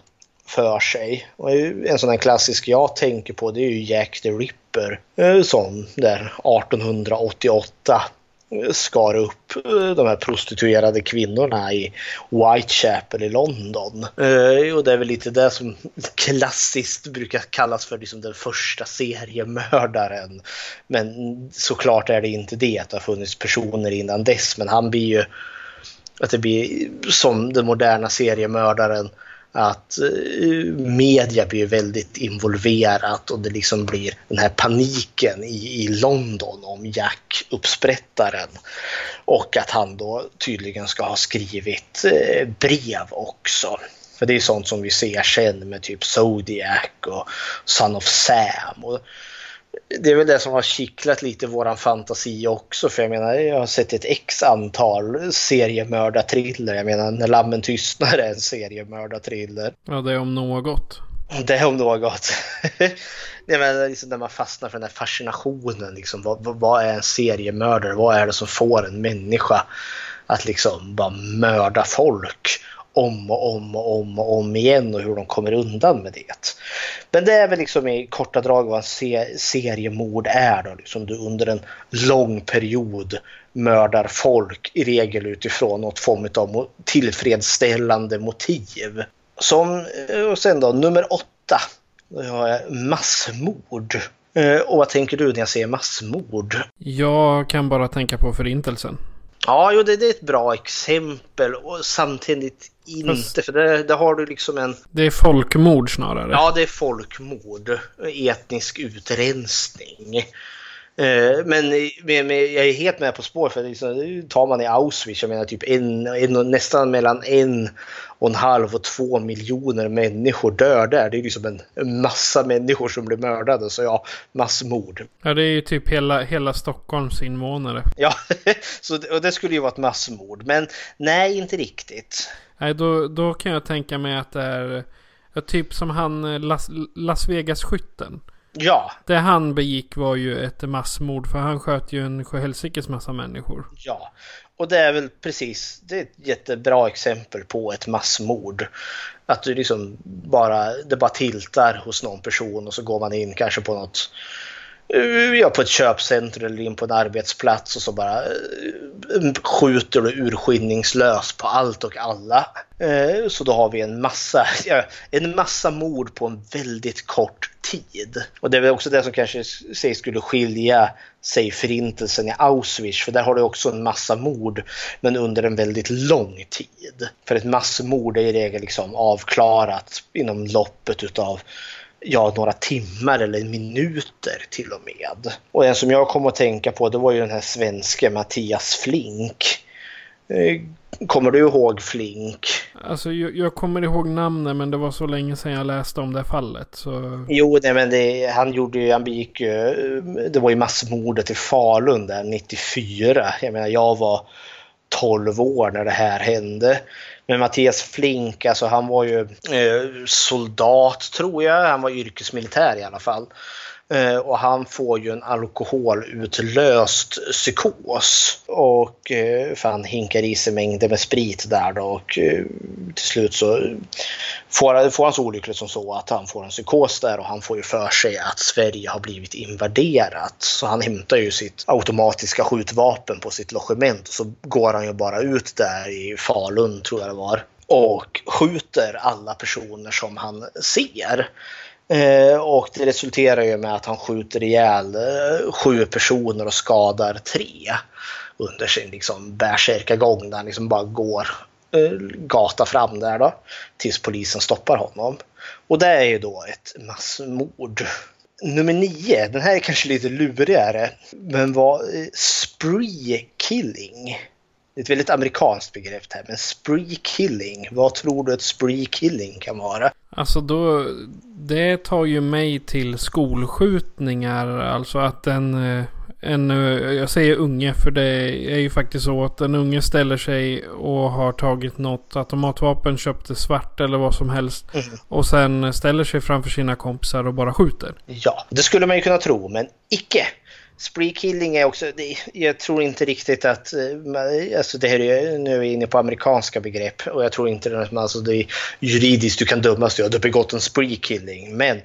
för sig. Och en sån här klassisk jag tänker på det är ju Jack the Ripper. En sån där 1888 skar upp eh, de här prostituerade kvinnorna i Whitechapel i London. Eh, och det är väl lite det som klassiskt brukar kallas för liksom den första seriemördaren. Men såklart är det inte det, att det har funnits personer innan dess, men han blir ju Att det blir som den moderna seriemördaren att eh, media blir väldigt involverat och det liksom blir den här paniken i, i London om Jack, uppsprättaren. Och att han då tydligen ska ha skrivit eh, brev också. För det är sånt som vi ser sen med typ Zodiac och Son of Sam. Och det är väl det som har kittlat lite våran fantasi också. För jag menar, jag har sett ett x antal seriemördarthriller. Jag menar, När lammen tystnar är en seriemördarthriller. Ja, det är om något. Det är om något. Jag menar, liksom när man fastnar för den här fascinationen. Liksom, vad, vad är en seriemördare? Vad är det som får en människa att liksom bara mörda folk? Om och om och om och om igen och hur de kommer undan med det. Men det är väl liksom i korta drag vad en seriemord är då. Liksom du under en lång period mördar folk i regel utifrån något form av tillfredsställande motiv. Som, eh, och sen då nummer åtta. Då har jag massmord. Eh, och vad tänker du när jag säger massmord? Jag kan bara tänka på förintelsen. Ja, jo, det, det, är ett bra exempel och samtidigt inte. För det, det, har du liksom en... Det är folkmord snarare. Ja, det är folkmord. Etnisk utrensning. Eh, men, men, men, jag är helt med på spår för liksom, tar man i Auschwitz, jag menar typ en, en, nästan mellan en och en halv och två miljoner människor dör där. Det är liksom en, en massa människor som blir mördade. Så ja, massmord. Ja, det är ju typ hela, hela Stockholms invånare. Ja, så, och det skulle ju vara ett massmord. Men nej, inte riktigt. Nej, då, då kan jag tänka mig att det är typ som han eh, Las, Las Vegas-skytten. Ja. Det han begick var ju ett massmord för han sköt ju en sjöhelsikes massa människor. Ja, och det är väl precis, det är ett jättebra exempel på ett massmord. Att du liksom bara, det bara tiltar hos någon person och så går man in kanske på något Eh, ja, på ett köpcentrum eller in på en arbetsplats och så bara eh, skjuter du urskillningslöst på allt och alla. Eh, så då har vi en massa, en massa mord på en väldigt kort tid. Och det är väl också det som kanske sägs skulle skilja sig förintelsen i Auschwitz, för där har du också en massa mord, men under en väldigt lång tid. För ett massmord är i regel liksom avklarat inom loppet utav ja, några timmar eller minuter till och med. Och en som jag kom att tänka på det var ju den här svenske Mattias Flink. Eh, kommer du ihåg Flink? Alltså jag, jag, kommer ihåg namnet men det var så länge sedan jag läste om det fallet. Så... Jo, nej, men det, han gjorde ju, han begick det var ju massmordet i Falun där 94. Jag menar jag var 12 år när det här hände. Men Mattias Flink, alltså han var ju eh, soldat tror jag, han var yrkesmilitär i alla fall. Eh, och han får ju en alkoholutlöst psykos. Och eh, för han hinkar i sig mängder med sprit där då och eh, till slut så får, får han så olyckligt som så att han får en psykos där och han får ju för sig att Sverige har blivit invaderat. Så han hämtar ju sitt automatiska skjutvapen på sitt logement och så går han ju bara ut där i Falun tror jag det var och skjuter alla personer som han ser. Eh, och det resulterar ju med att han skjuter ihjäl eh, sju personer och skadar tre under sin liksom bärsärkagång där han liksom bara går eh, gata fram där då tills polisen stoppar honom. Och det är ju då ett massmord. Nummer nio, den här är kanske lite lurigare, men var eh, spree killing. Det är ett väldigt amerikanskt begrepp här, men spree killing. Vad tror du ett spree killing kan vara? Alltså då, det tar ju mig till skolskjutningar. Alltså att en, eh, en, eh, jag säger unge för det är ju faktiskt så att en unge ställer sig och har tagit något automatvapen, köpte svart eller vad som helst. Mm. Och sen ställer sig framför sina kompisar och bara skjuter. Ja, det skulle man ju kunna tro, men icke. Spree killing är också, jag tror inte riktigt att, eh, alltså det här är, nu är vi inne på amerikanska begrepp och jag tror inte att alltså det är juridiskt du kan dömas att du har begått en spree killing. Men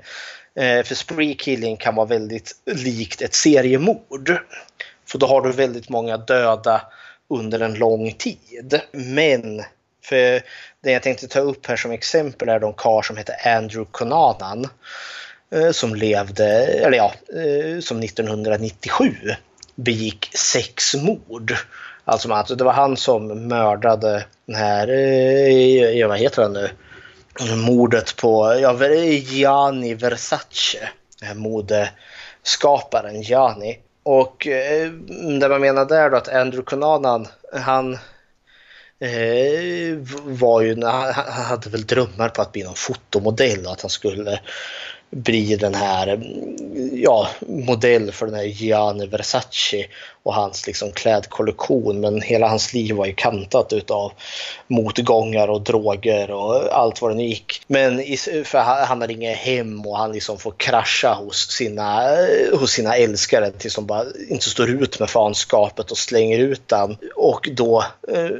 eh, för spree killing kan vara väldigt likt ett seriemord. För då har du väldigt många döda under en lång tid. Men för det jag tänkte ta upp här som exempel är de kar som heter Andrew Conanan. Eh, som levde, eller ja, eh, som 1997 begick sexmord. Alltså att alltså, det var han som mördade den här, eh, ja, vad heter han nu, mordet på ja, Gianni Versace, modeskaparen Gianni. Och det man menar där då att Andrew Cunanan, han var ju, han hade väl drömmar på att bli någon fotomodell och att han skulle bli den här mm, ja, modell för den här Gianni Versace och hans liksom klädkollektion. Men hela hans liv var ju kantat utav motgångar och droger och allt vad det nu gick. Men för han har inget hem och han liksom får krascha hos sina, hos sina älskare tills de bara inte står ut med fanskapet och slänger ut den. Och då eh,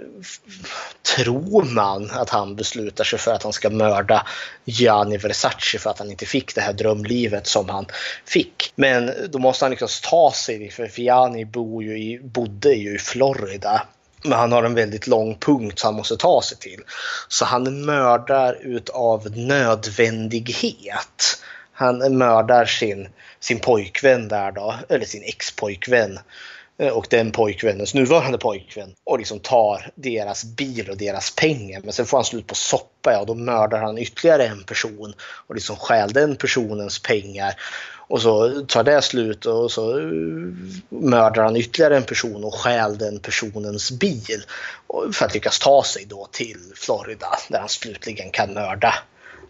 tror man att han beslutar sig för att han ska mörda Gianni Versace för att han inte fick det här drömlivet som han fick. Men då måste han liksom ta sig, för Gianni bor ju i, bodde ju i Florida. Men han har en väldigt lång punkt som han måste ta sig till. Så han mördar utav nödvändighet. Han mördar sin, sin pojkvän där då, eller sin ex-pojkvän eh, och den pojkvännens nuvarande pojkvän och liksom tar deras bil och deras pengar. Men sen får han slut på soppa och då mördar han ytterligare en person och liksom stjäl den personens pengar. Och så tar det slut och så eh, mördar han ytterligare en person och stjäl den personens bil. För att lyckas ta sig då till Florida där han slutligen kan mörda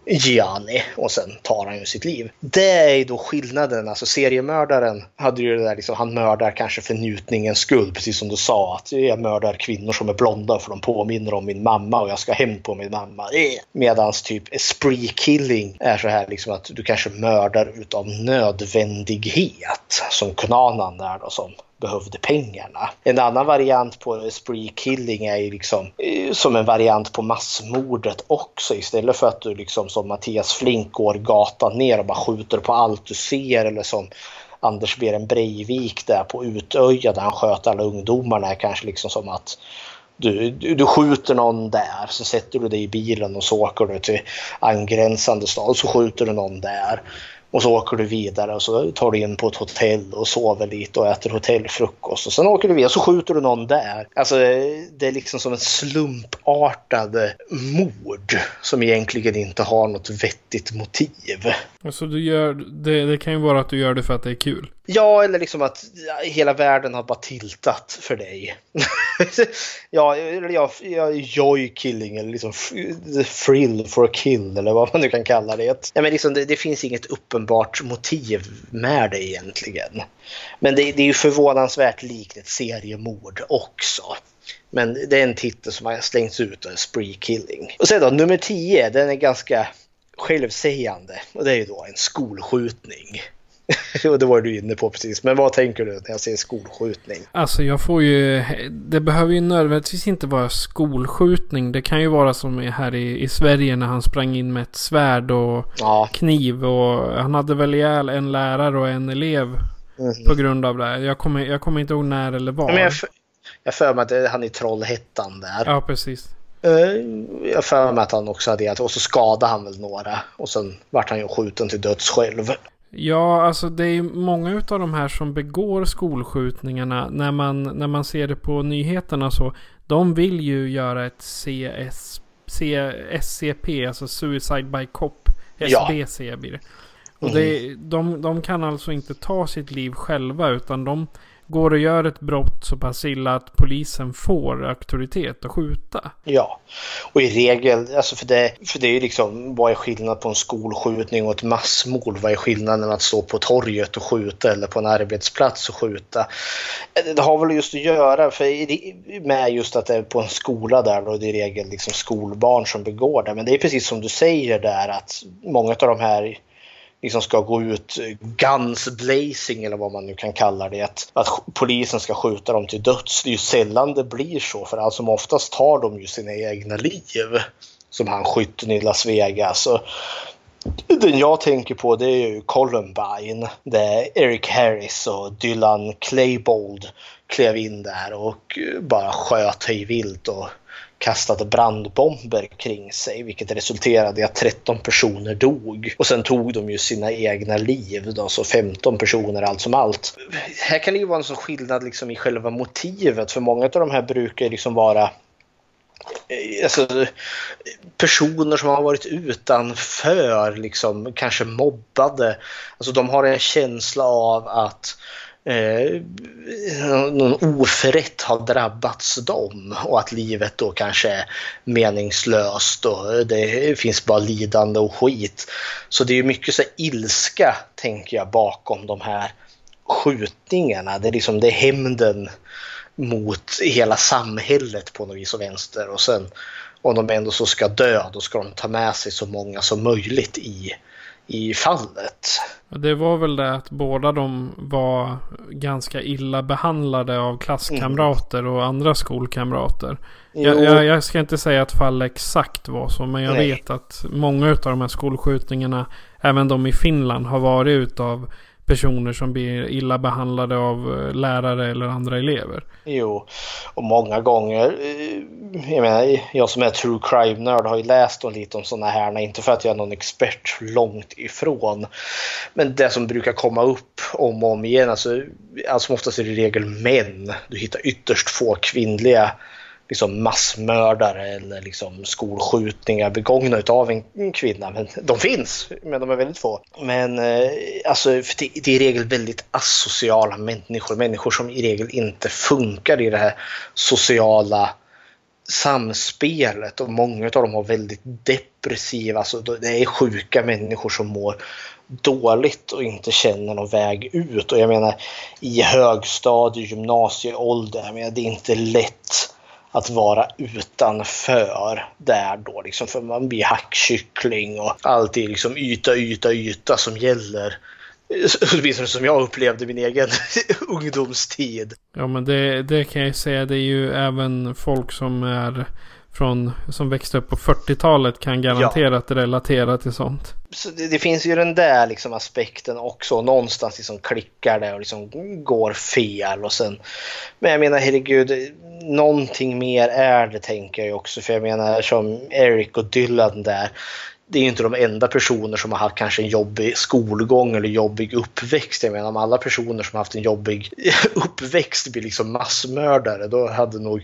Gianni och sen tar han ju sitt liv. Det är ju då skillnaden. Alltså seriemördaren hade ju det där liksom, han mördar kanske för njutningens skull, precis som du sa. Att jag mördar kvinnor som är blonda för de påminner om min mamma och jag ska hem på min mamma. Eh. Medans typ spree killing är så här liksom att du kanske mördar utav nödvändighet. Som Kunanan där då som behövde pengarna. En annan variant på spree killing är ju liksom eh, som en variant på massmordet också. Istället för att du liksom som Mattias Flink går gatan ner och bara skjuter på allt du ser eller som Anders Beren Breivik där på Utöja där han sköt alla ungdomarna. Kanske liksom som att du, du, du, skjuter någon där, så sätter du dig i bilen och så åker du till angränsande stad så skjuter du någon där. Och så åker du vidare och så tar du in på ett hotell och sover lite och äter hotellfrukost. Och sen åker du vidare och så skjuter du någon där. Alltså det är liksom som en slumpartad mord som egentligen inte har något vettigt motiv. Alltså du gör, det, det kan ju vara att du gör det för att det är kul. Ja, eller liksom att hela världen har bara tiltat för dig. ja, eller jag, jag joy killing eller liksom thrill for a kill eller vad man nu kan kalla det. Ja, men liksom, det, det finns inget uppenbart motiv med det egentligen. Men det, det är ju förvånansvärt likt ett seriemord också. Men det är en titel som har slängts ut, Spree Killing. Och sen då nummer 10, den är ganska självsägande och det är ju då en skolskjutning. och det var du inne på precis. Men vad tänker du när jag säger skolskjutning? Alltså jag får ju... Det behöver ju nödvändigtvis inte vara skolskjutning. Det kan ju vara som här i, i Sverige när han sprang in med ett svärd och ja. kniv. Och han hade väl ihjäl en lärare och en elev. Mm. På grund av det. Jag kommer, jag kommer inte ihåg när eller var. Men jag, jag för mig att det, han är Trollhättan där. Ja, precis. Eh, jag för mig att han också hade det. Och så skadade han väl några. Och sen vart han ju skjuten till döds själv. Ja, alltså det är många av de här som begår skolskjutningarna. När man, när man ser det på nyheterna så. De vill ju göra ett CS, C, SCP, alltså Suicide by Cop. SBC ja. blir det. Och det, mm. de, de kan alltså inte ta sitt liv själva utan de går och gör ett brott så pass illa att polisen får auktoritet att skjuta. Ja, och i regel, alltså för det, för det är ju liksom, vad är skillnaden på en skolskjutning och ett massmord? Vad är skillnaden att stå på torget och skjuta eller på en arbetsplats och skjuta? Det har väl just att göra för, med just att det är på en skola där och det är i regel liksom skolbarn som begår det. Men det är precis som du säger där att många av de här liksom ska gå ut guns blazing eller vad man nu kan kalla det. Att, att polisen ska skjuta dem till döds. Det är ju sällan det blir så för allt som oftast tar de ju sina egna liv. Som han skytten i Las Vegas. Och den jag tänker på det är ju Columbine. Där Eric Harris och Dylan Claybold klev in där och bara sköt hej vilt och kastade brandbomber kring sig vilket resulterade i att 13 personer dog. Och sen tog de ju sina egna liv då, så 15 personer allt som allt. Här kan det ju vara en sån skillnad liksom i själva motivet för många av de här brukar ju liksom vara eh, Alltså, personer som har varit utanför, liksom, kanske mobbade. Alltså, de har en känsla av att eh, någon oförrätt har drabbats dem och att livet då kanske är meningslöst och det finns bara lidande och skit. Så det är mycket så ilska, tänker jag, bakom de här skjutningarna. Det är liksom det är hämnden mot hela samhället på något vis och vänster och sen om de ändå så ska dö då ska de ta med sig så många som möjligt i i fallet. Det var väl det att båda de var ganska illa behandlade av klasskamrater mm. och andra skolkamrater. Jag, jag, jag, ska inte säga att fallet exakt var så, men jag Nej. vet att många av de här skolskjutningarna, även de i Finland, har varit utav personer som blir illa behandlade av eh, lärare eller andra elever. Jo, och många gånger, eh, jag menar, jag som är true crime-nörd har ju läst om lite om sådana här, inte för att jag är någon expert långt ifrån. Men det som brukar komma upp om och om igen, alltså, alltså oftast är det i regel män. Du hittar ytterst få kvinnliga liksom massmördare eller liksom skolskjutningar begångna av en kvinna. Men de finns, men de är väldigt få. Men eh, alltså, det, det, är i regel väldigt asociala människor. Människor som i regel inte funkar i det här sociala samspelet och många av dem har väldigt depressiva, alltså det är sjuka människor som mår dåligt och inte känner någon väg ut. Och jag menar i högstadie, gymnasieålder, jag menar, det är inte lätt att vara utanför där då liksom för man blir hackkyckling och allt är liksom yta, yta, yta som gäller. Åtminstone som jag upplevde min egen ungdomstid. Ja men det, det kan jag ju säga det är ju även folk som är från, som växte upp på 40-talet kan garanterat ja. relatera till sånt. Så det, det, finns ju den där liksom aspekten också. Någonstans liksom klickar det och liksom går fel. Och sen, men jag menar herregud, någonting mer är det tänker jag också. För jag menar som Eric och Dylan där. Det är ju inte de enda personer som har haft kanske en jobbig skolgång eller jobbig uppväxt. Jag menar om alla personer som har haft en jobbig uppväxt blir liksom massmördare då hade nog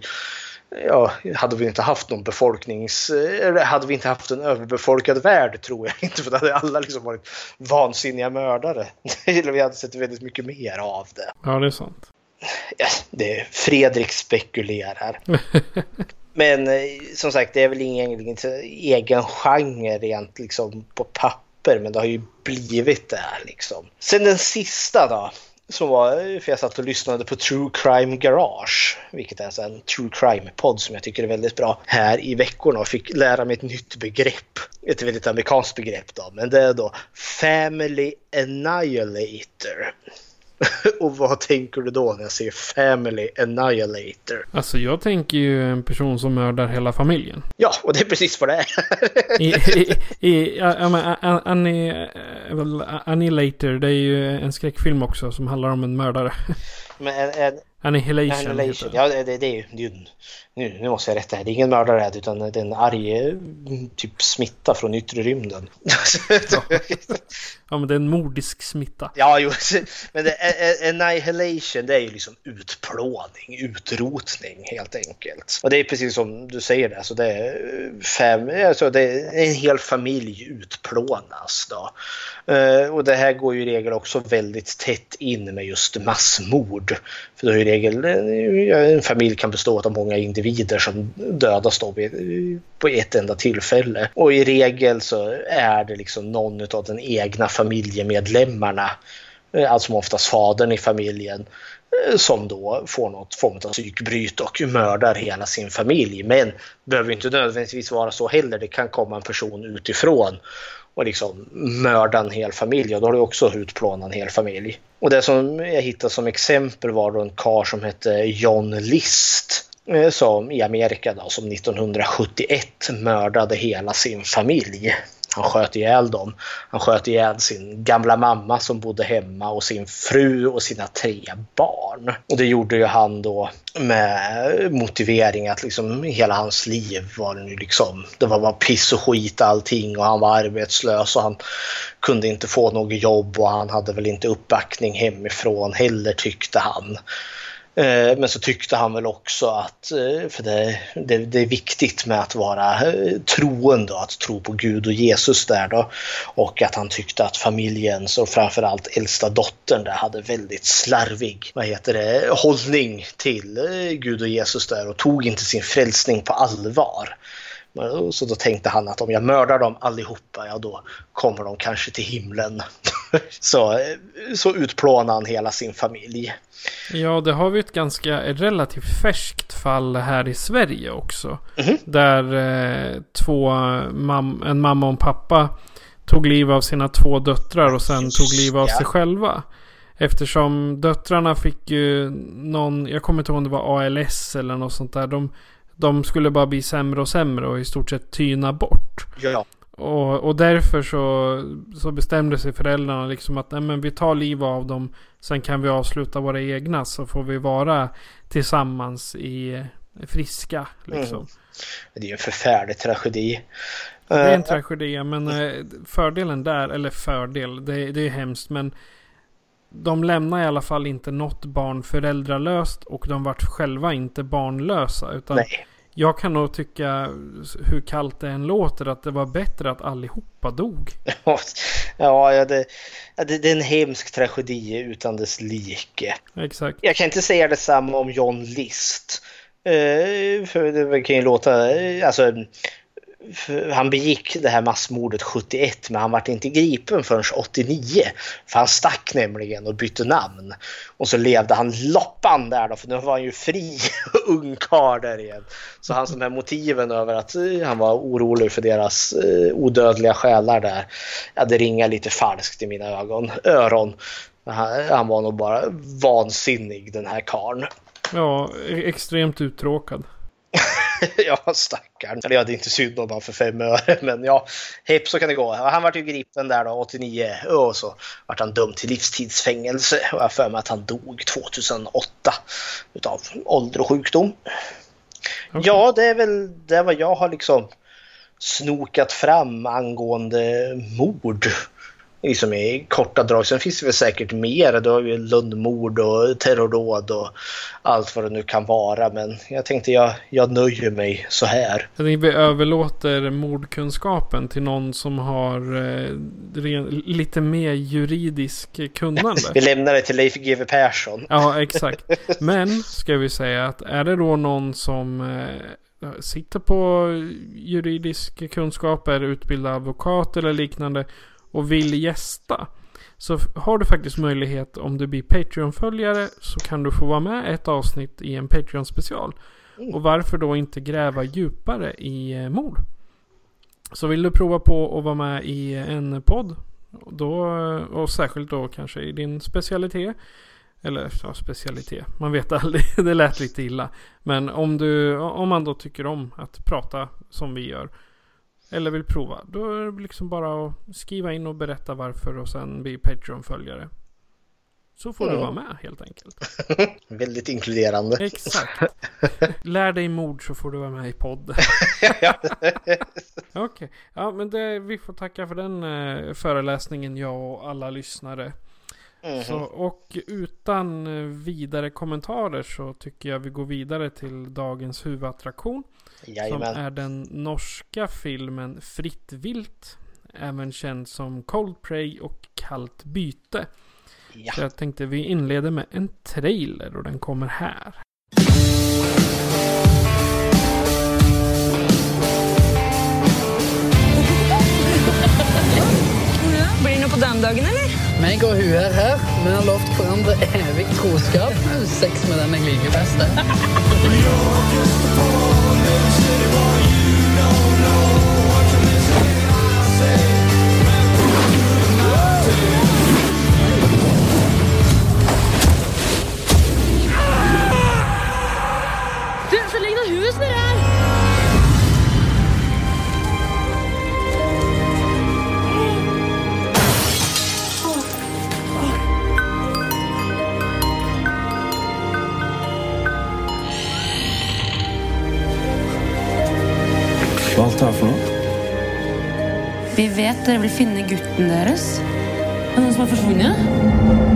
ja, hade vi inte haft någon befolknings... Eller hade vi inte haft en överbefolkad värld tror jag inte. För då hade alla liksom varit vansinniga mördare. Eller vi hade sett väldigt mycket mer av det. Ja, det är sant. Ja, det är Fredrik spekulerar. Men eh, som sagt, det är väl ingen egen genre rent liksom på papper. Men det har ju blivit det liksom. Sen den sista då som var, för jag satt och lyssnade på True Crime Garage, vilket är alltså en true crime-podd som jag tycker är väldigt bra här i veckorna och fick lära mig ett nytt begrepp. Ett väldigt amerikanskt begrepp då, men det är då Family Annihilator. och vad tänker du då när jag säger Family Annihilator? Alltså jag tänker ju en person som mördar hela familjen. Ja, och det är precis vad det är. I, i, men, Annihilator, det är ju en skräckfilm också som handlar om en mördare. Men en, en, Annihilation. Annihilation. Ja, det, det, det, är ju, det är ju nu, nu måste jag rätta här. Det är ingen mördare utan det är en arg typ smitta från yttre rymden. ja. ja, men det är en mordisk smitta. Ja, jo, men det, annihilation det är ju liksom utplåning, utrotning helt enkelt. Och det är precis som du säger det, alltså det är fem, alltså det är en hel familj utplånas då. Eh, och det här går ju i regel också väldigt tätt in med just massmord. För då är i regel eh, en familj kan bestå av många individer som dödas då på ett enda tillfälle. Och i regel så är det liksom någon av den egna familjemedlemmarna, eh, alltså oftast fadern i familjen, eh, som då får något form av psykbryt och mördar hela sin familj. Men det behöver inte nödvändigtvis vara så heller. Det kan komma en person utifrån och liksom mörda en hel familj och då har du också utplånat en hel familj. Och det som jag hittade som exempel var då en kar som hette John List Eh, som i Amerika då, som 1971 mördade hela sin familj. Han sköt ihjäl dem. Han sköt ihjäl sin gamla mamma som bodde hemma och sin fru och sina tre barn. Och det gjorde ju han då med motivering att liksom hela hans liv var det nu liksom, det var bara piss och skit allting och han var arbetslös och han kunde inte få något jobb och han hade väl inte uppbackning hemifrån heller tyckte han. Eh, men så tyckte han väl också att, eh, för det, det, det, är viktigt med att vara eh, troende troende att tro på Gud och Jesus där då. Och att han tyckte att familjen, och framförallt äldsta dottern där, hade väldigt slarvig, vad heter det, hållning till Gud och Jesus där och tog inte sin frälsning på allvar. Så då tänkte han att om jag mördar dem allihopa, ja då kommer de kanske till himlen. så, så utplånade han hela sin familj. Ja, det har vi ett ganska relativt färskt fall här i Sverige också. Mm. Där eh, två, mam en mamma och en pappa tog liv av sina två döttrar och sen tog liv av ja. sig själva. Eftersom döttrarna fick ju någon, jag kommer inte ihåg om det var ALS eller något sånt där. De, de skulle bara bli sämre och sämre och i stort sett tyna bort. Ja. Och, och därför så, så bestämde sig föräldrarna liksom att nej, men vi tar liv av dem. Sen kan vi avsluta våra egna så får vi vara tillsammans i friska. Liksom. Mm. Det är ju en förfärlig tragedi. Det är en eh, tragedi men eh, fördelen där, eller fördel, det, det är hemskt men de lämnar i alla fall inte något barn föräldralöst och de vart själva inte barnlösa. Utan Nej. Jag kan nog tycka, hur kallt det än låter, att det var bättre att allihopa dog. ja, det, det, det är en hemsk tragedi utan dess like. Exakt. Jag kan inte säga detsamma om John List. Uh, för det kan ju låta, alltså han begick det här massmordet 71 men han vart inte gripen förrän 89. För han stack nämligen och bytte namn. Och så levde han loppan där då för nu var han ju fri ung karl där igen. Så hans de här motiven över att eh, han var orolig för deras eh, odödliga själar där. Ja, det ringar lite falskt i mina ögon, öron. Han, han var nog bara vansinnig den här karln. Ja, e-, extremt uttråkad. ja, stackarn. Eller ja, det är inte synd om honom för fem öre, men ja, hepp så kan det gå. Han vart ju gripen där då, 89, och så vart han dömd till livstidsfängelse. Och jag för mig att han dog 2008 utav ålder och sjukdom. Okay. Ja, det är väl det vad jag har liksom snokat fram angående mord liksom i korta drag. Sen finns det väl säkert mer. Du har ju Lundmord och terrordåd och allt vad det nu kan vara. Men jag tänkte jag, jag nöjer mig så här. Vi överlåter mordkunskapen till någon som har eh, lite mer juridisk kunnande. vi lämnar det till Leif GW Persson. ja, exakt. Men ska vi säga att är det då någon som eh, sitter på juridisk kunskap, är utbildad advokat eller liknande och vill gästa så har du faktiskt möjlighet om du blir Patreon-följare så kan du få vara med ett avsnitt i en Patreon-special. Mm. Och varför då inte gräva djupare i eh, mord? Så vill du prova på att vara med i en podd då, och särskilt då kanske i din specialitet. Eller ja, specialitet. Man vet aldrig. det lät lite illa. Men om, du, om man då tycker om att prata som vi gör eller vill prova. Då är det liksom bara att skriva in och berätta varför och sen bli Patreon-följare. Så får mm. du vara med helt enkelt. Väldigt inkluderande. Exakt. Lär dig mord så får du vara med i podden. Okej. Okay. Ja men det, vi får tacka för den eh, föreläsningen jag och alla lyssnare. Mm -hmm. så, och utan eh, vidare kommentarer så tycker jag vi går vidare till dagens huvudattraktion. Jajamän. Som är den norska filmen Fritt vilt. Även känd som Cold Prey och Kallt byte. Ja. Så jag tänkte vi inleder med en trailer och den kommer här. Blir det något på den dagen eller? Meg og hun er her. Vi har lovt hverandre evig troskap. Sex med den jeg liker best. Hva er dere vil finne gutten deres. Er det noen som har forsvunnet?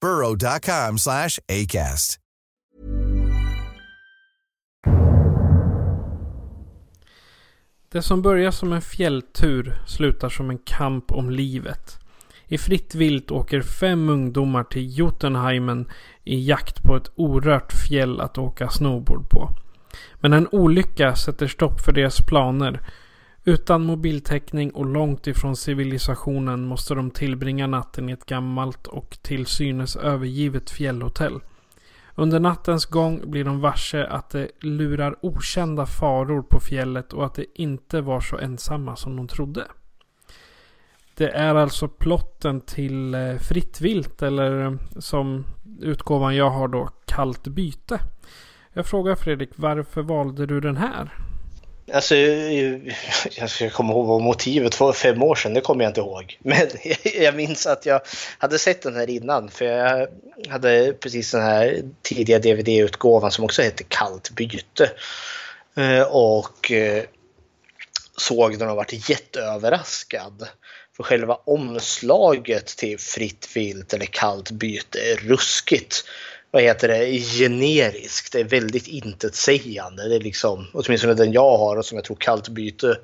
burrow.com slash ACAST. Det som börjar som en fjälltur slutar som en kamp om livet. I fritt vilt åker fem ungdomar till Jotunheimen i jakt på ett orört fjäll att åka snowboard på. Men en olycka sätter stopp för deras planer. Utan mobiltäckning och långt ifrån civilisationen måste de tillbringa natten i ett gammalt och till synes övergivet fjällhotell. Under nattens gång blir de varse att det lurar okända faror på fjället och att de inte var så ensamma som de trodde. Det är alltså plotten till eh, Fritt vilt eller eh, som utgåvan jag har då Kallt byte. Jag frågar Fredrik varför valde du den här? Alltså, jag ska komma ihåg vad motivet var fem år sedan, det kommer jag inte ihåg. Men jag minns att jag hade sett den här innan, för jag hade precis den här tidiga DVD-utgåvan som också hette Kallt byte. Eh, och eh, såg den och varit jätteöverraskad. För själva omslaget till Fritt vilt eller Kallt byte är ruskigt vad heter det, generiskt. Det är väldigt intetsägande. Det är liksom, åtminstone den jag har och som jag tror Kallt byte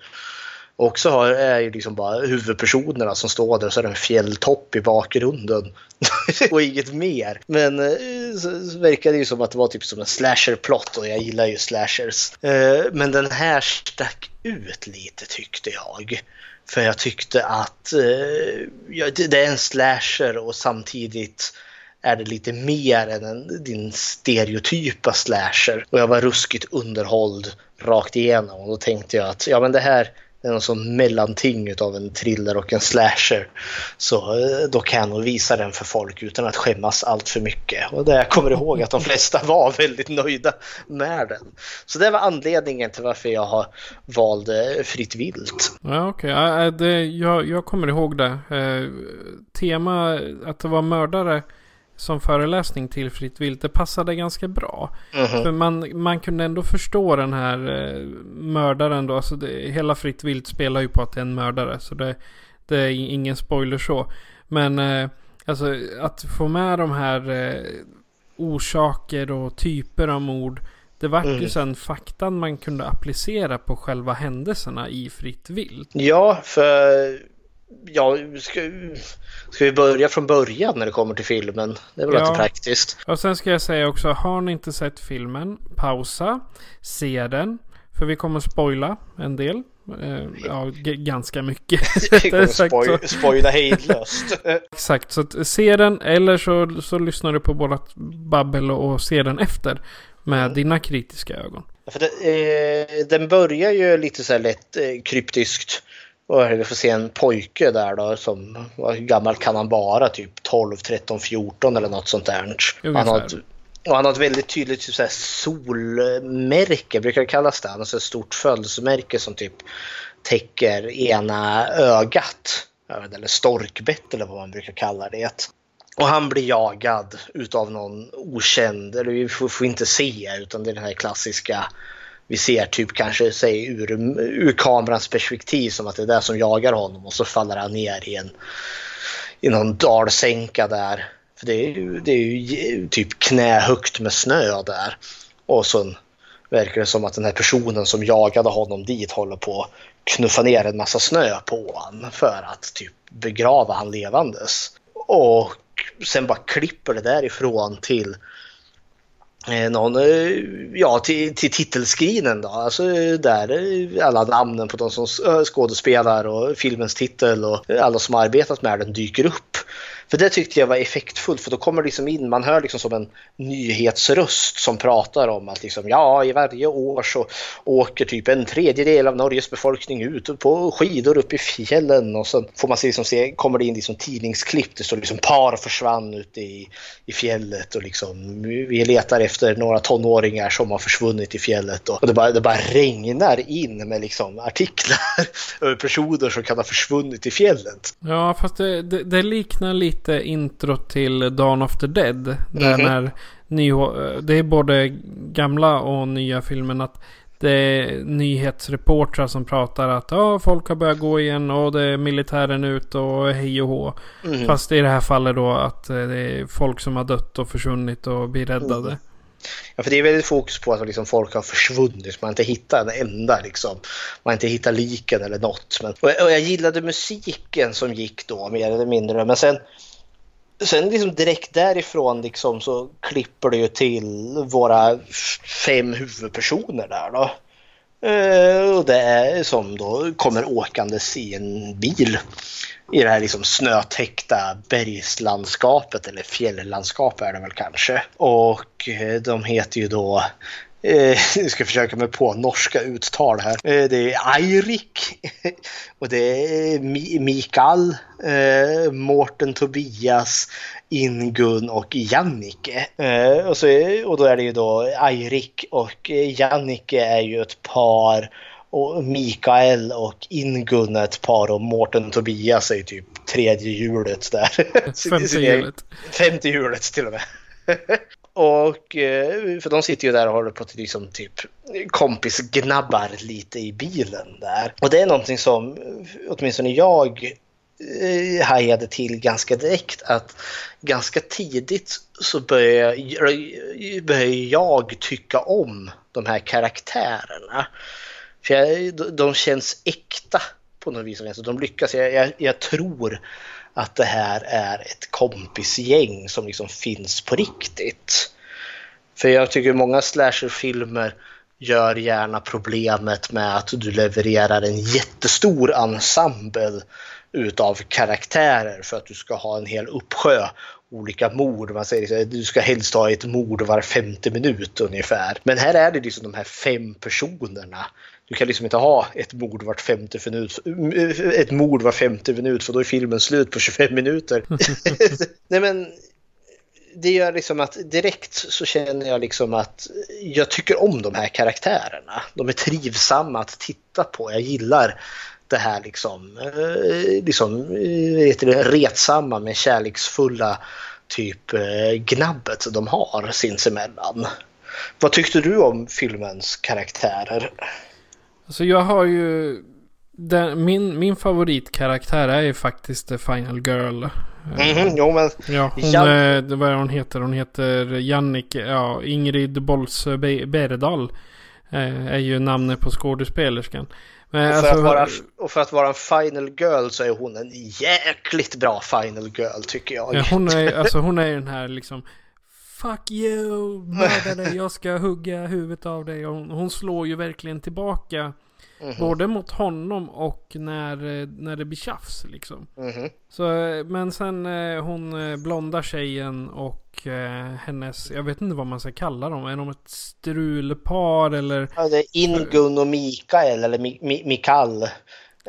också har, är ju liksom bara huvudpersonerna som står där och så är det en fjälltopp i bakgrunden. och inget mer. Men eh, så verkar det ju som att det var typ som en slasher-plott och jag gillar ju slashers. Eh, men den här stack ut lite tyckte jag. För jag tyckte att eh, det är en slasher och samtidigt är det lite mer än en, din stereotypa slasher. Och jag var ruskigt underhålld rakt igenom och då tänkte jag att ja men det här är någon sån mellanting av en thriller och en slasher. Så eh, då kan jag nog visa den för folk utan att skämmas allt för mycket. Och det jag kommer ihåg att de flesta var väldigt nöjda med den. Så det var anledningen till varför jag har valt eh, Fritt vilt. Ja, okej. Okay. Eh, jag, jag kommer ihåg det. Tema att det var mördare som föreläsning till Fritt vilt, det passade ganska bra. Mm -hmm. För man, man kunde ändå förstå den här eh, mördaren då. Alltså det, hela Fritt vilt spelar ju på att det är en mördare. Så det, det är ingen spoiler så. Men eh, alltså att få med de här eh, orsaker och typer av mord Det var Mm. ju sen faktan man kunde applicera på själva händelserna i Fritt vilt. Ja, för ja, ska, ska vi börja från början när det kommer till filmen? Det är väl Ja. inte praktiskt. Och sen ska jag säga också, har ni inte sett filmen, pausa, se den. För vi kommer spoila en del. Eh, ja, ganska mycket. Vi kommer spoil, spoila hejdlöst. Exakt, så att se den eller så, så lyssnar du på vårat babbel och, och ser den efter. Med Mm. dina kritiska ögon. För det, eh, den börjar ju lite så här lätt eh, kryptiskt. Och vi får se en pojke där då som, hur gammal kan han vara? Typ 12, 13, 14 eller något sånt där. Han har ett, och han har ett väldigt tydligt typ så här solmärke, brukar det kallas det. Han har ett stort födelsemärke som typ täcker ena ögat. Eller storkbett eller vad man brukar kalla det. Och han blir jagad utav någon okänd, eller vi får, får inte se utan det är den här klassiska vi ser typ kanske säg ur, ur kamerans perspektiv som att det är det som jagar honom och så faller han ner i en i någon dalsänka där. För det är ju, det är ju typ knähögt med snö där. Och sen verkar det som att den här personen som jagade honom dit håller på att knuffa ner en massa snö på honom för att typ begrava han levandes. Och sen bara klipper det därifrån till Eh, någon, eh, ja till, till titelscreenen då. Alltså där eh, alla namnen på de som skådespelar och filmens titel och alla som har arbetat med den dyker upp. För det tyckte jag var effektfullt för då kommer det liksom in, man hör liksom som en nyhetsröst som pratar om att liksom, ja i varje år så åker typ en tredjedel av Norges befolkning ut på skidor upp i fjällen och så får man se, liksom, se kommer det in liksom tidningsklipp, det står liksom par försvann ute i, i fjället och liksom vi letar efter några tonåringar som har försvunnit i fjället och, och det, bara, det bara regnar in med liksom artiklar över personer som kan ha försvunnit i fjället. Ja, fast det, det, det liknar lite intro till Dawn of the Dead. Där Mhm. när ny, det är både gamla och nya filmen att det är nyhetsreportrar som pratar att ja, folk har börjat gå igen och det är militären ut och hej och hå. Mhm. Fast i det här fallet då att eh, det är folk som har dött och försvunnit och blir räddade. Mm. Ja, för det är väldigt fokus på att liksom folk har försvunnit. Man har inte hittat en enda liksom. Man har inte hittat liken eller något. Men, och, och jag gillade musiken som gick då mer eller mindre. Men sen, sen liksom direkt därifrån liksom så klipper det ju till våra fem huvudpersoner där då. Eh, och det är som då kommer åkandes i en bil i det här liksom snötäckta bergslandskapet eller fjälllandskap är det väl kanske. Och eh, de heter ju då Eh, jag ska försöka mig på norska uttal här. Eh, det är Eirik och det är Mi- Mikael, eh, Mårten Tobias, Ingun och Jannike. Eh, och, så, och då är det ju då Eirik och Jannike är ju ett par och Mikael och Ingun är ett par och Mårten Tobias är ju typ tredje hjulet där. Femte hjulet. Femte hjulet till och med. Och eh, för de sitter ju där och håller på att liksom typ kompisgnabbar lite i bilen där. Och det är någonting som eh, åtminstone jag eh, hajade till ganska direkt att ganska tidigt så börjar jag, börjar jag tycka om de här karaktärerna. För jag, de- de känns äkta på något vis. Alltså, De lyckas. Jag, jag, jag tror att det här är ett kompisgäng som liksom finns på riktigt. För jag tycker många slasherfilmer gör gärna problemet med att du levererar en jättestor ensemble utav karaktärer för att du ska ha en hel uppsjö olika mord. Man säger så du ska helst ha ett mord var femte minut ungefär. Men här är det liksom de här fem personerna. Du kan liksom inte ha ett mord vart femte minut, ett mord var femte minut för då är filmen slut på 25 minuter. Nej men det gör liksom att direkt så känner jag liksom att jag tycker om de här karaktärerna. De är trivsamma att titta på. Jag gillar det här liksom, eh, liksom eh, heter det, retsamma men kärleksfulla typ eh, gnabbet de har sinsemellan. Vad tyckte du om filmens karaktärer? Alltså jag har ju den, min, min favoritkaraktär är ju faktiskt The Final Girl. Mhm, jo men... Ja, hon, Jan- det- vad är hon heter? Hon heter Jannik, ja, Ingrid Bolsö Be- Berdal. Eh, är ju namnet på skådespelerskan. Men Och för, alltså, att vara, och för att vara en final girl så är hon en jäkligt bra final girl tycker jag. ja, hon, är, alltså, hon är ju den här liksom Fuck you, mörda dig, jag ska hugga huvudet av dig. Hon, hon slår ju verkligen tillbaka. Mhm. Både mot honom och när, eh, när det blir tjafs liksom. Mhm. Så, eh, men sen eh, hon blonda tjejen och eh, hennes, jag vet inte vad man ska kalla dem. Är de ett strulpar eller? Ja, det är Ingun och Mikael eller Mi, Mi, Mikal.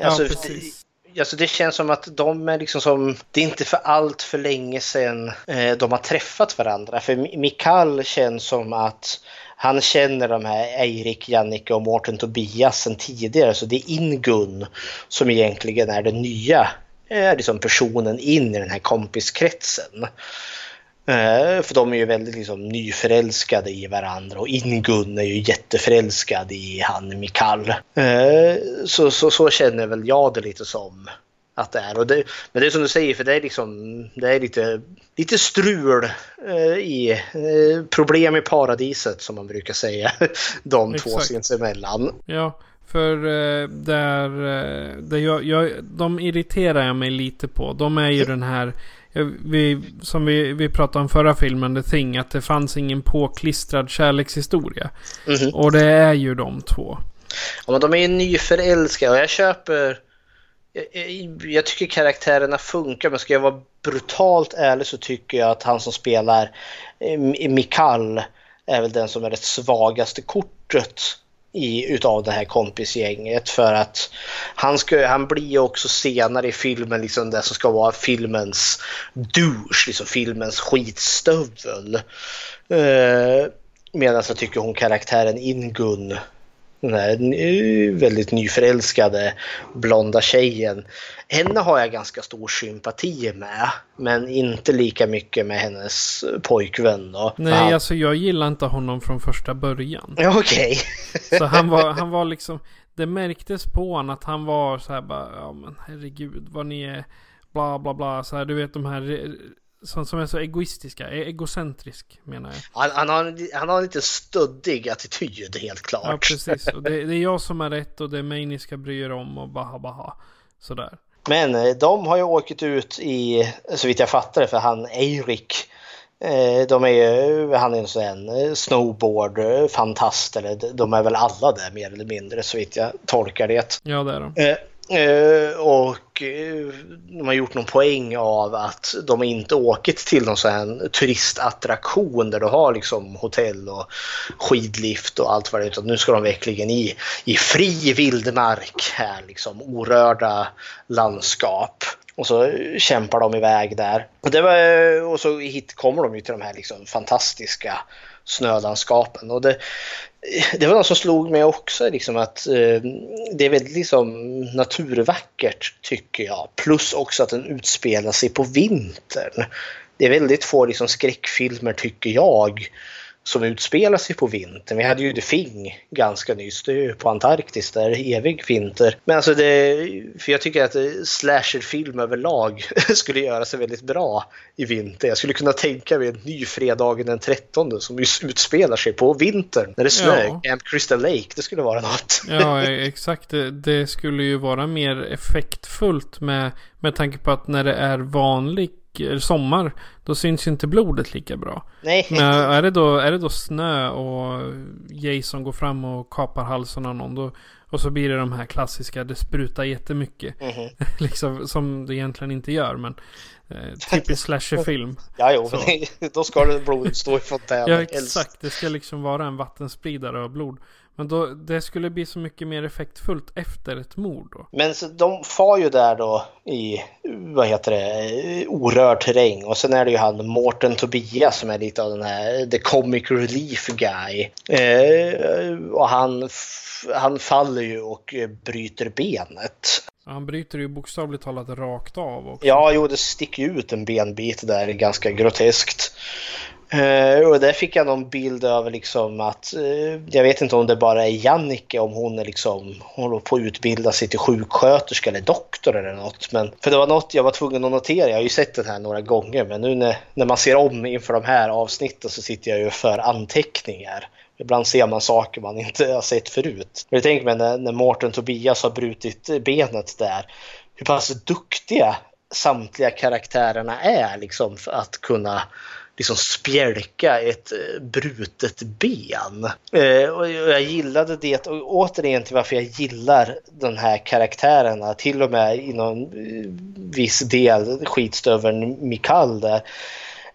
Alltså, ja, precis det, alltså det känns som att de är liksom som, det är inte för allt för länge sedan eh, de har träffat varandra. För Mikal känns som att han känner de här Eirik, Jannike och Mårten Tobias sen tidigare. Så det är Ingun som egentligen är den nya eh, liksom personen in i den här kompiskretsen. Eh, För de är ju väldigt liksom, nyförälskade i varandra och Ingun är ju jätteförälskad i han Mikal. Eh, Så, så, så känner väl jag det lite som att det är. Det, men det är som du säger, för det är liksom det är lite, lite strul eh, i eh, problem i paradiset som man brukar säga. De två Exakt. sinsemellan. Ja, för eh, där, där jag, jag, de irriterar jag mig lite på. De är ju den här, vi, som vi, vi pratade om förra filmen, The Thing, att det fanns ingen påklistrad kärlekshistoria. Mhm. Och det är ju de två. Ja, men de är ju nyförälskade och jag köper... Jag, jag, jag tycker karaktärerna funkar men ska jag vara brutalt ärlig så tycker jag att han som spelar eh, Mikal är väl den som är det svagaste kortet i, utav det här kompisgänget för att han, ska, han blir också senare i filmen liksom det som ska vara filmens douche, liksom filmens skitstövel. Eh, Medan jag tycker hon karaktären Ingun den här väldigt nyförälskade blonda tjejen. Henne har jag ganska stor sympati med. Men inte lika mycket med hennes pojkvän. Då. Nej, Han- alltså jag gillar inte honom från första början. Ja, Okej. Så han var, han var liksom, det märktes på honom att han var så här bara, ja men herregud vad ni är, bla bla bla, så här, du vet de här eh, som, som är så egoistiska, e- egocentrisk menar jag. Han, han, har, en- han har en lite stöddig attityd helt klart. Ja precis, och det, det är jag som är rätt och det är mig ni ska bry er om och baha baha. Sådär. Men eh, de har ju åkt ut i, så vitt jag fattar det, för han Eirik. eh, De är ju, han är en sån eh, snowboard eh, fantast eller de- är väl alla där mer eller mindre så vitt jag tolkar det. Ja det är de. Eh, och har gjort någon poäng av att de inte åkt till någon sån här turistattraktion där du har liksom hotell och skidlift och allt vad det är. Utan nu ska de verkligen i, i fri vildmark här liksom orörda landskap. Och så kämpar de iväg där. Och, det var, och så hit kommer de ju till de här liksom fantastiska snölandskapen. Och det, det var något som slog mig också, liksom att eh, det är väldigt liksom naturvackert tycker jag. Plus också att den utspelar sig på vintern. Det är väldigt få liksom, skräckfilmer tycker jag som utspelar sig på vintern. Vi hade ju The Thing ganska nyss, det är ju på Antarktis där, evig vinter. Men alltså det, för jag tycker att eh, slasherfilm överlag skulle göra sig väldigt bra i vinter. Jag skulle kunna tänka mig en ny fredagen den 13 som utspelar sig på vintern när det snöar. Ja. Camp Crystal Lake, det skulle vara något. Ja e- exakt, det, det skulle ju vara mer effektfullt med, med tanke på att när det är vanlig sommar då syns ju inte blodet lika bra. Nej. Men är det då, är det då snö och Jason går fram och kapar halsen av någon då, och så blir det de här klassiska, det sprutar jättemycket. Mhm. liksom, som det egentligen inte gör men eh, typisk slasherfilm. Ja, jo, då ska det blodet stå i fontän. Ja exakt, det ska liksom vara en vattenspridare av blod. Men då, det skulle bli så mycket mer effektfullt efter ett mord då. Men så de far ju där då i, vad heter det, orörd terräng. Och sen är det ju han Mårten Tobias som är lite av den här, the comic relief guy. Eh, och han, han faller ju och bryter benet. Han bryter ju bokstavligt talat rakt av också. Ja, jo, det sticker ju ut en benbit där, ganska groteskt. Eh, uh, och där fick jag någon bild över liksom att, uh, jag vet inte om det bara är Jannike, om hon är liksom, hon håller på att utbilda sig till sjuksköterska eller doktor eller något. Men, för det var något jag var tvungen att notera, jag har ju sett den här några gånger, men nu när, när man ser om inför de här avsnitten så sitter jag ju för anteckningar. Ibland ser man saker man inte har sett förut. Jag tänker mig när, när Mårten Tobias har brutit benet där, hur pass duktiga samtliga karaktärerna är liksom för att kunna liksom spjälka ett eh, brutet ben. Eh, och jag gillade det och återigen till varför jag gillar den här karaktärerna, till och med inom eh, viss del skitstöveln Mikal där,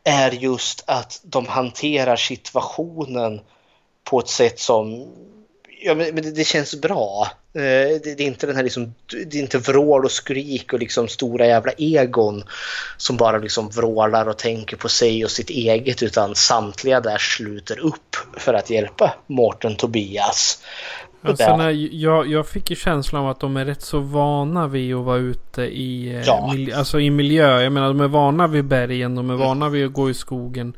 är just att de hanterar situationen på ett sätt som ja, men det, det känns bra. Det, det, är inte den här liksom, det är inte vrål och skrik och liksom stora jävla egon som bara liksom vrålar och tänker på sig och sitt eget utan samtliga där sluter upp för att hjälpa Mårten Tobias. Alltså, när jag, jag fick ju känslan av att de är rätt så vana vid att vara ute i, ja. miljö, alltså i miljö. Jag menar de är vana vid bergen, de är vana vid att gå i skogen.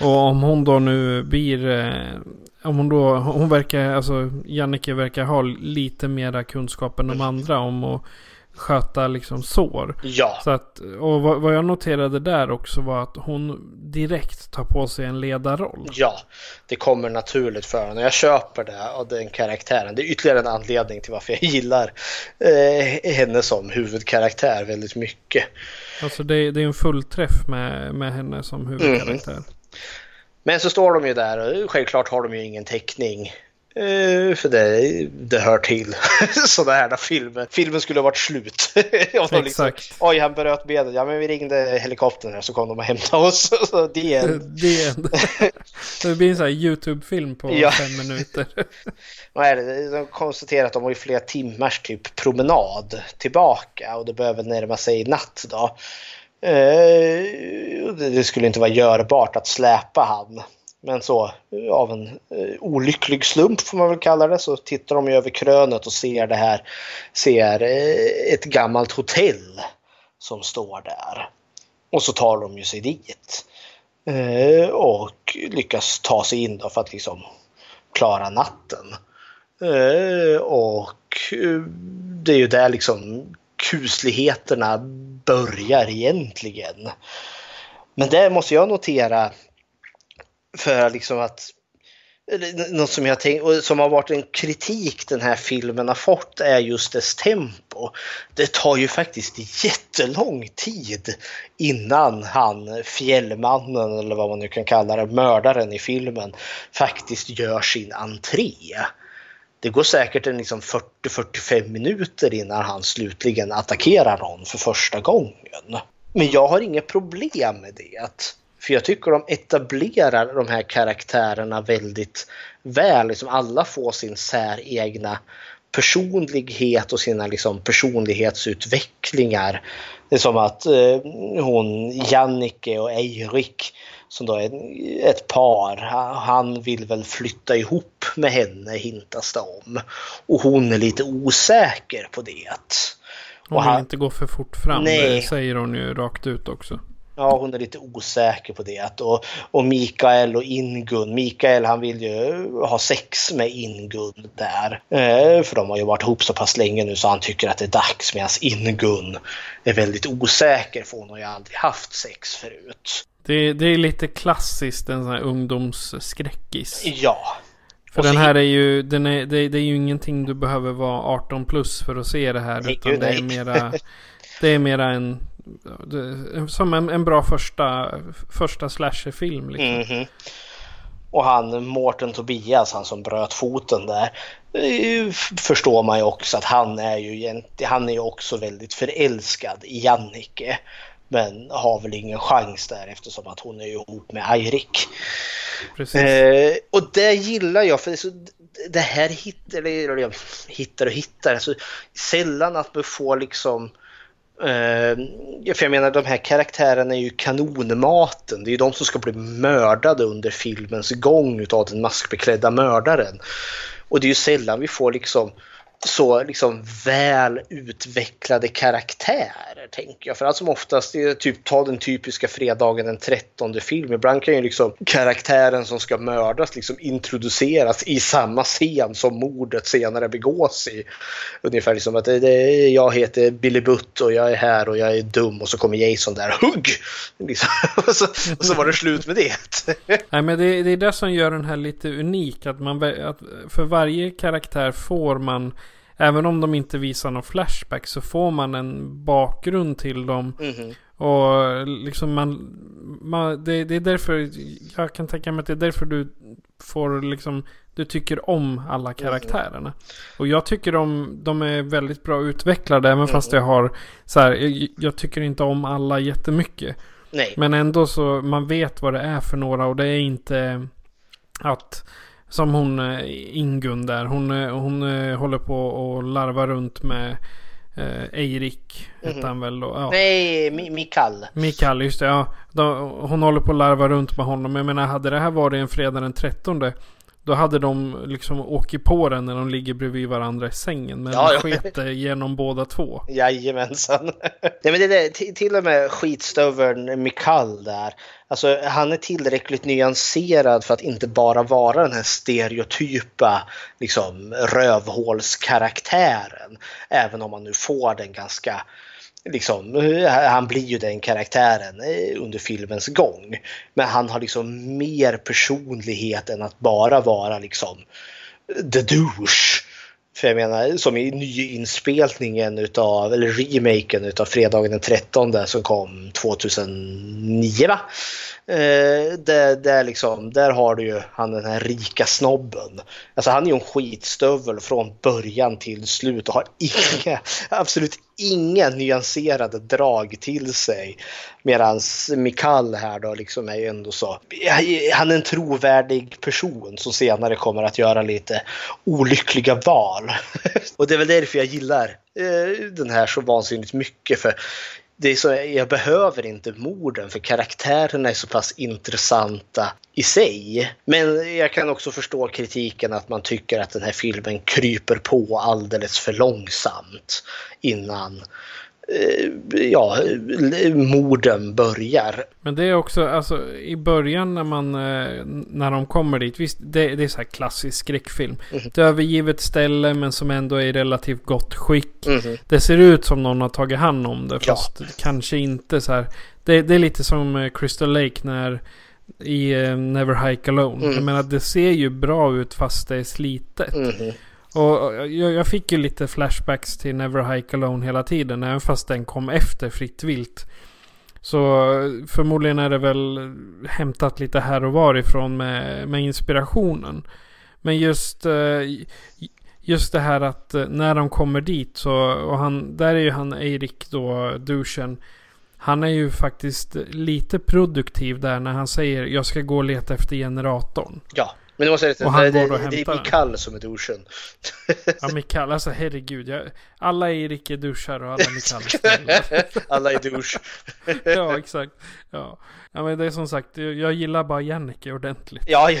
Och om hon då nu blir om hon då, hon verkar, alltså Jannike verkar ha lite mera kunskap än de andra om att sköta liksom sår. Ja. Så att, och vad, vad, jag noterade där också var att hon direkt tar på sig en ledarroll. Ja, det kommer naturligt för henne. Jag köper det av den karaktären. Det är ytterligare en anledning till varför jag gillar eh, henne som huvudkaraktär väldigt mycket. Alltså det, det är en fullträff med, med henne som huvudkaraktär. Mm. Men så står de ju där och självklart har de ju ingen täckning. Uh, för det, det hör till sådana här filmer. Filmen skulle ha varit slut. Exakt. Liksom, Oj, han bröt benet. Ja, men vi ringde helikoptern här så kom de och hämtade oss. så det är det blir en sån här YouTube-film på ja. fem minuter. Vad är det? De konstaterar att de har ju flera timmars typ promenad tillbaka och det behöver närma sig natt då. Eh, det skulle inte vara görbart att släpa han. Men så av en eh, olycklig slump får man väl kalla det så tittar de över krönet och ser det här. Ser eh, ett gammalt hotell som står där. Och så tar de ju sig dit. Och lyckas ta sig in då för att liksom klara natten. Och det är ju där liksom kusligheterna börjar egentligen. Men det måste jag notera för liksom att något som jag tänk, och som har varit en kritik den här filmen har fått är just dess tempo. Det tar ju faktiskt jättelång tid innan han, fjällmannen eller vad man nu kan kalla det, mördaren i filmen, faktiskt gör sin entré det går säkert en liksom 40-45 minuter innan han slutligen attackerar någon för första gången. Men jag har inget problem med det. För jag tycker de etablerar de här karaktärerna väldigt väl. Liksom alla får sin säregna personlighet och sina liksom personlighetsutvecklingar. Det är som att eh, hon, Jannike och Eirik som då är ett par. Han vill väl flytta ihop med henne hintas det om. Och hon är lite osäker på det. Hon vill han, inte gå för fort fram, nej. det säger hon ju rakt ut också. Ja, hon är lite osäker på det. Och, och Mikael och Ingun. Mikael han vill ju ha sex med Ingun där. Eh, för de har ju varit ihop så pass länge nu så han tycker att det är dags. Medan Ingun är väldigt osäker för hon har ju aldrig haft sex förut. Det, det är lite klassiskt en sån här ungdomsskräckis. Ja. För den här är ju, den är, det, det, är ju ingenting du behöver vara 18 plus för att se det här. Nej, utan det är mera, det är mera en, som en, en bra första, första slasherfilm. Liksom. Mm -hmm. Och han Mårten Tobias, han som bröt foten där, förstår man ju också att han är ju, han är ju också väldigt förälskad i Jannike. Men har väl ingen chans där eftersom att hon är ihop med Eirik. Eh, och det gillar jag för det här hittar, eller hittar och hittar, alltså, sällan att man får liksom eh, för jag menar de här karaktärerna är ju kanonmaten. Det är ju de som ska bli mördade under filmens gång utav den maskbeklädda mördaren. Och det är ju sällan vi får liksom så liksom väl utvecklade karaktärer, tänker jag. För allt som oftast, är typ, ta den typiska fredagen den 13 film. Ibland kan ju liksom karaktären som ska mördas liksom introduceras i samma scen som mordet senare begås i. Ungefär liksom att eh, det, det, jag heter Billy Butt och jag är här och jag är dum och så kommer Jason där, hugg! Liksom. och, så, och så var det slut med det. Nej men det, det är det som gör den här lite unik. Att man, att för varje karaktär får man Även om de inte visar någon flashback så får man en bakgrund till dem. Mhm. Och liksom man, man det, det är därför jag kan tänka mig att det är därför du får liksom du tycker om alla karaktärerna. Och jag tycker de, de är väldigt bra utvecklade även fast jag har så här, jag, jag tycker inte om alla jättemycket. Nej. Men ändå så man vet vad det är för några och det är inte att som hon eh, Ingun där. Hon, eh, hon eh, håller på och larvar runt med eh, Eirik. Hette Mhm. han väl då. Ja. Nej, Mi- Mikael. Mikael, just det. Ja. Hon håller på att larva runt med honom. Jag menar, hade det här varit en fredag den 13 då hade de liksom åkt på den när de ligger bredvid varandra i sängen. Men Ja, sket det genom båda två. Jajamensan. Nej, men det är till, till och med skitstöveln Mikal där. Alltså, han är tillräckligt nyanserad för att inte bara vara den här stereotypa liksom, rövhålskaraktären. Även om man nu får den ganska Liksom, han blir ju den karaktären eh, under filmens gång. Men han har liksom mer personlighet än att bara vara liksom the douche. För jag menar, som i nyinspelningen utav, eller remaken utav Fredagen den 13 som kom 2009 va? Eh, där, där, liksom, där har du ju han den här rika snobben. Alltså han är ju en skitstövel från början till slut och har inga, absolut inga nyanserade drag till sig. Medan Mikal här då liksom är ju ändå så, han är en trovärdig person som senare kommer att göra lite olyckliga val. och det är väl därför jag gillar eh, den här så vansinnigt mycket. för det är så, jag behöver inte morden för karaktärerna är så pass intressanta i sig. Men jag kan också förstå kritiken att man tycker att den här filmen kryper på alldeles för långsamt innan ja, morden börjar. Men det är också, alltså i början när man, eh, när de kommer dit, visst det, det är så här klassisk skräckfilm. Ett övergivet ställe men som ändå är i relativt gott skick. Mhm. Det ser ut som någon har tagit hand om det, Ja. fast kanske inte så här. Det, det är lite som eh, Crystal Lake när i eh, Never Hike Alone. Mm. Jag menar det ser ju bra ut fast det är slitet. Mhm. Och jag, jag fick ju lite flashbacks till Never Hike Alone hela tiden. Även fast den kom efter Fritt Vilt. Så förmodligen är det väl hämtat lite här och varifrån med, med inspirationen. Men just, eh, just det här att eh, när de kommer dit så, och han, där är ju han Eirik då, duschen. Han är ju faktiskt lite produktiv där när han säger jag ska gå och leta efter generatorn. Ja, men det måste jag säga, Och han det, går det, och det är. Mikael som är duschen. Ja Mikael, alltså herregud. Jag, alla Erik är duschar och alla Mikael är. Alla är douche. Ja exakt. Ja. ja men det är som sagt, jag gillar bara Jannike ordentligt. Ja, ja.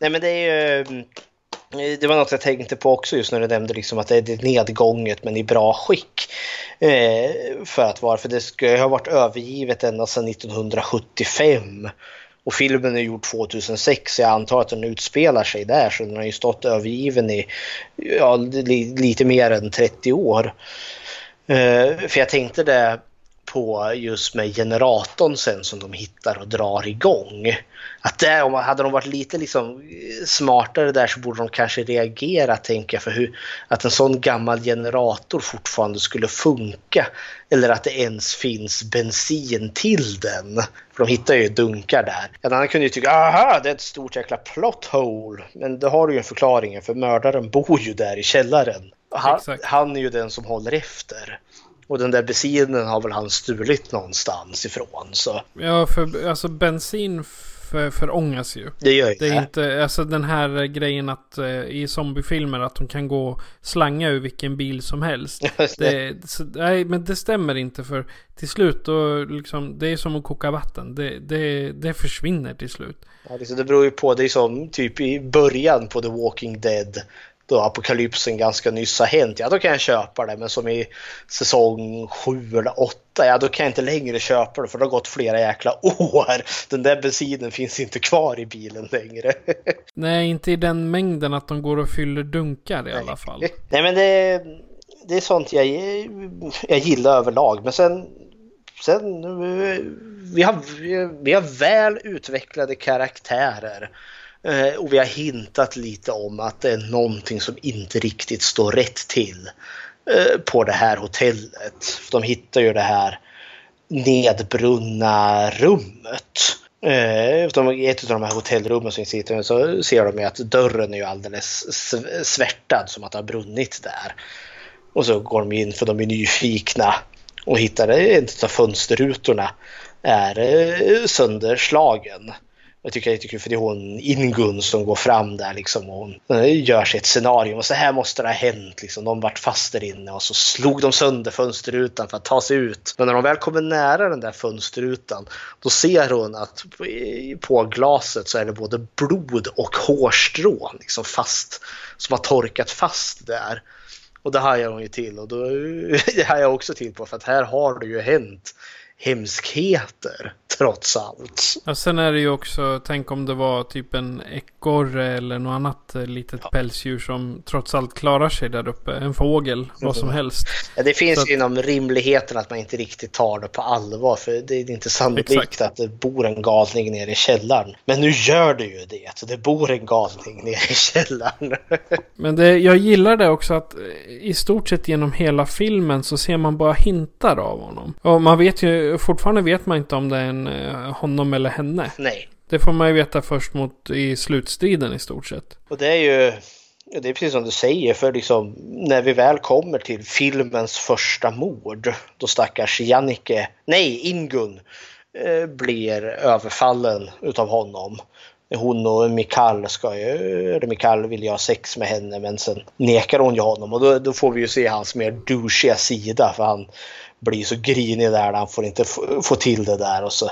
nej men det är ju... mm, Det var något jag tänkte på också just när du nämnde liksom att det är nedgånget men i bra skick. Eh, för att vara, för det ska ha varit övergivet ända sedan 1975. Och filmen är gjord 2006 så jag antar att den utspelar sig där så den har ju stått övergiven i ja, li, lite mer än 30 år. Uh, för jag tänkte det på just med generatorn sen som de hittar och drar igång. Att där, om hade de varit lite liksom eh, smartare där så borde de kanske reagera tänker jag för hur att en sån gammal generator fortfarande skulle funka. Eller att det ens finns bensin till den. För de hittar ju dunkar där. En annan kunde ju tycka aha det är ett stort jäkla plot hole. Men det har du ju en förklaring för mördaren bor ju där i källaren. Han, han är ju den som håller efter. Och den där bensinen har väl han stulit någonstans ifrån. Så Ja, för alltså bensin för, förångas ju. det gör ju Det är inte, alltså den här grejen att eh, i zombiefilmer att de kan gå och slanga ur vilken bil som helst. Det, så, nej, men det stämmer inte för till slut då liksom, det är som att koka vatten. Det, det, det försvinner till slut. Ja, liksom, det beror ju på. Det är som typ i början på The Walking Dead. Då apokalypsen ganska nyss har hänt, ja då kan jag köpa det. Men som i säsong 7 eller 8, ja då kan jag inte längre köpa det för det har gått flera jäkla år. Den där bensinen finns inte kvar i bilen längre. Nej, inte i den mängden att de går och fyller dunkar i alla fall. Nej men det, det är sånt jag, jag gillar överlag. Men sen, sen vi, har, vi har väl utvecklade karaktärer. Eh, och vi har hintat lite om att det är någonting som inte riktigt står rätt till eh, på det här hotellet. De hittar ju det här nedbrunna rummet. Eh, I ett av de här hotellrummen som sitter så ser de ju att dörren är ju alldeles svärtad som att det har brunnit där. Och så går de in för de är nyfikna och hittar en av fönsterrutorna är eh, sönderslagen. Jag tycker det är lite kul för det är hon Ingun som går fram där liksom och hon gör sig ett scenario och så här måste det ha hänt liksom. De vart fast där inne och så slog de sönder fönsterrutan för att ta sig ut. Men när de väl kommer nära den där fönsterrutan då ser hon att på glaset så är det både blod och hårstrån liksom fast som har torkat fast där. Och det hajar hon ju till och då, det hajar jag också till på för att här har det ju hänt hemskheter trots allt. Ja, sen är det ju också, tänk om det var typ en ekorre eller något annat eh, litet ja. pälsdjur som trots allt klarar sig där uppe. En fågel, vad som mm. helst. Ja, det finns ju inom rimligheten att man inte riktigt tar det på allvar för det är inte sannolikt Exakt. att det bor en galning nere i källaren. Men nu gör det ju det, så det bor en galning nere i källaren. Men det, jag gillar det också att eh, i stort sett genom hela filmen så ser man bara hintar av honom. Och man vet ju, fortfarande vet man inte om det är en Eh, honom eller henne. Nej. Det får man ju veta först mot i slutstriden i stort sett. Och det är ju det är precis som du säger, för liksom, när vi väl kommer till filmens första mord, då stackars Jannike, nej Ingun, eh, blir överfallen utav honom. Hon och Mikael ska ju, eller Mikael vill ju ha sex med henne men sen nekar hon ju honom och då, då får vi ju se hans mer douchiga sida för han blir så grinig där han får inte få till det där och så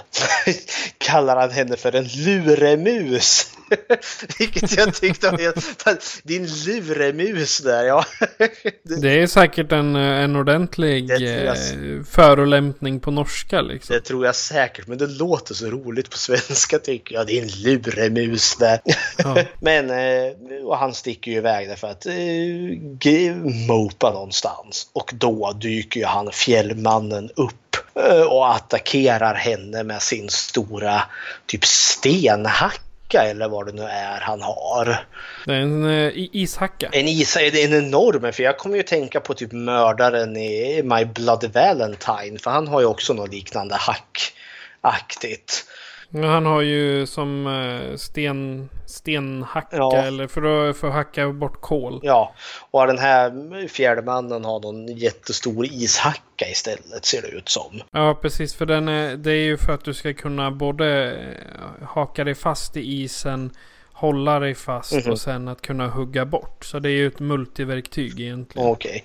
kallar han henne för en luremus. Vilket jag tyckte var din luremus där ja. det är säkert en, en ordentlig jag... Eh, förolämpning på norska liksom. Det tror jag säkert men det låter så roligt på svenska tycker jag. Din luremus där. Ja. men eh, och han sticker ju iväg därför att eh, mopa någonstans. Och då dyker ju han fjällmannen upp eh, och attackerar henne med sin stora typ stenhacka eller vad det nu är han har. Det är en uh, ishacka. En det är en enorm, för jag kommer ju tänka på typ mördaren i My Bloody Valentine, för han har ju också något liknande hackaktigt. Han har ju som eh, sten, stenhacka ja. eller för att, för att hacka bort kol. Ja, och den här fjärde mannen har någon jättestor ishacka istället ser det ut som. Ja, precis. För den är, det är ju för att du ska kunna både eh, haka dig fast i isen hålla dig fast mm -hmm. och sen att kunna hugga bort. Så det är ju ett multiverktyg egentligen. Okej. Okay.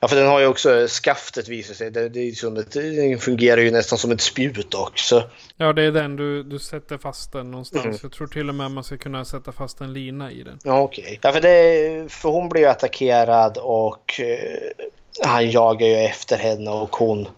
Ja, för den har ju också skaftet visar sig. Det, det, är som ett, det fungerar ju nästan som ett spjut också. Ja, det är den du, du sätter fast den någonstans. Mm. Jag tror till och med man ska kunna sätta fast en lina i den. Ja, okej. Okay. Ja, för, det, för hon blir ju attackerad och eh, han jagar ju efter henne och hon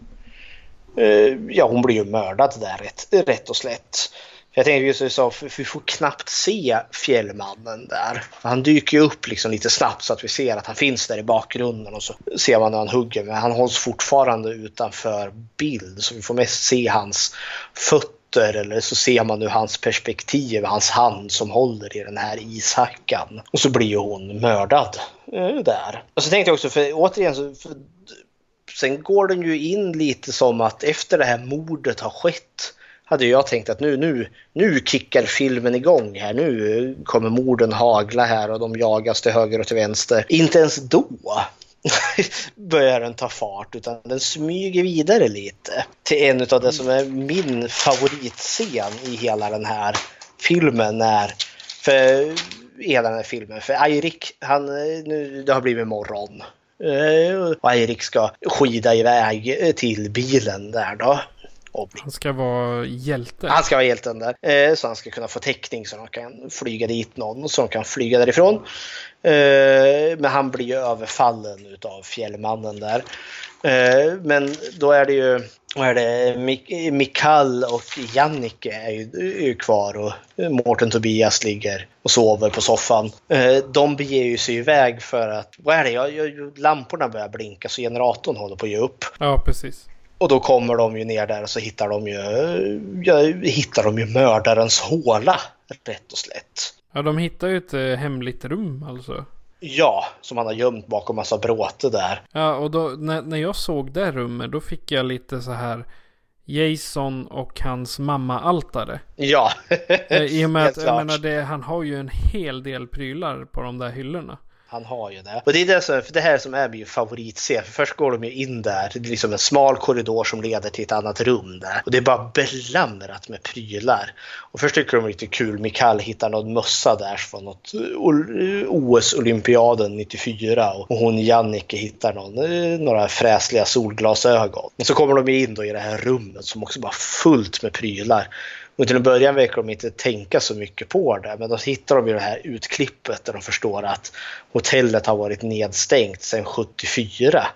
eh, ja, hon blir ju mördad där rätt, rätt och slätt. Jag tänkte just så, vi får knappt se fjällmannen där. Han dyker ju upp liksom lite snabbt så att vi ser att han finns där i bakgrunden och så ser man när han hugger. Men han hålls fortfarande utanför bild så vi får mest se hans fötter eller så ser man nu hans perspektiv, hans hand som håller i den här ishackan. Och så blir ju hon mördad eh, där. Och så tänkte jag också, för återigen så för, sen går den ju in lite som att efter det här mordet har skett hade jag tänkt att nu, nu, nu kickar filmen igång här. Nu kommer morden hagla här och de jagas till höger och till vänster. Inte ens då börjar den ta fart utan den smyger vidare lite till en av det som är min favoritscen i hela den här filmen. När, för hela den här filmen. För Eirik, han, nu, det har blivit morgon. Eh, och Eirik ska skida iväg till bilen där då. Han ska vara hjälte. Han ska vara hjälten där. Eh, så han ska kunna få täckning så de kan flyga dit någon så de kan flyga därifrån. Eh, men han blir ju överfallen utav fjällmannen där. Eh, men då är det ju vad är det, Mik Mikal och Jannike är ju, är ju kvar och Mårten Tobias ligger och sover på soffan. Eh, de beger ju sig iväg för att, vad är det, jag, jag, lamporna börjar blinka så generatorn håller på att ge upp. Ja, precis. Och då kommer de ju ner där och så hittar de ju, ja, hittar de ju mördarens håla, rätt och slätt. Ja, de hittar ju ett eh, hemligt rum alltså. Ja, som han har gömt bakom massa bråte där. Ja, och då när, när jag såg det rummet då fick jag lite så här Jason och hans mamma-altare. Ja, Eh, I och med att jag menar, det, han har ju en hel del prylar på de där hyllorna. Han har ju det. Och det är det, som, för det här som är min favoritscen. För först går de ju in där. Det är liksom en smal korridor som leder till ett annat rum där. Och det är bara belamrat med prylar. Och först tycker de det är lite kul. Mikael hittar någon mössa där från något eh, OS-olympiaden 94. Och hon Jannike hittar någon, eh, några fräsliga solglasögon. Men så kommer de in då i det här rummet som också bara fullt med prylar. Och till en början verkar de inte tänka så mycket på det, men då hittar de ju det här utklippet där de förstår att hotellet har varit nedstängt sedan 74.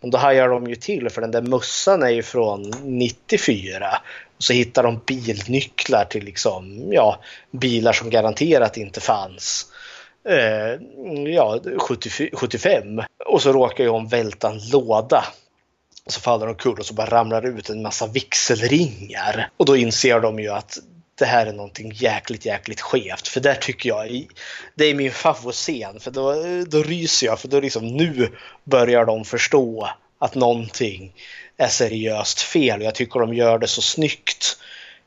Men då hajar de ju till för den där mössan är ju från 94. Och så hittar de bilnycklar till liksom, ja, bilar som garanterat inte fanns. Eh, ja, 70, 75. Och så råkar ju hon välta en låda så faller de omkull och så bara ramlar det ut en massa vigselringar. Och då inser de ju att det här är någonting jäkligt, jäkligt skevt. För där tycker jag, det är min favoritscen. För då, då ryser jag, för då liksom nu börjar de förstå att någonting är seriöst fel. Och jag tycker de gör det så snyggt.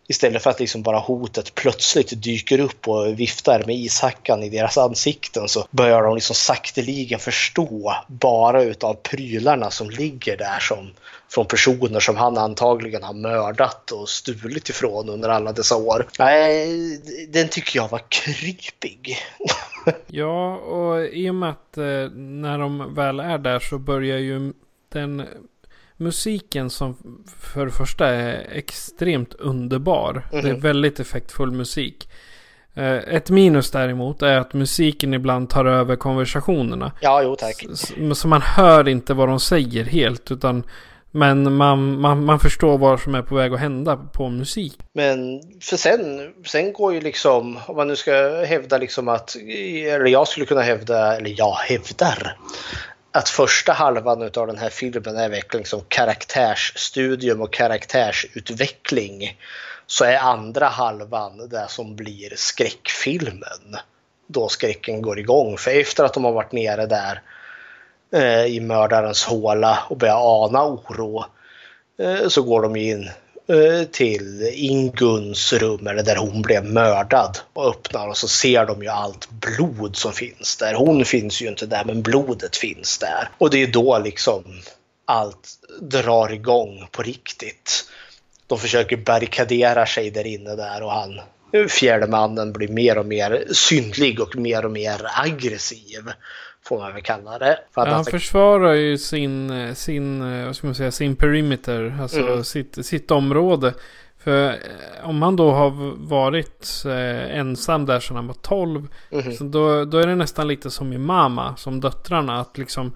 Istället för att liksom bara hotet plötsligt dyker upp och viftar med ishackan i deras ansikten så börjar de liksom sakteligen förstå bara utav prylarna som ligger där som från personer som han antagligen har mördat och stulit ifrån under alla dessa år. Nej, den tycker jag var krypig. Ja, och i och med att eh, när de väl är där så börjar ju den musiken som för det första är extremt underbar. Det är Mhm. väldigt effektfull musik. Eh, Ett minus däremot är att musiken ibland tar över konversationerna. Ja, jo tack. Så man hör inte vad de säger helt. Utan, men man, man, man förstår vad som är på väg att hända på musik. Men för sen, sen går ju liksom, om man nu ska hävda liksom att, eller jag skulle kunna hävda, eller jag hävdar, att första halvan av den här filmen är verkligen som karaktärsstudium och karaktärsutveckling. Så är andra halvan det som blir skräckfilmen. Då skräcken går igång. För efter att de har varit nere där eh, i mördarens håla och börjar ana oro eh, så går de in Eh, till Inguns rum eller där hon blev mördad och öppnar och så ser de ju allt blod som finns där. Hon finns ju inte där men blodet finns där. Och det är då liksom allt drar igång på riktigt. De försöker barrikadera sig där inne där och han mannen blir mer och mer synlig och mer och mer aggressiv. Får man väl kalla det. För att Ja, han ska- försvarar ju sin, sin, eh, vad ska man säga, sin perimeter. Alltså Mm. sitt, sitt område. För eh, om han då har varit eh, ensam där sedan han var 12. Mhm. Så då, då är det nästan lite som i Mama, som döttrarna. Att liksom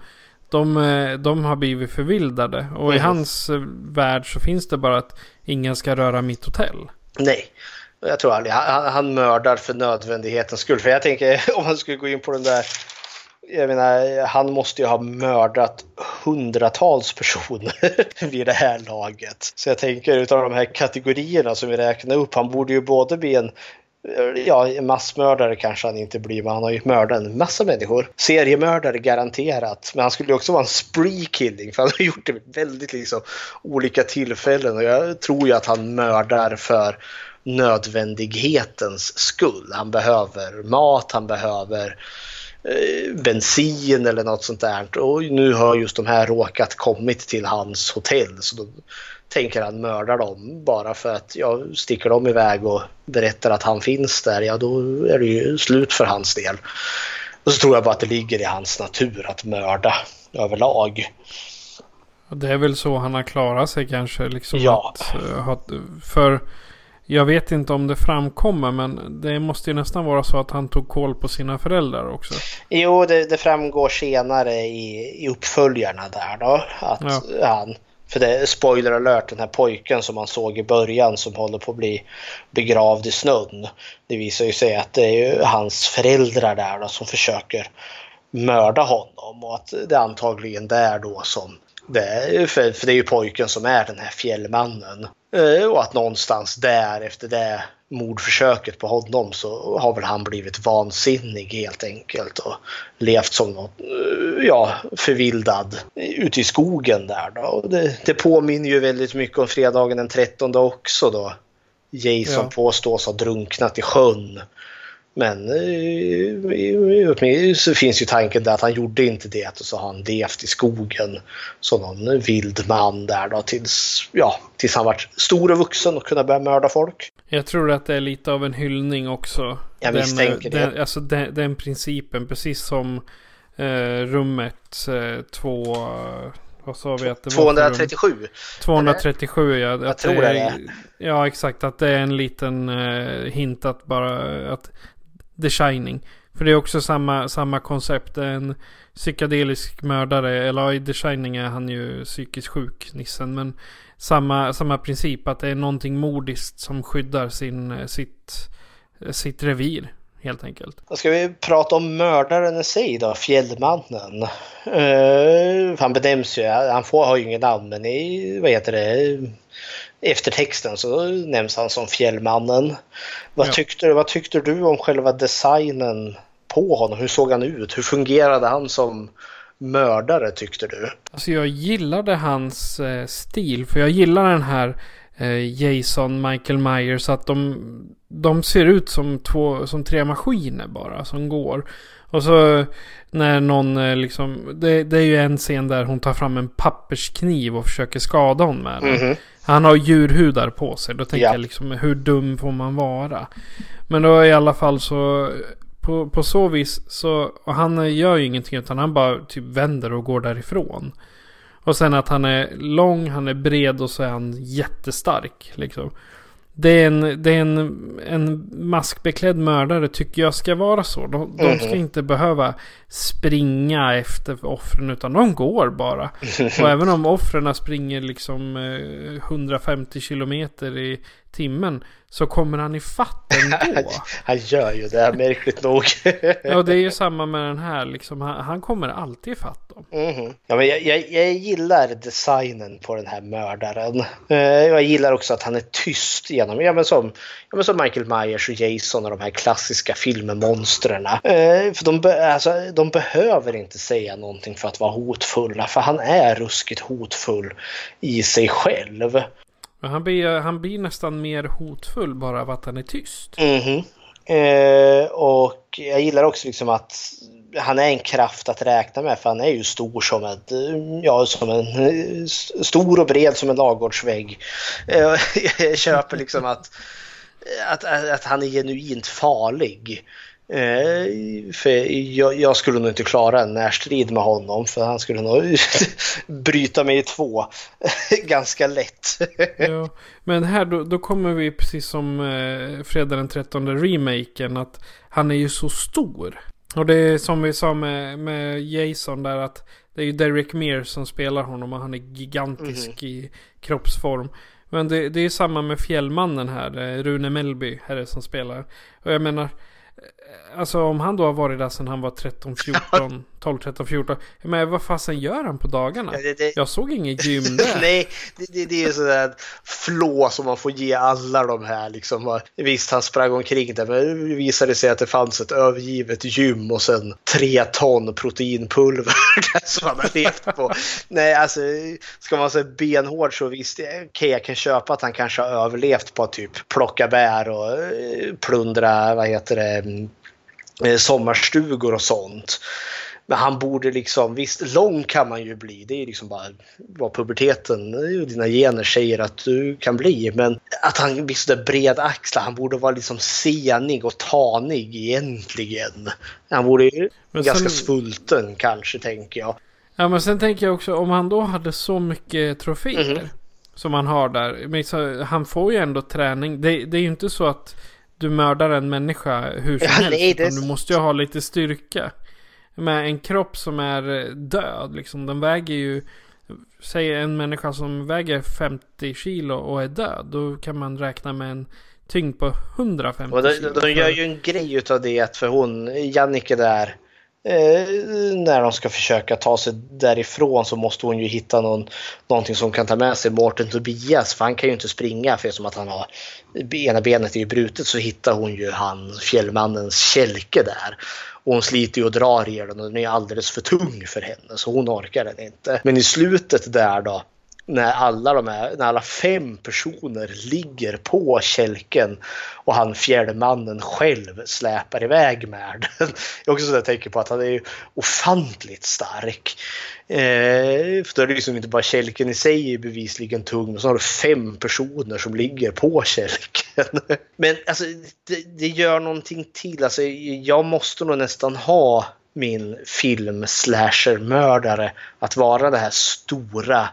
de, eh, de har blivit förvildade. Och i Mhm. hans värld så finns det bara att ingen ska röra mitt hotell. Nej, jag tror aldrig. Han, han mördar för nödvändighetens skull. För jag tänker om man skulle gå in på den där. Jag menar, han måste ju ha mördat hundratals personer vid det här laget. Så jag tänker utav de här kategorierna som vi räknar upp. Han borde ju både bli en Ja, massmördare kanske han inte blir, men han har ju mördat en massa människor. Seriemördare garanterat, men han skulle ju också vara en spree killing för han har gjort det vid väldigt liksom olika tillfällen och jag tror ju att han mördar för nödvändighetens skull. Han behöver mat, han behöver eh, bensin eller något sånt där. Och nu har just de här råkat kommit till hans hotell så då tänker han mörda dem bara för att jag sticker de iväg och berättar att han finns där, ja då är det ju slut för hans del. Och så tror jag bara att det ligger i hans natur att mörda överlag. Det är väl så han har klarat sig kanske. Liksom Ja. Att, eh, för jag vet inte om det framkommer men det måste ju nästan vara så att han tog koll på sina föräldrar också. Jo, det, det framgår senare i, i uppföljarna där då. Att Ja. han, för det är spoiler alert, den här pojken som man såg i början som håller på att bli begravd i snön. Det visar ju sig att det är ju hans föräldrar där då som försöker mörda honom och att det är antagligen där då som det är, för, för det är ju pojken som är den här fjällmannen. Eh, Och att någonstans där efter det mordförsöket på honom så har väl han blivit vansinnig helt enkelt och levt som något, eh, ja, förvildad ute i skogen där då. Och det, det påminner ju väldigt mycket om fredagen den 13 också då. Jason Ja. påstås ha drunknat i sjön. Men eh, så finns ju tanken där att han gjorde inte det och så har han levt i skogen som någon vild man där då tills, ja, tills han vart stor och vuxen och kunde börja mörda folk. Jag tror att det är lite av en hyllning också. Jag misstänker det. den, Alltså den, den principen, precis som eh, rummet eh, två... eh, Vad sa vi att det var? för rum? 237. 237 ja. Jag tror det är. Ja exakt, att det är en liten eh, hint att bara att The Shining. För det är också samma, samma koncept. En psykedelisk mördare, eller i The Shining är han ju psykiskt sjuk, nissen. Men samma, samma princip, att det är någonting mordiskt som skyddar sin, sitt, sitt revir. Helt enkelt. Då ska vi prata om mördaren i sig då, Fjällmannen. Uh, han benämns ju, han får, har ju inget namn men i, vad heter det, eftertexten så nämns han som Fjällmannen. Vad, Ja. tyckte, vad tyckte du om själva designen på honom? Hur såg han ut? Hur fungerade han som mördare tyckte du? Alltså jag gillade hans eh, stil. För jag gillar den här eh, Jason, Michael Myers. Att de, de ser ut som, två, som tre maskiner bara som går. Och så när någon eh, liksom. Det, det är ju en scen där hon tar fram en papperskniv och försöker skada honom med den. Mhm. Han har djurhudar på sig. Då tänker Ja. jag liksom hur dum får man vara? Men då i alla fall så på, på så vis så, och han gör ju ingenting utan han bara typ vänder och går därifrån. Och sen att han är lång, han är bred och så är han jättestark liksom. Det är en, det är en, en maskbeklädd mördare tycker jag ska vara så. De, de ska Mhm. inte behöva springa efter offren utan de går bara. Och även om offren springer liksom eh, 150 kilometer i timmen så kommer han i fatt ändå. Han gör ju det, märkligt nog. Ja, det är ju samma med den här liksom. Han, han kommer alltid i fatt dem. Mhm. Ja, men jag, jag, jag gillar designen på den här mördaren. Eh, jag gillar också att han är tyst genom, ja men som, ja, men som Michael Myers och Jason och de här klassiska filmmonstren. Eh, för de, be, alltså, de behöver inte säga någonting för att vara hotfulla, för han är ruskigt hotfull i sig själv. Men han blir, han blir nästan mer hotfull bara av att han är tyst. Mhm. Eh, och jag gillar också liksom att han är en kraft att räkna med för han är ju stor som ett, ja som en, eh, stor och bred som en ladugårdsvägg. Eh, jag köper liksom att, att, att han är genuint farlig. Eh, för jag, jag skulle nog inte klara en närstrid med honom för han skulle nog bryta mig i två ganska lätt. Ja, men här då, då kommer vi precis som eh, Fredag den 13 remaken att han är ju så stor. Och det är som vi sa med, med Jason där att det är ju Derek Mears som spelar honom och han är gigantisk i kroppsform. Men det, det är samma med Fjällmannen här, eh, Rune Mellby här är det som spelar. Och jag menar, alltså om han då har varit där sedan han var 13, 14, 12, 13, 14. Men vad fasen gör han på dagarna? Det- det- Jag såg inget gym där. Nej, det, det, är sådär flå som man får ge alla de här. Liksom. Visst, han sprang omkring där, men det visade sig att det fanns ett övergivet gym och sen tre ton proteinpulver som han har levt på. Nej, alltså ska man säga benhård så visst, okej, jag kan köpa att han kanske har överlevt på att typ plocka bär och eh, plundra, vad heter det, sommarstugor och sånt. Men han borde liksom, visst lång kan man ju bli. Det är liksom bara vad puberteten och dina gener säger att du kan bli. Men att han blir sådär bred axlar, han borde vara liksom senig och tanig egentligen. Han borde ju Men ganska sen- svulten kanske tänker jag. Ja men sen tänker jag också om han då hade så mycket troféer. Mhm. Som han har där. Men så, han får ju ändå träning. Det, det är ju inte så att du mördar en människa hur som Ja, helst. det du måste ju ha lite styrka. Med en kropp som är eh, död liksom. Den väger ju. Säg en människa som väger 50 kilo och är död. Då kan man räkna med en tyngd på 150 Och de, kilo. de gör ju en grej utav det för hon, Jannike där, eh, när de ska försöka ta sig därifrån så måste hon ju hitta någon, någonting som kan ta med sig Mårten Tobias för han kan ju inte springa för som att han har ena benet är ju brutet så hittar hon ju han fjällmannens kälke där. Och hon sliter ju och drar i den och den är alldeles för tung för henne så hon orkar den inte. Men i slutet där då när alla, de här, när alla fem personer ligger på kälken och han fjällmannen själv släpar iväg med den. Jag är också så jag tänker på att han är ju ofantligt stark. Eh, för då är det liksom inte bara kälken i sig är bevisligen tung, men så har du fem personer som ligger på kälken. Men alltså det, det gör någonting till. Alltså, jag måste nog nästan ha min film slasher-mördare att vara det här stora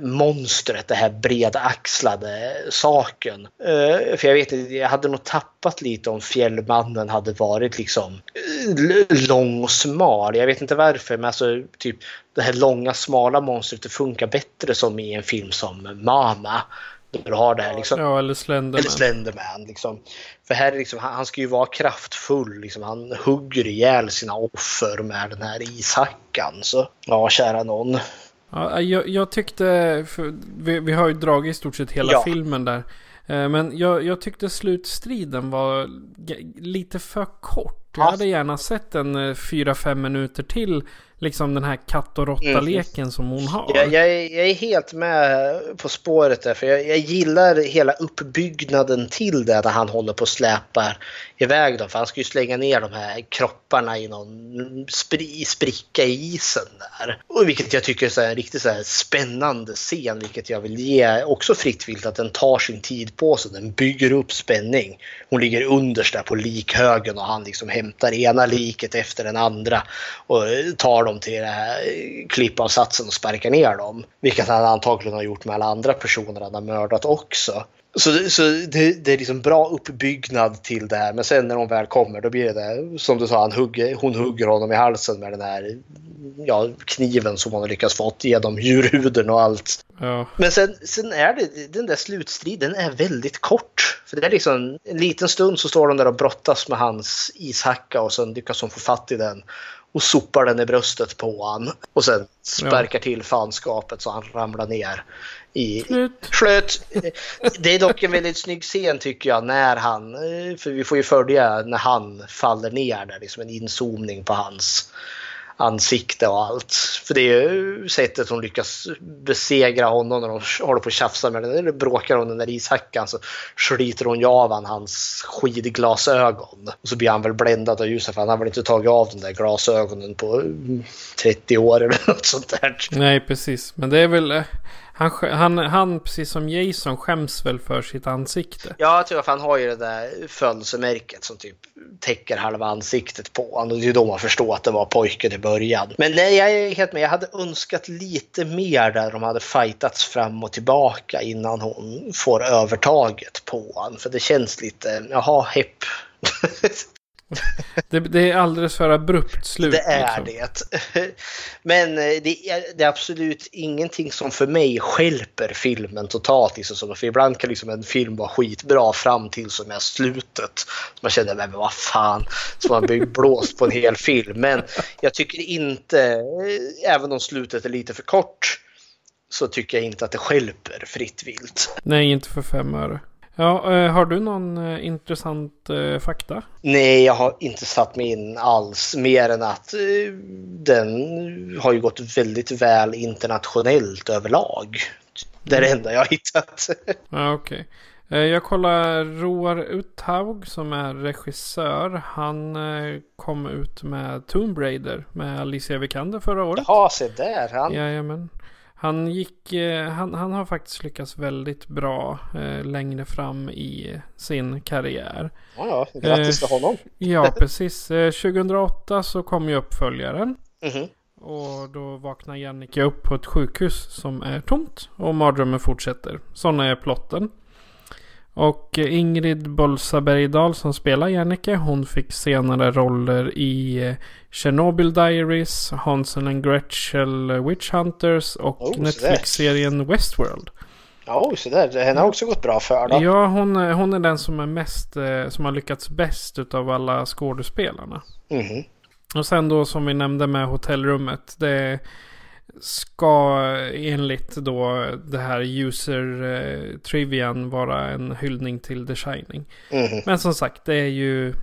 monstret, det här bredaxlade saken. Eh, För jag vet inte, jag hade nog tappat lite om Fjällmannen hade varit liksom eh, lång och smal. Jag vet inte varför, men alltså typ det här långa smala monstret det funkar bättre som i en film som Mama. Där du har det här liksom. Ja eller Slenderman. Eller Slenderman. Liksom. För här är liksom, han, han ska ju vara kraftfull. Liksom. Han hugger ihjäl sina offer med den här ishackan. Så ja, kära någon. Ja, jag, jag tyckte, vi, vi har ju dragit i stort sett hela Ja. filmen där. Eh, Men jag, jag tyckte slutstriden var lite för kort. Jag Ja. hade gärna sett en eh, fyra fem minuter till. Liksom den här katt och råtta-leken som hon har. Jag, jag, är, jag är helt med på spåret där. För jag, jag gillar hela uppbyggnaden till det när han håller på och släpar iväg dem. För han ska ju slänga ner de här kropparna i någon spri, spricka i isen där. Och vilket jag tycker är en riktigt så spännande scen. Vilket jag vill ge också fritt vilt att den tar sin tid på sig. Den bygger upp spänning. Hon ligger underst där på likhögen och han liksom hämtar ena liket efter den andra. Och tar dem till det här klippavsatsen och sparkar ner dem. Vilket han antagligen har gjort med alla andra personer han har mördat också. Så, så det, det är liksom bra uppbyggnad till det här. Men sen när de väl kommer då blir det som du sa, han hugger, hon hugger honom i halsen med den här ja, kniven som hon har lyckats fått genom djurhuden och allt. Ja. Men sen, sen är det, den där slutstriden är väldigt kort. För det är liksom en liten stund så står de där och brottas med hans ishacka och sen lyckas hon få fatt i den och sopar den i bröstet på han och sen sparkar till fanskapet så han ramlar ner i Slut. Slut. Det är dock en väldigt snygg scen tycker jag när han, för vi får ju följa när han faller ner där, liksom en inzoomning på hans ansikte och allt. För det är ju sättet hon lyckas besegra honom när de håller på och tjafsar med den, eller bråkar om den där ishackan så sliter hon ju av han hans skidglasögon. Och så blir han väl bländad av ljuset för han har väl inte tagit av de där glasögonen på mm, 30 år eller något sånt där. Nej, precis. Men det är väl... Eh, han, han, han, precis som Jason, skäms väl för sitt ansikte. Ja, jag tror att han har ju det där födelsemärket som typ täcker halva ansiktet på honom. Och det är ju då man förstår att det var pojken i början. Men nej, jag är helt med. Jag hade önskat lite mer där de hade fightats fram och tillbaka innan hon får övertaget på honom. För det känns lite, jaha, hepp. Det, det är alldeles för abrupt slut. Det är liksom. det. Men eh, det är, det är absolut ingenting som för mig skälper filmen totalt. Liksom. Så För ibland kan liksom en film vara skitbra fram till som är slutet. Så man känner, men vad fan, så man blir blåst på en hel film. Men jag tycker inte, eh, även om slutet är lite för kort, så tycker jag inte att det skälper fritt vilt. Nej, inte för fem öre. Ja, eh, har du någon eh, intressant eh, fakta? Nej, jag har inte satt mig in alls mer än att den har ju gått väldigt väl internationellt överlag. Det är det enda jag har hittat. Ja, okej. Eh, Jag kollar Roar Uthaug som är regissör. Han kom ut med Tomb Raider med Alicia Vikander förra året. Jaha, se där. Han, Jajamän. Han gick, eh, han, han har faktiskt lyckats väldigt bra eh, längre fram i sin karriär. ja, ja, grattis till Eh, honom. Ja, precis. Eh, 2008 så kom ju uppföljaren. Mhm. Och då vaknar Jannike upp på ett sjukhus som är tomt. Och mardrömmen fortsätter. Sån är plotten. Och Ingrid Bolsa Bergdahl som spelar Jannike. Hon fick senare roller i eh, Chernobyl Diaries, Hansen and Gretel Witch Hunters och Oh, Netflix-serien Westworld. Ja, oh, så där. Henne har också gått bra för då. Ja, hon, är- hon är den som är mest, eh, som har lyckats bäst utav alla skådespelarna. Mhm. Och sen då som vi nämnde med hotellrummet. Det ska enligt då det här user eh, vara en hyllning till The Shining. Mhm. Men som sagt, det är ju...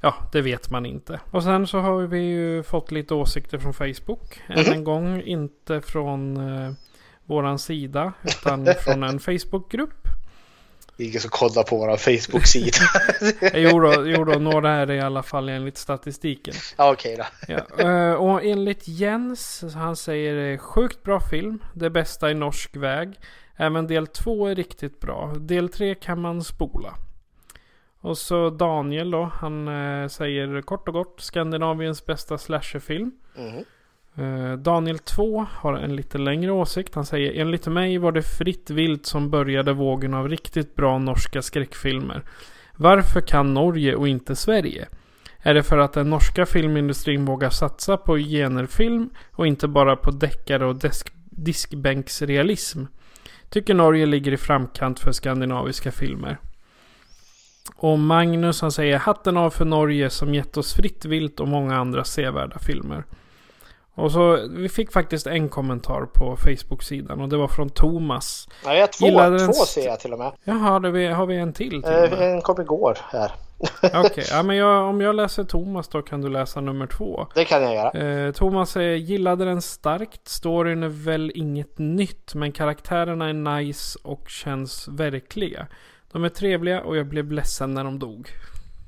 Ja, det vet man inte. Och sen så har vi ju fått lite åsikter från Facebook. Än Mhm. en gång inte från eh, våran sida. Utan från en Facebookgrupp. Ingen som kollar på vår Facebook-sida. Jo då, jo då, några är det i alla fall enligt statistiken. ja, okej då. Ja, eh, och enligt Jens, han säger sjukt bra film. Det bästa i norsk väg. Även del två är riktigt bra. Del tre kan man spola. Och så Daniel då, han eh, säger kort och gott Skandinaviens bästa slasherfilm. Mhm. Eh, Daniel 2 har en lite längre åsikt. Han säger enligt mig var det fritt vilt som började vågen av riktigt bra norska skräckfilmer. Varför kan Norge och inte Sverige? Är det för att den norska filmindustrin vågar satsa på generfilm och inte bara på deckare och desk- diskbänksrealism? Tycker Norge ligger i framkant för skandinaviska filmer. Och Magnus han säger hatten av för Norge som gett oss fritt vilt och många andra sevärda filmer. Och så vi fick faktiskt en kommentar på Facebook-sidan och det var från Thomas. Ja, jag två, Gillade två ser jag till och med. Jaha, det vi, har vi en till? till Eh, en kom igår här. Okej, ja, men jag, om jag läser Thomas då kan du läsa nummer två. Det kan jag göra. Eh, Thomas säger gillade den starkt. Storyn är väl inget nytt men karaktärerna är nice och känns verkliga. De är trevliga och jag blev ledsen när de dog.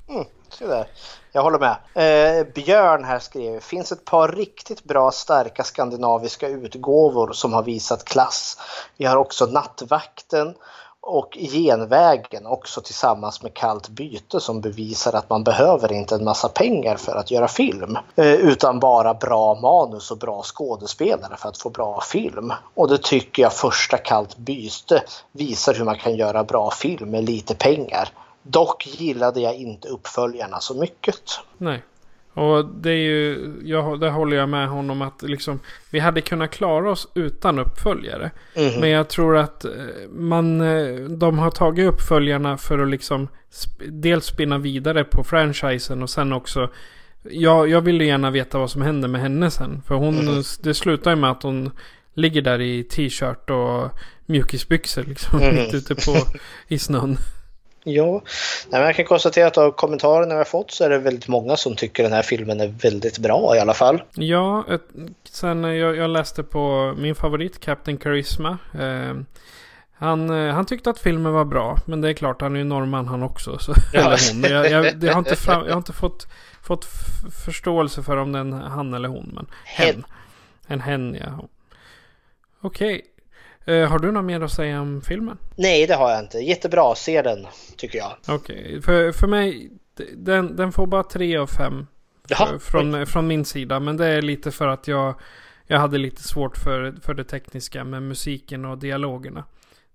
Mm, se där. Jag håller med. Eh, Björn här skrev, finns ett par riktigt bra starka skandinaviska utgåvor som har visat klass. Vi har också Nattvakten och Genvägen också tillsammans med Kallt byte som bevisar att man behöver inte en massa pengar för att göra film. Eh, utan bara bra manus och bra skådespelare för att få bra film. Och det tycker jag första Kallt byte visar hur man kan göra bra film med lite pengar. Dock gillade jag inte uppföljarna så mycket. Nej. Och det är ju, jag, där håller jag med honom att liksom, vi hade kunnat klara oss utan uppföljare. Mhm. Men jag tror att eh, man, eh, de har tagit uppföljarna för att liksom dels spinna vidare på franchisen och sen också jag, jag vill ju gärna veta vad som händer med henne sen. För hon, Mhm. det slutar ju med att hon ligger där i t-shirt och mjukisbyxor liksom. Mhm. Mitt ute på, i snön. Ja, Nej, jag kan konstatera att av kommentarerna vi har fått så är det väldigt många som tycker den här filmen är väldigt bra i alla fall. Ja, ett, sen eh, jag, jag läste på min favorit Captain Charisma. Eh, han, eh, han tyckte att filmen var bra. Men det är klart, han är ju norrman han också. Så, Ja. Eller hon. Jag, jag, det har inte fram, jag har inte fått, fått förståelse för om det är en han eller hon. Men hen. En hen, ja. Okej. Eh, har du något mer att säga om filmen? Nej, det har jag inte. Jättebra, se den tycker jag. Okej, för, för mig, den, den får bara tre av fem. Jaha, För, från, från min sida. Men det är lite för att jag, jag hade lite svårt för, för det tekniska med musiken och dialogerna.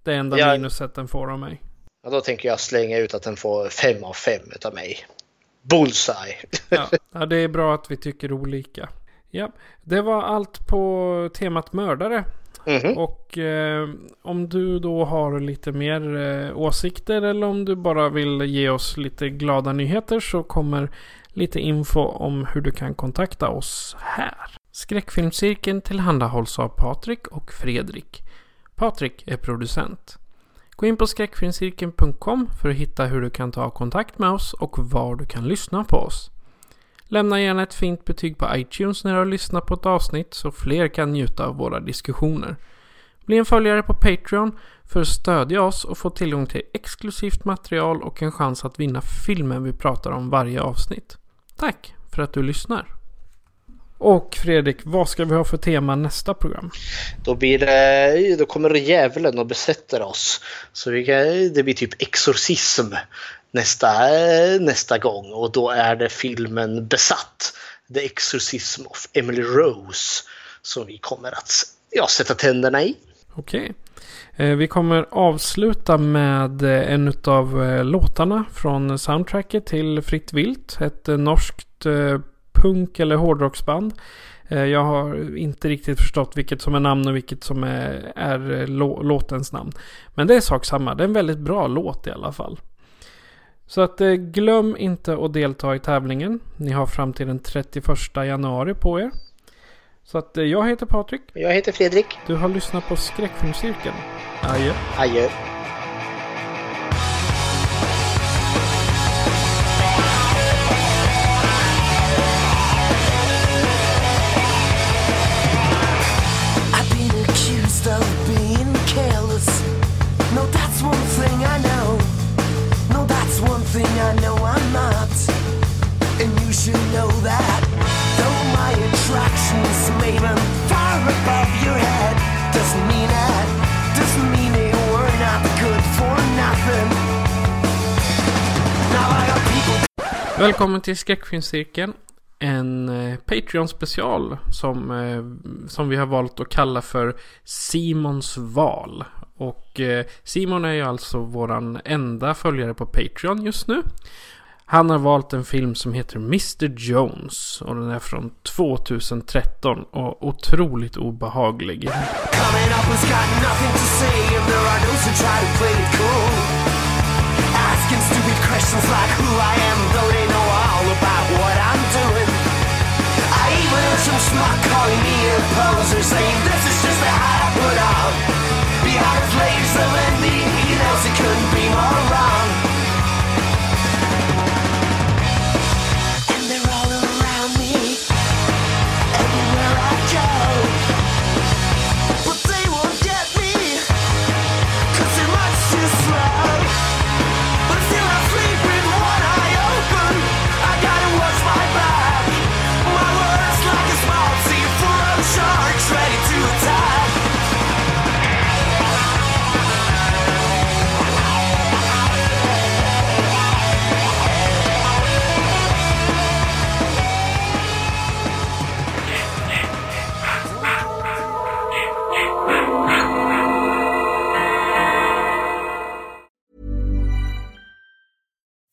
Det är enda Ja. minuset den får av mig. Ja, då tänker jag slänga ut att den får fem av fem utav mig. Bullseye! Ja, ja, det är bra att vi tycker olika. Ja, det var allt på temat mördare. Mhm. Och eh, om du då har lite mer eh, åsikter eller om du bara vill ge oss lite glada nyheter så kommer lite info om hur du kan kontakta oss här. Skräckfilmscirkeln tillhandahålls av Patrik och Fredrik. Patrik är producent. Gå in på skräckfilmscirkeln.com för att hitta hur du kan ta kontakt med oss och var du kan lyssna på oss. Lämna gärna ett fint betyg på iTunes när du har lyssnat på ett avsnitt så fler kan njuta av våra diskussioner. Bli en följare på Patreon för att stödja oss och få tillgång till exklusivt material och en chans att vinna filmen vi pratar om varje avsnitt. Tack för att du lyssnar. Och Fredrik, vad ska vi ha för tema nästa program? Då, blir det, då kommer djävulen och besätter oss. Så vi kan, det blir typ exorcism nästa, nästa gång och då är det filmen Besatt. The Exorcism of Emily Rose. som vi kommer att ja, sätta tänderna i. Okej. Okay. Vi kommer avsluta med eh, en av eh, låtarna från soundtracket till Fritt Vilt. Ett norskt punk eller hårdrocksband. Jag har inte riktigt förstått vilket som är namn och vilket som är, är låtens namn. Men det är sak samma. Det är en väldigt bra låt i alla fall. Så att eh, glöm inte att delta i tävlingen. Ni har fram till den 31 januari på er. Så att eh, jag heter Patrik. Jag heter Fredrik. Du har lyssnat på Skräckfilmscirkeln. Adjö. Adjö. You know that. Though my attractions far above your head, doesn't mean that. Doesn't mean were not good for nothing. Now I got people Välkommen till Skräckfilmscirkeln. En eh, Patreon special som, eh, som vi har valt att kalla för Simons val. Och eh, Simon är ju alltså våran enda följare på Patreon just nu. Han har valt en film som heter Mr Jones och den är från 2013 och otroligt obehaglig. Coming up of got nothing to say, couldn't be more wrong.